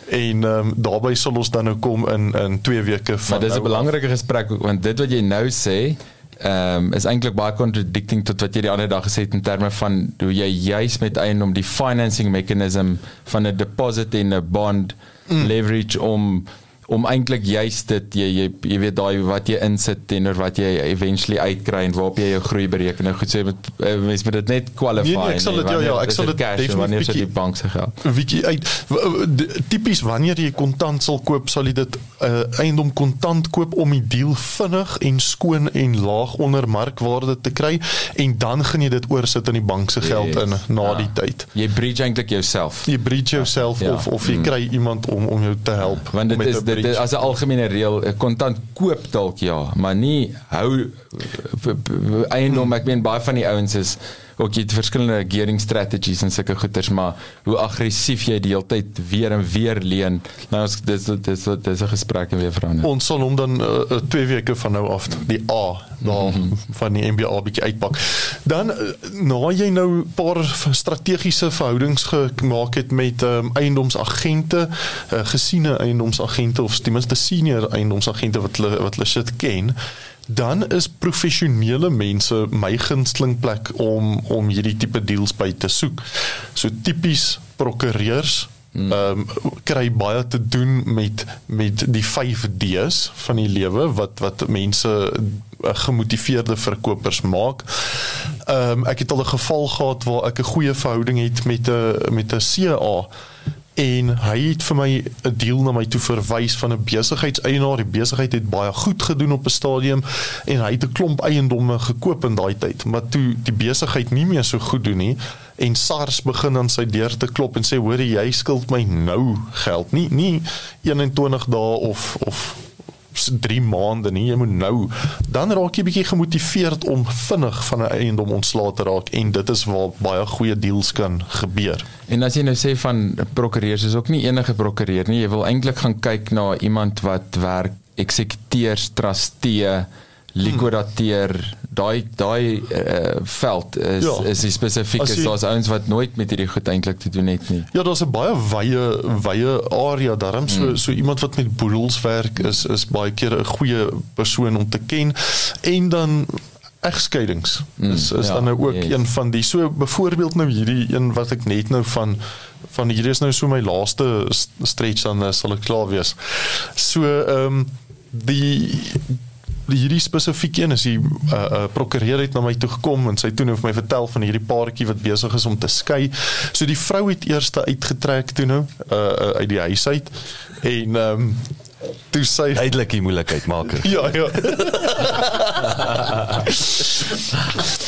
en um, daarbey sal ons dan nou kom in in 2 weke van Maar dis 'n nou belangrike gesprek want dit wat jy nou sê ehm um, is eintlik baie contradicting tot wat jy die ander dag gesê het in terme van hoe jy juis met eiendom die financing mechanism van 'n deposit en 'n bond mm. leverage om om eintlik juist dit jy jy, jy weet daai wat jy insit teenoor wat jy eventually uitkry en waarop jy jou groei bereken. Nou goed sê met uh, mense moet dit net qualify. Nee, nee, ek sal dit- ja, ja, ek sal dit definitief wanneer sit die bietjie- bank se geld. Wiekie uit tipies wanneer jy kontant sal koop sal jy dit uh, eiendom kontant koop om die deal vinnig en skoon en laag onder markwaarde te kry en dan gaan jy dit oorsit in die bank se geld Yes. in na Ja. die tyd. Jy breach eintlik jouself. Jy breach jouself Ja. of of jy kry iemand om om jou te help Want dit is 'n dit is as 'n algemene reël, kontant koop dalk ja, maar nie hou p- p- eiendom. Ek meen baie van die ouens is ook jy het verskillende gearing strategies en sulke goeters, maar hoe aggressief jy die hele tyd weer en weer leen. Nou ons dis dis dis 'n gesprek en weer verander. ons sal hom dan uh, twee weke van nou af die A daar van die NBA bietjie uitpak. Dan na jy nou 'n paar strategiese verhoudings gemaak het met um, eiendomsagente, uh, gesiene eiendomsagente of ten minste senior eiendomsagente wat hulle wat hulle shit ken, dan is professionele mense my gunsteling plek om om hierdie tipe deals by te soek. So tipies prokureurs ehm um, kry baie te doen met met die 5D's van die lewe wat wat mense uh, gemotiveerde verkopers maak. Ehm um, ek het al 'n geval gehad waar ek 'n goeie verhouding het met 'n met 'n CA en hy het vir my 'n deal na my toe verwys van 'n besigheidseienaar. Die besigheid het baie goed gedoen op 'n stadium en hy het 'n klomp eiendomme gekoop in daai tyd, maar toe die besigheid nie meer so goed doen nie en SARS begin aan sy deur te klop en sê hoor jy skuld my nou geld nie nie 21 dae of of 3 maande nie jy moet nou dan raak jy bietjie gemotiveerd om vinnig van 'n eiendom ontslae te raak en dit is waar baie goeie deals kan gebeur En as jy nou sê van prokureurs is ook nie enige prokureur nie. Jy wil eintlik gaan kyk na iemand wat werk eksekuteurs, trustee, liquidateur, daai daai uh, veld is Ja. is die spesifiek is daar's ouens wat nooit met hierdie goed eintlik te doen het nie. Ja, daar's 'n baie wye wye area daarom so mm. so iemand wat met boedels werk is is baie keer 'n goeie persoon om te ken en dan egskeidings Mm, is is ja, dan nou ook yes. een van die so byvoorbeeld nou hierdie een wat ek net nou van van hierdie is nou so my laaste st- stretch dan uh, sal ek klaar wees. So ehm um, die hierdie spesifiek een is die uh, uh, prokureur het na my toe gekom en sy toe nou vir my vertel van hierdie paartjie wat besig is om te skei. So die vrou het eers uitgetrek toe nou uh, uh, uit die huis uit en ehm um, toe sy Duidelik die moeilikheid maak. Ja, ja.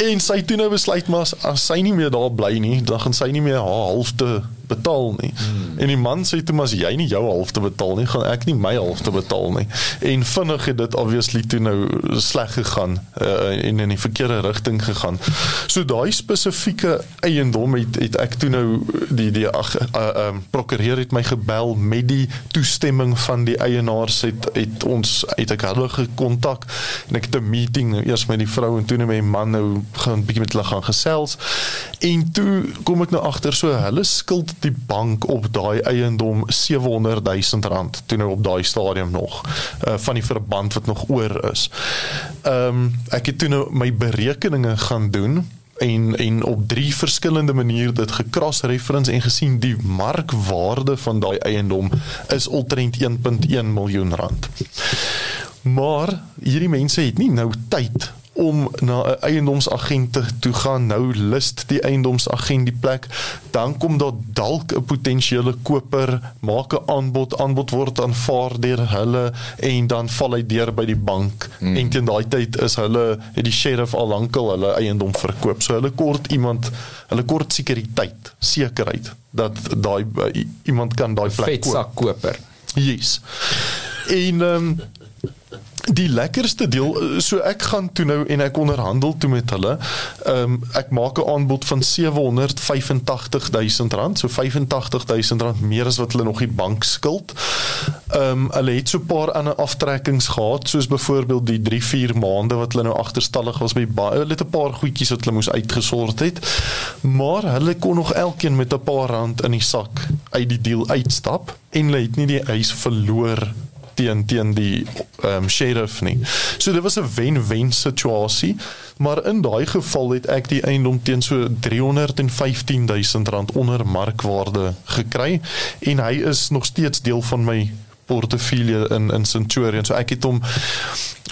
en sy toe nou besluit maar as, sy nie meer daar bly nie, dan gaan sy nie meer haar halfte betaal nie. Hmm. En die man sê toe maar as jy nie jou halfte betaal nie, gaan ek nie my halfte betaal nie. En vinnig het dit obviously toe nou sleg gegaan uh, en in die verkeerde rigting gegaan. So daai spesifieke eiendom het het ek toe nou die die ag uh, um, prokureur het my gebel met die toestemming van die eienaars het het ons het ek hulle gekontak en ek het 'n meeting nou eers met die vrou en toe met die man nou gaan bietjie met hulle gaan gesels en toe kom ek nou agter so hulle skuld die bank op daai eiendom 700 000 rand toe nou op daai stadium nog uh, van die verband wat nog oor is. Ehm um, ek het toe nou my berekeninge gaan doen en en op drie verskillende maniere dit gekras reference en gesien die markwaarde van daai eiendom is omtrent 1.1 miljoen rand. Maar hierdie mense het nie nou tyd om na 'n eiendomsagent te toe gaan. Nou list die eiendomsagent die plek. Dan kom daar dalk 'n potensiële koper. Maak 'n aanbod. Aanbod word aanvaar deur hulle en dan val hy deur by die bank. Mm. en teen daai tyd is hulle het die sheriff al lankal hulle eiendom verkoop. So hulle kort iemand hulle kort sekuriteit sekerheid dat daai iemand kan daai plek koop. Vetsak koper. Yes. En ehm um, die lekkerste deel so ek gaan toe nou en ek onderhandel toe met hulle. Ehm um, ek maak 'n aanbod van 785 000 rand, so 85 000 rand meer as wat hulle nog die bank skuld. Ehm um, hulle het so 'n paar ander aftrekkings gehad, soos byvoorbeeld die 3-4 maande wat hulle nou agterstallig was by baie hulle het 'n paar goedjies wat hulle moes uitgesort het. Maar hulle kon nog elkeen met 'n paar rand in die sak uit die deal uitstap en hulle het nie die huis verloor teen teen die ehm um, sheriff nie. So dit was 'n wen-wen situasie, maar in daai geval het ek die eiendom teen so 315 000 rand onder markwaarde gekry en hy is nog steeds deel van my portefeulje in in Centurion. So ek het hom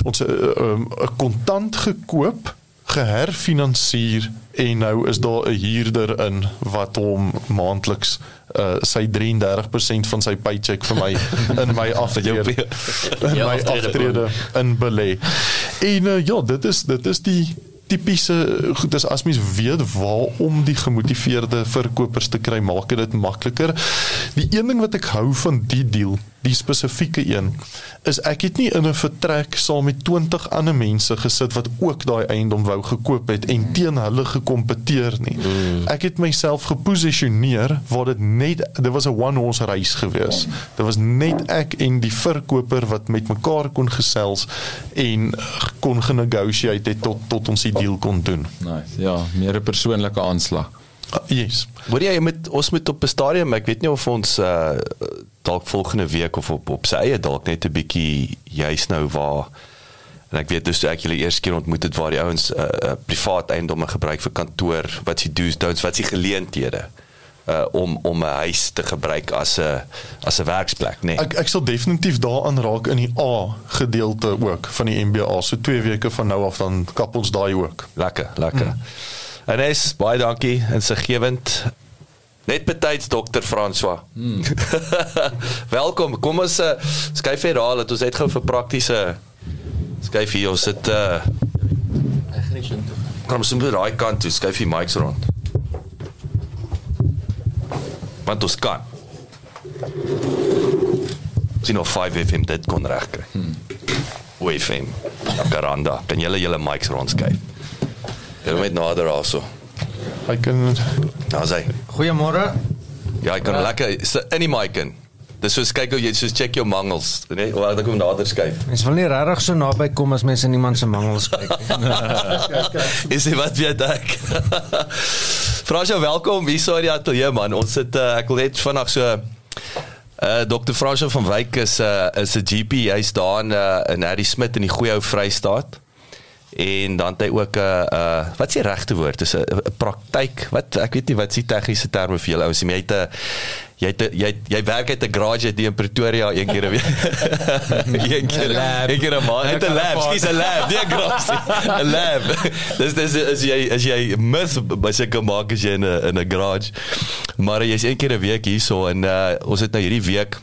ons 'n uh, kontant gekoop geherfinansier en nou is daar 'n huurder in wat hom maandeliks uh, sy 33% van sy paycheck vir my in my aftrede in my aftrede in belê. En uh, ja, dit is dit is die tipiese goed dis as mens weet waarom die gemotiveerde verkopers te kry maak dit makliker. Die een ding wat ek hou van die deal, die spesifieke een, is ek het nie in 'n vertrek saam met 20 ander mense gesit wat ook daai eiendom wou gekoop het en teen hulle gekompeteer nie. Ek het myself geposisioneer waar dit net dit was 'n one horse race gewees. Dit was net ek en die verkoper wat met mekaar kon gesels en kon genegotiate het tot tot ons die deal kon doen. Nice. Ja, meer 'n persoonlike aanslag. Yes. Hoor jy met ons moet op 'n stadium, ek weet nie of ons uh dalk volgende week of op op sy eie dalk net 'n bietjie juis nou waar en ek weet dus toe ek julle eers keer ontmoet het waar die ouens uh, uh, privaat eiendomme gebruik vir kantoor, wat s'ie do's, don'ts, wat s'ie geleenthede uh om om 'n huis te gebruik as 'n as 'n werksplek, nê. Nee. Ek ek sal definitief daaraan raak in die A gedeelte ook van die MBA. So 2 weke van nou af dan kap ons daai ook. Lekker, lekker. Mm. En is baie dankie en se gewend. Net betyds dokter François. Mm. Welkom. Kom ons uh, skuif hier daar dat ons net gou vir praktiese skuif hier ons sit uh Ek gaan nie so toe. kom ons moet daai kant toe skuif die mics rond. Want ons kan. Sien of 5 FM dit kon regkry. Hmm. FM. Karanda. Kan julle julle mics rond Julle met nader also. Ek kan Daar sê. Goeiemôre. Ja, ek kan lekker sit in die mic in. Dis soos kyk hoe jy soos check jou mangels, né? Nee? Waar ek hom nader skuif. Mens wil nie regtig so naby kom as mense in iemand se mangels kyk nie. Is dit wat jy dink? Fransjo, welkom hier so in die ateljee man. Ons sit uh, ek wil net vandag so Uh Dr. Fransjo van Wyk is uh is 'n GP. Hy's daar in uh, in Harry Smit in die goeie ou Vrystaat. En dan het hy ook 'n uh, uh wat is die regte woord? Dis 'n praktyk. Wat ek weet nie wat is die tegniese terme vir julle ouens Jy het 'n jy het jy jy werk uit 'n garage uit in Pretoria een keer 'n week. een keer 'n lab. Een keer 'n maand. Het 'n lab, skies 'n lab, nie 'n garage. 'n Lab. Dis dis as jy as jy mis by seker maak as jy in 'n in 'n garage. Maar jy's een keer 'n week hierso en uh ons het nou hierdie week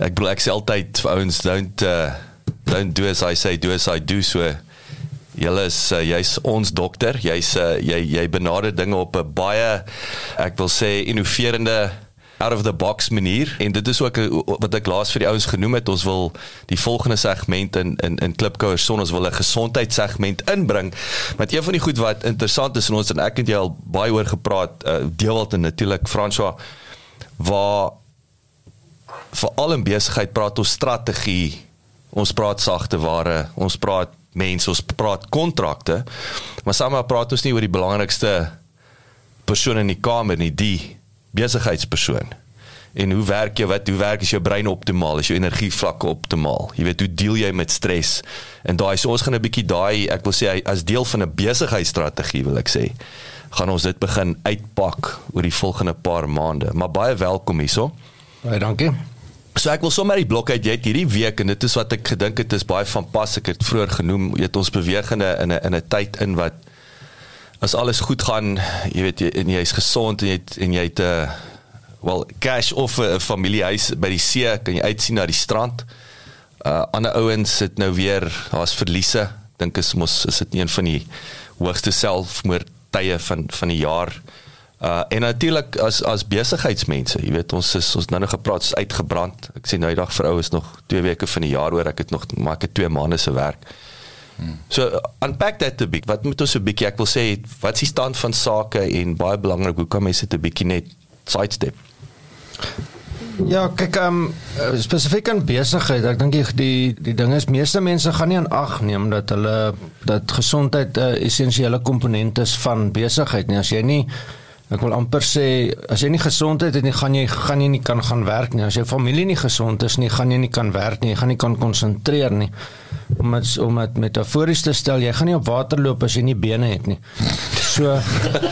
ek bedoel ek sê altyd vir ouens don't uh, don't do as I say do as I do so Julle is uh, jy's ons dokter. Jy's uh, jy jy benader dinge op 'n baie ek wil sê innoverende out of the box manier. En dit is ook 'n- wat ek laas vir die ouens genoem het. Ons wil die volgende segment in in in Klipkouer son. Ons wil 'n gesondheidssegment inbring. Want een van die goed wat interessant is en ons en ek het jy al baie oor gepraat uh, Deewald en natuurlik François waar veral in besigheid praat ons strategie. Ons praat sagte ware, ons praat mense, ons praat kontrakte. Maar saam praat ons nie oor die belangrikste persoon in die kamer nie, die besigheidspersoon. En hoe werk jy wat hoe werk is jou brein optimaal, is jou energievlakke optimaal? Jy weet hoe deel jy met stres? En daai so ons gaan 'n bietjie daai ek wil sê as deel van 'n besigheidsstrategie wil ek sê gaan ons dit begin uitpak oor die volgende paar maande. Maar baie welkom hierso. Baie dankie. So ek wil sommer die blok uit jy het hierdie week en dit is wat ek gedink het is baie van pas ek het vroeër genoem jy het ons beweeg in 'n in 'n tyd in wat as alles goed gaan jy weet jy en jy's gesond en jy het, en jy het 'n uh, wel cash of 'n familiehuis by die see kan jy uitsien na die strand. Uh ander ouens sit nou weer daar's verliese dink is mos is dit een van die hoogste selfmoordtye van van die jaar. Uh en natuurlik as as besigheidsmense, jy weet ons is ons nou nog gepraat is uitgebrand. Ek sê nou die dag vir ou is nog 2 weke van die jaar oor ek het nog maar ek het 2 maande se werk. Hmm. So uh, unpack that a bit. Wat moet ons 'n bietjie ek wil sê wat is die stand van sake en baie belangrik hoe kan mense dit 'n bietjie net sidestep? Ja, kyk, ehm um, spesifiek aan besigheid, ek dink die die die ding is meeste mense gaan nie aan ag neem dat hulle dat gesondheid 'n uh, essensiële komponent is van besigheid nie. As jy nie ek wil amper sê as jy nie gesondheid het nie, gaan jy gaan jy nie kan gaan werk nie. As jou familie nie gesond is nie, gaan jy nie kan werk nie. Jy gaan nie kan konsentreer nie. Om dit om dit metafories te stel, jy gaan nie op water loop as jy nie bene het nie. So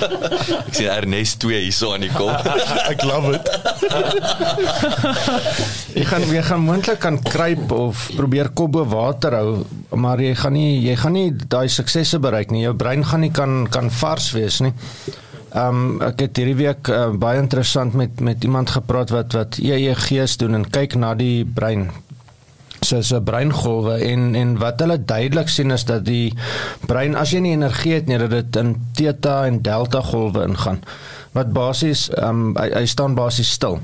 Ek sien Ernest 2 hierso aan die kop. Ek love it. jy gaan jy gaan moontlik kan kruip of probeer kop bo water hou, maar jy gaan nie jy gaan nie daai suksesse bereik nie. Jou brein gaan nie kan kan vars wees nie. Ehm um, ek het hierdie week uh, baie interessant met met iemand gepraat wat wat EEG's doen en kyk na die brein so so breingolwe en en wat hulle duidelik sien is dat die brein as jy nie energie het nie dat dit in theta en delta golwe ingaan wat basies ehm um, hy, hy staan basies stil.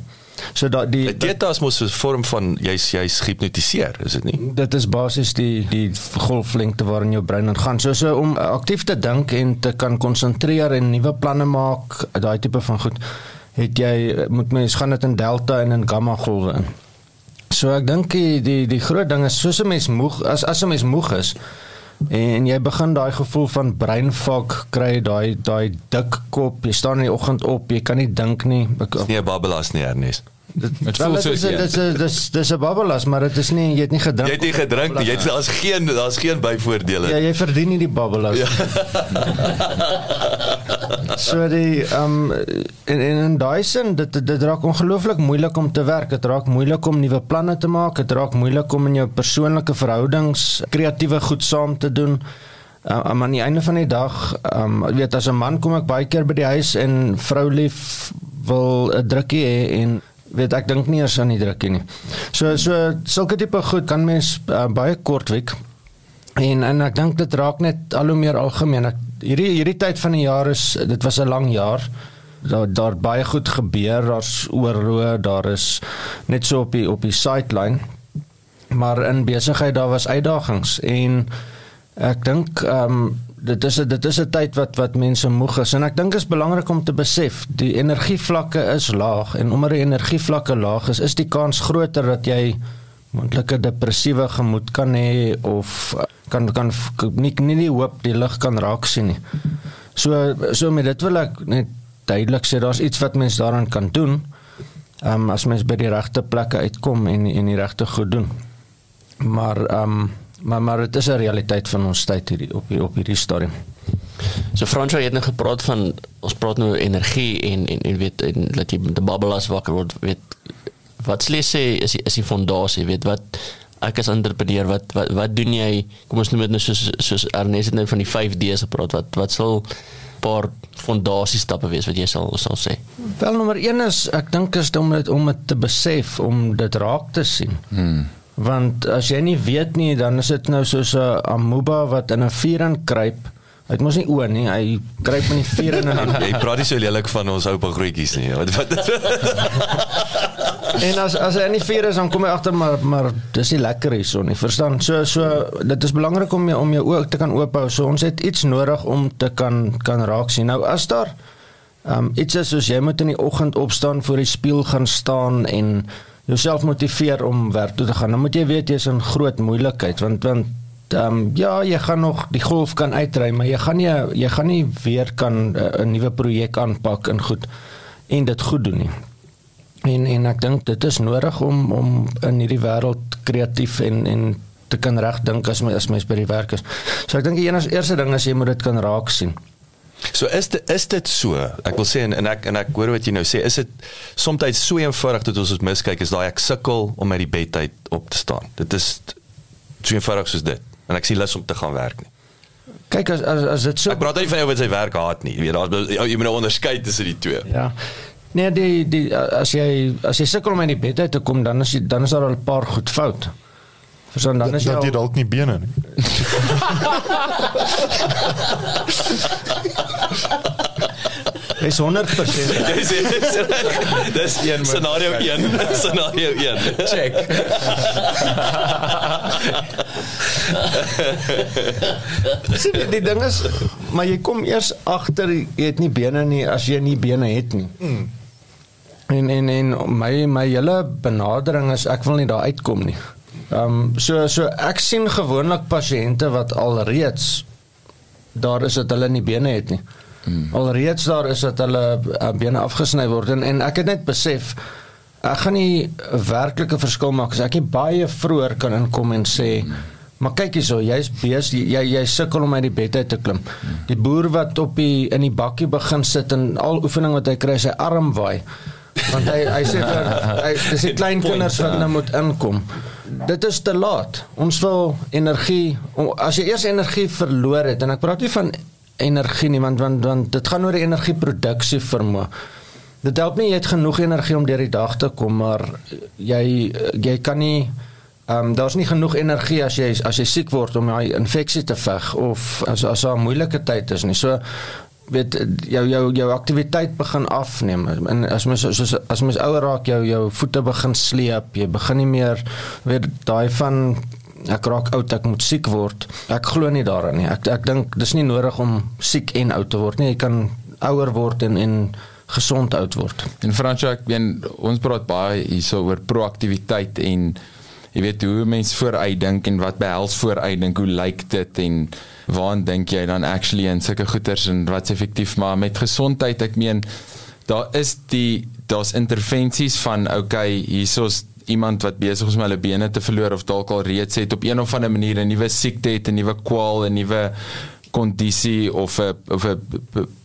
So dat die Theta is mos 'n vorm van jy's jy's gehipnotiseer, is dit nie? dit is basies die die golflengte waarin jou brein ingaan. So so om aktief te dink en te kan konsentreer en nuwe planne maak, daai tipe van goed, het jy moet mens gaan dit in delta en in gamma golwe in. So ek dink die die die groot ding is soos 'n mens moeg as as 'n mens moeg is en jy begin daai gevoel van breinfak kry, daai daai dik kop, jy staan in die oggend op, jy kan nie dink nie. Ek, Nee, babbelas nie Ernest. Dit voel dit soos is een. dit is dis dis 'n babbelas, maar dit is nie jy het nie gedrink. Jy het nie gedrink. Jy het daar's geen daar's geen byvoordele. Ja, jy verdien nie die babbelas. Ja. so die ehm um, en, en in daai sin dit dit, raak ongelooflik moeilik om te werk. Dit raak moeilik om nuwe planne te maak. Dit raak moeilik om in jou persoonlike verhoudings kreatiewe goed saam te doen. Uh, um, aan die einde van die dag, um, weet as 'n man kom ek baie keer by die huis en vrou lief wil 'n drukkie hê en weet ek dink nie eers aan die drukkie nie. So so sulke tipe goed kan mens uh, baie kortweg En en ek dink dit raak net al hoe meer algemeen. Ek, hierdie hierdie tyd van die jaar is dit was 'n lang jaar. Daar daar baie goed gebeur, daar's oorlog, daar is net so op die op die sideline. Maar in besigheid daar was uitdagings en ek dink ehm um, dit is 'n dit is 'n tyd wat wat mense moeg is en ek dink is belangrik om te besef die energievlakke is laag en omdat die energievlakke laag is, is die kans groter dat jy moontlike depressiewe gemoed kan hê of kan kan nie nie die hoop die lig kan raak sien nie. So so met dit wil ek net duidelik sê daar's iets wat mens daaraan kan doen. Ehm um, as mens by die regte plekke uitkom en en die regte goed doen. Maar ehm um, maar maar dit is 'n realiteit van ons tyd hierdie op hier, op hierdie stadium. So Fransjo het nou gepraat van ons praat nou energie en en en weet en dat jy met 'n babbelas wakker word weet wat sê sê is die, is die fondasie weet wat ek as entrepreneur wat wat wat doen jy kom ons noem dit nou soos soos Ernest het nou van die 5D's gepraat wat wat sal paar fondasiestappe wees wat jy sal sal sê Wel nommer 1 is ek dink is om dit om dit te besef om dit raak te sien. Hmm. Want as jy nie weet nie dan is dit nou soos 'n amoeba wat in 'n vuur inkruip. Hy het mos nie oë nie, hy kruip in die vuur in Jy praat nie so lelik van ons oupa grootjies nie. Wat wat En as as hy in die vuur is dan kom jy agter maar maar dis nie lekker hierso nie. Verstaan? So so dit is belangrik om jou om jou oë te kan oop hou. So ons het iets nodig om te kan kan raak sien. Nou as daar um iets is soos jy moet in die oggend opstaan voor die spieël gaan staan en jouself motiveer om werk toe te gaan. Dan moet jy weet jy's in groot moeilikheid want want ehm um, ja, jy gaan nog die golf kan uitry, maar jy gaan nie jy gaan nie weer kan uh, 'n nuwe projek aanpak en goed en dit goed doen nie. En en ek dink dit is nodig om om in hierdie wêreld kreatief en en te kan reg dink as my as mens by die werk is. So ek dink die enigste eerste ding is jy moet dit kan raak sien. So is dit is dit so. Ek wil sê en, en ek en ek hoor wat jy nou sê, is dit soms so eenvoudig dat ons dit miskyk is daai ek sukkel om uit die bed uit op te staan. Dit is so eenvoudig soos dit. En ek sien lus om te gaan werk nie. Kyk as as as dit so Ek praat nie van jou wat sy werk haat nie. Jy weet daar's jy moet nou onderskei tussen die twee. Ja. Nee, die die as jy as jy sukkel om uit die bed uit te kom, dan is jy, dan is daar al 'n paar goed fout. Verstaan dan is jy dat jy al, dalk nie bene nie. is 100%. Dis dis een scenario 1, scenario 1. Check. Sien die, die ding is maar jy kom eers agter jy het nie bene nie as jy nie bene het nie. Mm. En en en my my hele benadering is ek wil nie daar uitkom nie. Ehm um, so so ek sien gewoonlik pasiënte wat alreeds daar is dat hulle nie bene het nie. Mm. Alreeds daar is dat hulle uh, bene afgesny word en en ek het net besef ek gaan nie 'n werklike verskil maak as ek nie baie vroeër kan inkom en sê mm. Maar kyk hierso, jy's besig, jy jy sukkel om uit die bed uit te klim. Die boer wat op die in die bakkie begin sit en al oefening wat hy kry, sy arm waai. Want hy hy sê vir hy dis die klein kinders wat nou moet inkom. Dit is te laat. Ons wil energie as jy eers energie verloor het en ek praat nie van energie nie want want, want dit gaan oor die energieproduksie vermoë. Dit help nie jy het genoeg energie om deur die dag te kom, maar jy jy kan nie Ehm um, daar's nie genoeg energie as jy as jy siek word om daai infeksie te veg of as as daar 'n moeilike tyd is nie. So weet jou jou jou aktiwiteit begin afneem en as mens soos as mens ouer raak jou jou voete begin sleep, jy begin nie meer weet daai van ek raak oud, ek moet siek word. Ek glo nie daarin nie. Ek ek dink dis nie nodig om siek en oud te word nie. Jy kan ouer word en en gesond oud word. En Fransjo, ek meen ons praat baie hierso oor proaktiwiteit en jy weet hoe mense vooruit dink en wat behels vooruit dink, hoe lyk dit en waaraan dink jy dan actually in sulke goeters en wat's effektief maar met gesondheid, ek meen daar is die daar's intervensies van okay, hierso's iemand wat besig is om hulle bene te verloor of dalk al reeds het op een of ander manier 'n nuwe siekte het, 'n nuwe kwaal, 'n nuwe kondisie of 'n of 'n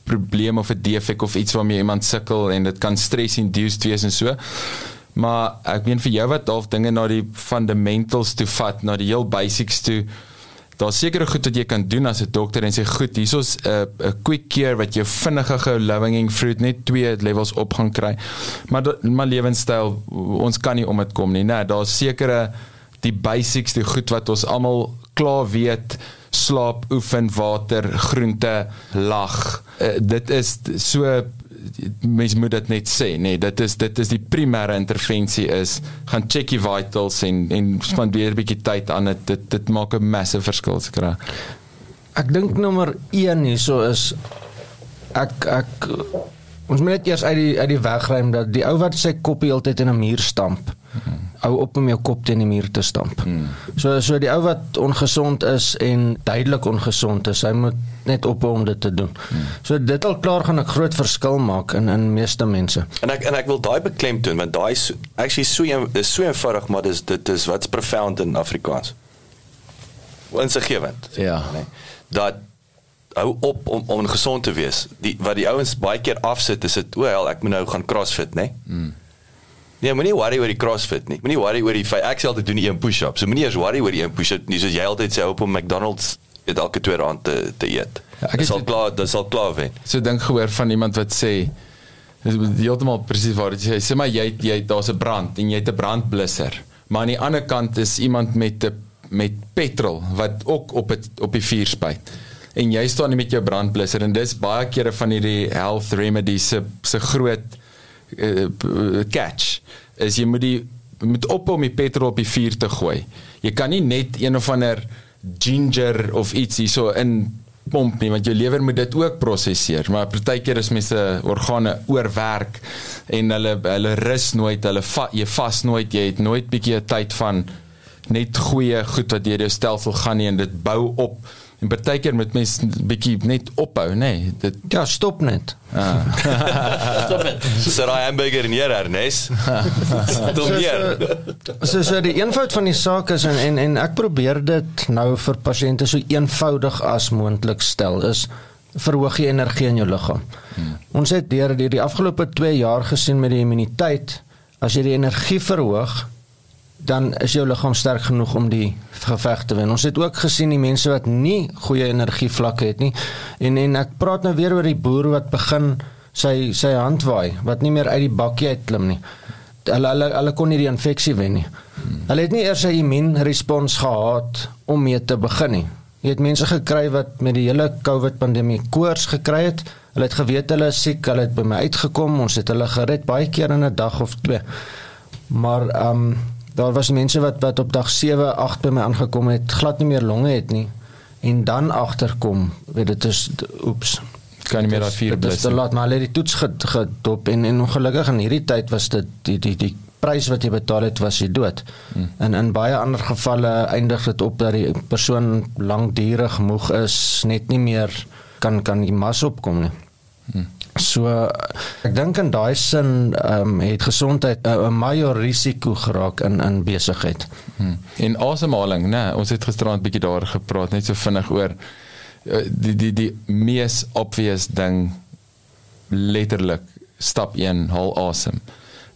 probleem of 'n defek of iets waarmee iemand sukkel en dit kan stress induced wees en so. Maar ek meen vir jou wat half dinge na die fundamentals toe vat, na die heel basics toe. Daar's sekere goed wat jy kan doen as 'n dokter en sê goed, hierso's 'n 'n quick cure wat jou vinnige lowing fruit net twee levels op gaan kry. Maar maar lewenstyl ons kan nie om dit kom nie. Nee, daar's sekere die basics, die goed wat ons almal klaar weet slaap, oefen, water, groente, lag. Uh, dit is so mens moet dit net sê, nee, dit is dit is die primêre intervensie is gaan check die vitals en en spandeer 'n bietjie tyd aan dit. Dit dit maak 'n massive verskil seker. Ek dink nommer 1 hierso is ek ek ons moet net eers uit die uit die weg ruim dat die ou wat sy kop heeltyd in 'n muur stamp. Hou op om jou kop teen die muur te stamp. Hmm. So so die ou wat ongesond is en duidelik ongesond is, hy moet net ophou om dit te doen. Hmm. So dit al klaar gaan 'n groot verskil maak in in meeste mense. En ek en ek wil daai beklemtoon want daai is actually so is so eenvoudig maar dis dit is wat's profound in Afrikaans. Insiggewend. Ja. Nee. Dat hou op om om gesond te wees. Die wat die ouens baie keer afsit is dit o, hel, ek moet nou gaan CrossFit, nê? Nee? Mm. Nee, moenie worry oor die CrossFit nie. Moenie worry oor die feit ek sê altyd doen die een push-up. So moenie eers worry oor die een push-up nie. Soos jy altyd sê op om McDonald's eet elke tweede aand te te eet. Ja, Dit sal klaar, dit sal klaar wees. So dink gehoor van iemand wat sê dis heeltemal presies waar dit sê sê maar jy jy daar's 'n brand en jy het 'n brandblusser. Maar aan die ander kant is iemand met 'n met petrol wat ook op het op die vuur spuit. En jy staan nie met jou brandblusser en dis baie kere van hierdie health remedies se se groot uh, catch is jy moet die moet ophou om die petrol op die vuur te gooi. Jy kan nie net een of ander ginger of iets hierso in pomp nie want jou lewer moet dit ook prosesseer maar partykeer is mense organe oorwerk en hulle hulle rus nooit hulle va, jy vas nooit jy het nooit bietjie tyd van net goeie goed wat deur jou stelsel gaan nie en dit bou op en partykeer moet mens bietjie net ophou nê nee, dit Ja, stop net. Stop dit. Sit daai hamburger neer, Ernest. Tot hier. So so die eenvoud van die saak is en en, en ek probeer dit nou vir pasiënte so eenvoudig as moontlik stel is verhoog jy energie in jou liggaam. Hmm. Ons het deur die, die afgelope 2 jaar gesien met die immuniteit as jy die energie verhoog dan is jou liggaam sterk genoeg om die geveg te wen. Ons het ook gesien die mense wat nie goeie energievlakke het nie en en ek praat nou weer oor die boer wat begin sy sy hand waai wat nie meer uit die bakkie uitklim nie. Hulle hulle hulle kon nie die infeksie wen nie. Hulle het nie eers 'n immuunrespons gehad om mee te begin nie. Jy het mense gekry wat met die hele COVID pandemie koors gekry het. Hulle het geweet hulle is siek, hulle het by my uitgekom, ons het hulle gered baie keer in 'n dag of twee. Maar ehm um, daar was mense wat wat op dag 7, 8 by my aangekom het, glad nie meer longe het nie en dan agterkom, weet dit is oeps. kan nie meer daai vuur Dit is blus te laat, maar hulle het die toets ged- gedop en en ongelukkig in hierdie tyd was dit die die die prys wat jy betaal het was jy dood. Hmm. En in baie ander gevalle eindig dit op dat die persoon lankdurig moeg is, net nie meer kan kan die mas opkom nie. Hmm. So ek dink in daai sin um, het gesondheid 'n uh, major risiko geraak in in besigheid. Hmm. En asemhaling, né? Ons het gisterand 'n bietjie daar gepraat, net so vinnig oor uh, die die die mees obvious ding letterlik stap 1 haal asem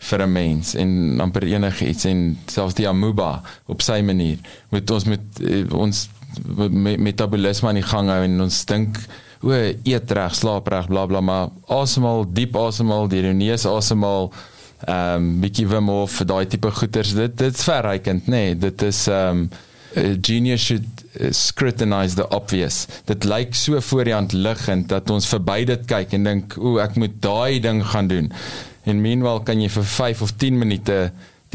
vir 'n mens en amper enige iets en selfs die amoeba op sy manier moet ons met uh, ons me metabolisme aan die gang hou en ons dink o eet reg slaap reg bla bla maar asemhaal diep asemhaal deur jou neus asemhaal ehm um, bietjie wim of daai tipe goeters dit dit's verrykend nê nee, dit is ehm um, genius should scrutinize the obvious. Dit lyk so voor die hand liggend dat ons verby dit kyk en dink o ek moet daai ding gaan doen. En meanwhile kan jy vir 5 of 10 minute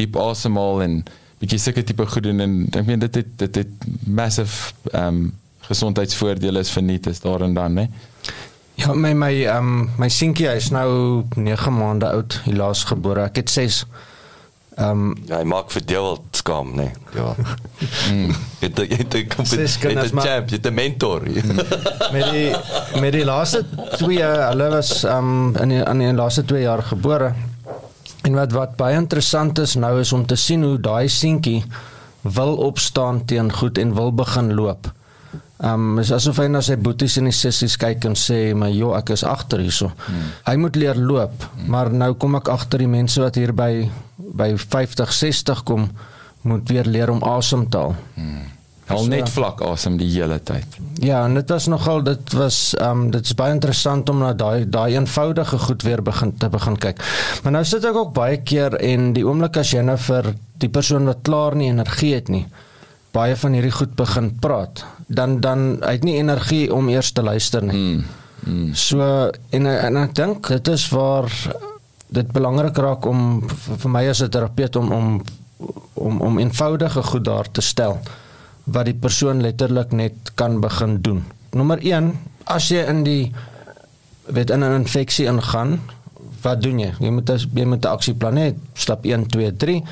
diep asemhaal en bietjie sulke tipe goed doen en ek meen dit het dit het massive ehm um, gesondheidsvoordele is verniet is daar en dan hè Ja my my ehm um, my seentjie is nou 9 maande oud helaas gebore ek het 6 Ehm um, ja, hy maak vir deel skam, nee. Ja. Mm. Dit dit dit kom dit dit champ, dit 'n mentor. met die met die laaste 2 jaar, hulle was ehm um, in die, in die laaste 2 jaar gebore. En wat wat baie interessant is nou is om te sien hoe daai seentjie wil opstaan teen goed en wil begin loop. Ehm um, is asof hy na sy boeties en die sissies kyk en sê, "Maar joh, ek is agter hierso." Hmm. Hy moet leer loop, hmm. maar nou kom ek agter die mense wat hier by by 50, 60 kom moet weer leer om asem te haal. Hmm. Al net vlak asem die hele tyd. Ja, en dit was nogal dit was ehm um, dit is baie interessant om na daai daai eenvoudige goed weer begin te begin kyk. Maar nou sit ek ook baie keer en die oomblik as jy nou vir die persoon wat klaar nie energie het nie, baie van hierdie goed begin praat, dan dan het nie energie om eers te luister nie. Mm, mm. So en en ek dink dit is waar dit belangrik raak om vir my as 'n terapeut om om om om eenvoudige goed daar te stel wat die persoon letterlik net kan begin doen. Nommer 1, as jy in die weet in 'n infeksie ingaan, wat doen jy? Jy moet jy moet 'n aksieplan hê. Stap 1 2 3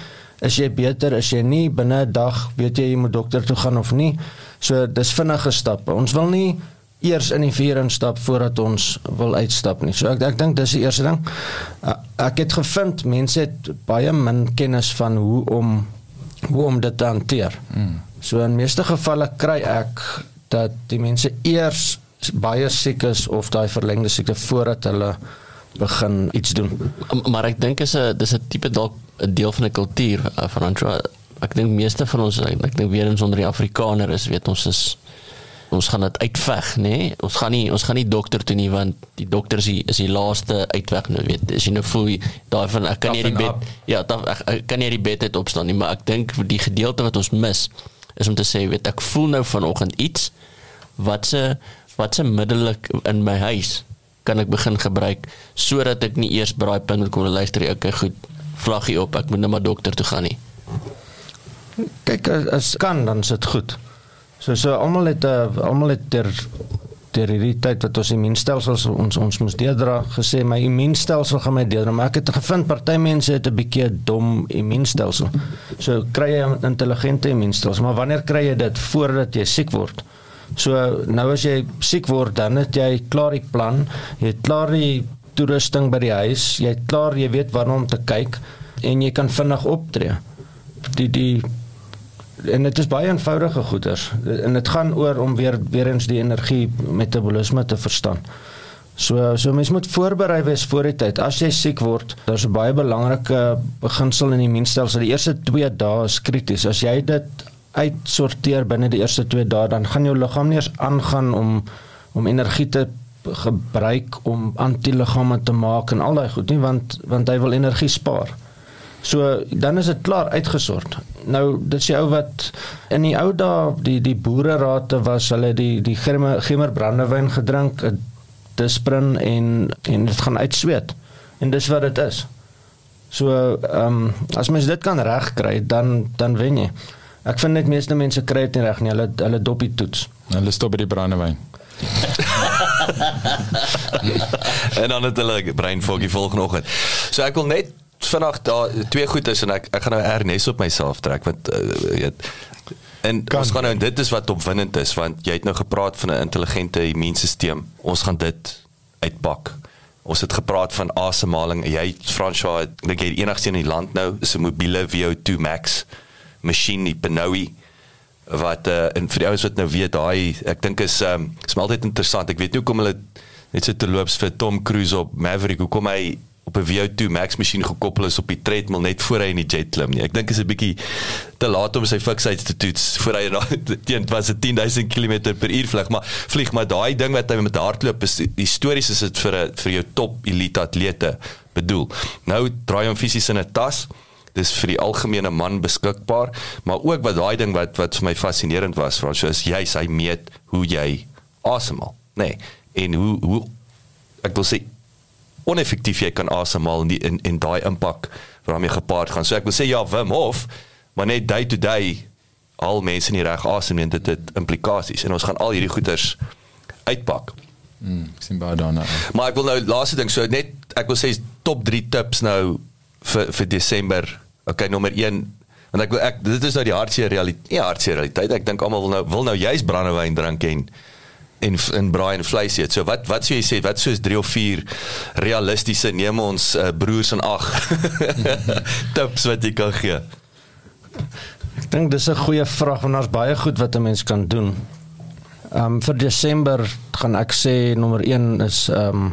is jy beter as jy nie binne 'n dag weet jy jy moet dokter toe gaan of nie. So dis vinnige stappe. Ons wil nie eers in die vuur instap voordat ons wil uitstap nie. So ek ek dink dis die eerste ding. Ek het gevind mense het baie min kennis van hoe om hoe om dit te hanteer. Hmm. So in meeste gevalle kry ek dat die mense eers baie siek is of daai verlengde siekte voordat hulle begin iets doen. Maar ek dink is 'n dis 'n tipe dalk 'n deel van 'n kultuur uh, van Andra. Ek dink meeste van ons ek dink weer eens onder die Afrikaner is weet ons is ons gaan dit uitveg nê nee? ons gaan nie ons gaan nie dokter toe nie want die dokter is die, is die laaste uitweg nou weet as jy nou voel daai van ek kan nie die bed up. ja dan ek, ek kan nie die bed uit opstaan nie maar ek dink die gedeelte wat ons mis is om te sê weet ek voel nou vanoggend iets wat se wat se middelik in my huis kan ek begin gebruik sodat ek nie eers braai punt moet kom luister okay goed vlaggie op ek moet net maar dokter toe gaan nie. Kyk as kan dan is dit goed. So so almal het uh, almal het ter ter hierdie tyd wat ons immuunstelsels ons ons moes deurdra gesê my immuunstelsel gaan my deurdra. Maar ek het gevind party mense het 'n bietjie dom immuunstelsel. So kry jy 'n intelligente immuunstelsel maar wanneer kry jy dit? Voordat jy siek word So nou as jy siek word, dan het jy klaar die plan, jy het klaar die toerusting by die huis, jy het klaar, jy weet waarna om te kyk en jy kan vinnig optree. Die die en dit is baie eenvoudige goeders en dit gaan oor om weer weer eens die energie metabolisme te verstaan. So so mens moet voorberei wees voor die tyd. As jy siek word, daar's 'n baie belangrike beginsel in die immuunstelsel. Die eerste 2 dae is krities. As jy dit uitsorteer binne die eerste 2 dae dan gaan jou liggaam nie eens aangaan om om energie te gebruik om antiliggame te maak en al daai goed nie want want hy wil energie spaar. So dan is dit klaar uitgesort. Nou dit is ou wat in die ou dae die die boererate was hulle die die gemmer brandewyn gedrink, disprin en en dit gaan uitsweet. En dis wat dit is. So ehm um, as mens dit kan regkry dan dan wen jy. Ek vind net meeste mense kry dit nie reg nie. Hulle hulle dopie toets. Hulle stop by die brandewyn. en dan het hulle brein foggy volgende oggend. So ek wil net vanaand daar twee goed is en ek ek gaan nou ernes op myself trek want uh, weet en kan. ons gaan nou dit is wat opwindend is want jy het nou gepraat van 'n intelligente immuunstelsel. Ons gaan dit uitpak. Ons het gepraat van asemhaling. Jy Franswa, ek dink jy die enigste in die land nou is 'n mobiele VO2 Max masjien, die Pinoy wat uh, en vir die ouens wat nou weet, daai ek dink is um, is maar altyd interessant. Ek weet nie hoekom hulle net so terloops vir Tom Cruise op Maverick hoekom hy op 'n VO2 Max masjien gekoppel is op die treadmill net voor hy in die jet klim nie. Ek dink is 'n bietjie te laat om sy fiksheid te toets voor hy na teen was 'n 10000 km per uur vlieg, maar vlieg maar daai ding wat hy met hardloop is histories is dit vir 'n vir jou top elite atlete bedoel. Nou draai hom fisies in 'n tas dis vir die algemene man beskikbaar, maar ook wat daai ding wat wat vir my fascinerend was, want soos jy hy meet hoe jy asemhaal, nê? Nee, en hoe hoe ek wil sê oneffektief jy kan asemhaal in die in en daai impak waarmee gepaard gaan. So ek wil sê ja, Wim Hof, maar net day to day al mense nie reg asem en dit het implikasies en ons gaan al hierdie goeters uitpak. Mm, ek sien baie daarna. Maar ek wil nou laaste ding so net ek wil sê top 3 tips nou vir vir Desember. Okay, nommer 1 want ek wil ek dit is nou die hartseer realiteit. Ja, hartseer realiteit. Ek dink almal wil nou wil nou juist brandewyn drink en en in braai en vleis eet. So wat wat sou jy sê wat soos 3 of 4 realistiese neem ons uh, broers en ag tips wat jy kan gee? Ek dink dis 'n goeie vraag want daar's baie goed wat 'n mens kan doen. Ehm um, vir Desember gaan ek sê nommer 1 is ehm um,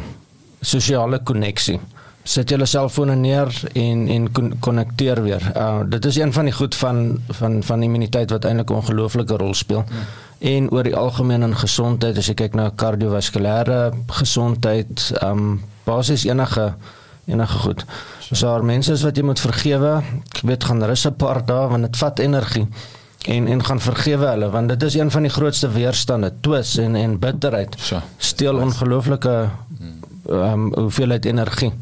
sosiale koneksie. Sit julle selfone neer en en konnekteer weer. Uh dit is een van die goed van van van immuniteit wat eintlik 'n ongelooflike rol speel. Ja. En oor die algemeen in gesondheid, as jy kyk na kardiovaskulêre gesondheid, um, basies enige enige goed. So daar mense is wat jy moet vergewe. Ek weet gaan rus 'n paar dae want dit vat energie en en gaan vergewe hulle want dit is een van die grootste weerstande, twis en en bitterheid. So, steel ongelooflike ehm um, hoeveelheid energie.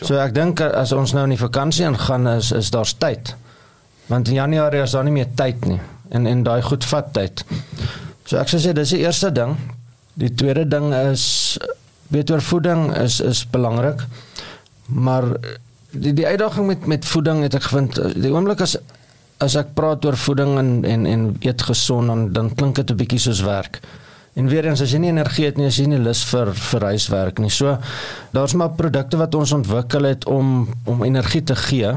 So ek dink as ons nou in die vakansie ingaan is is daar's tyd. Want in Januarie is daar nie meer tyd nie en en daai goed vat tyd. So ek sou sê dis die eerste ding. Die tweede ding is weet oor voeding is is belangrik. Maar die die uitdaging met met voeding het ek gevind die oomblik as as ek praat oor voeding en en en eet gesond dan dan klink dit 'n bietjie soos werk. En weer eens as jy nie energie het nie, as jy nie lus vir vir huiswerk nie. So daar's maar produkte wat ons ontwikkel het om om energie te gee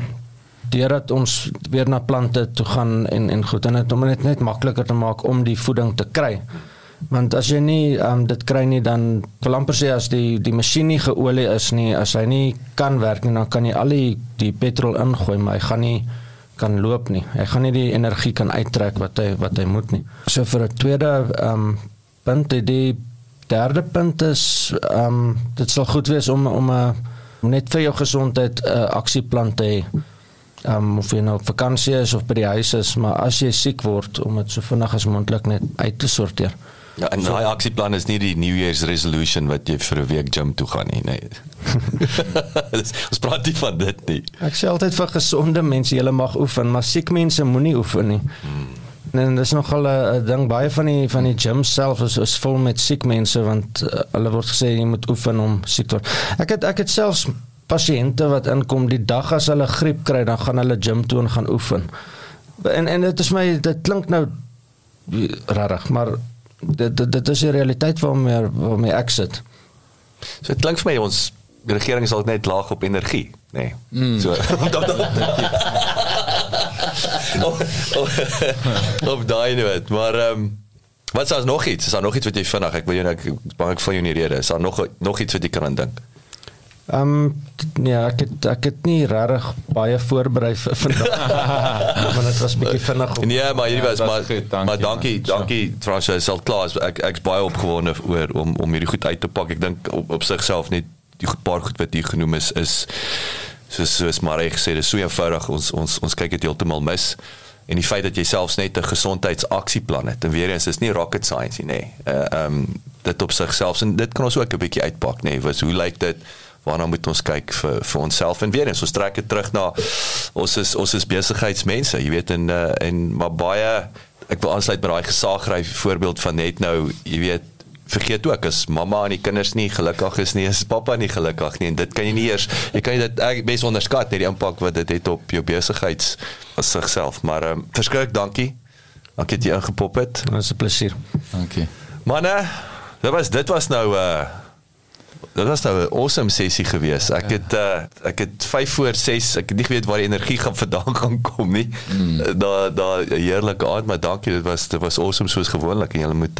deurdat ons weer na plante toe gaan en en goed en dit om dit net makliker te maak om die voeding te kry. Want as jy nie um, dit kry nie dan wil amper sê as die die masjien nie geolie is nie, as hy nie kan werk nie, dan kan jy al die die petrol ingooi, maar hy gaan nie kan loop nie. Hy gaan nie die energie kan uittrek wat hy wat hy moet nie. So vir 'n tweede ehm um, punt die derde punt is ehm um, dit sal goed wees om om 'n uh, net vir jou gesondheid 'n uh, aksieplan te hê. Ehm um, of jy nou op vakansie is of by die huis is, maar as jy siek word om dit so vinnig as moontlik net uit te sorteer. Ja, en daai aksieplan is nie die New Year's resolution wat jy vir 'n week gym toe gaan nie, nee. ons praat nie van dit nie. Ek sê altyd vir gesonde mense, jy mag oefen, maar siek mense moenie oefen nie. Hmm. En dis nogal 'n ding baie van die van die gym self is is vol met siek mense want uh, hulle word gesê jy moet oefen om siek te word. Ek het ek het selfs pasiënte wat inkom die dag as hulle griep kry, dan gaan hulle gym toe en gaan oefen. En en dit is my dit klink nou rarig, maar dit dit, dit is die realiteit waarmee waarmee ek sit. So dit klink vir my ons regering is al net laag op energie, nê. Nee. Mm. So op daai noot, maar ehm um, wat is nog iets? Is daar nog iets wat jy vinnig? Ek wil jou ek bang ek van jou nie rede. Is daar nog nog iets wat jy kan dink? Ehm um, ja, ek het ek het nie regtig baie voorberei vir vandag. maar dit was bietjie vinnig. Op, nee, maar hierdie was ja, maar goed, dankie, maar dankie, man. dankie Fransjo, sal klaar. Ek ek's baie opgewonde oor om om hierdie goed uit te pak. Ek dink op, op sigself net die paar goed wat hier genoem is is soos soos Marie gesê, dit is so eenvoudig. Ons ons ons kyk dit heeltemal mis en die feit dat jy selfs net 'n gesondheidsaksieplan het en weer eens is nie rocket science nie nê. Uh, um, dit op sigself en dit kan ons ook 'n bietjie uitpak nê. Was hoe lyk dit? Waarna moet ons kyk vir vir onsself en weer eens ons trek dit terug na ons is ons is besigheidsmense, jy weet en uh, en maar baie ek wil aansluit met daai gesaagryf voorbeeld van net nou, jy weet vergeet ook as mamma en die kinders nie gelukkig is nie, is pappa nie gelukkig nie en dit kan jy nie eers jy kan dit bes onderskat net die impak wat dit het op jou besigheids as sigself. Maar ehm um, verskriklik dankie. Dankie dat jy ingepop het. Dit was 'n plesier. Dankie. Manne, dit was dit was nou 'n uh, dit was nou 'n awesome sessie geweest. Ek het uh, ek het 5 voor 6, ek het nie geweet waar die energie gaan vandaan gaan kom nie. Mm. Daar daar 'n heerlike aand, maar dankie, dit was dit was awesome soos gewoonlik en julle moet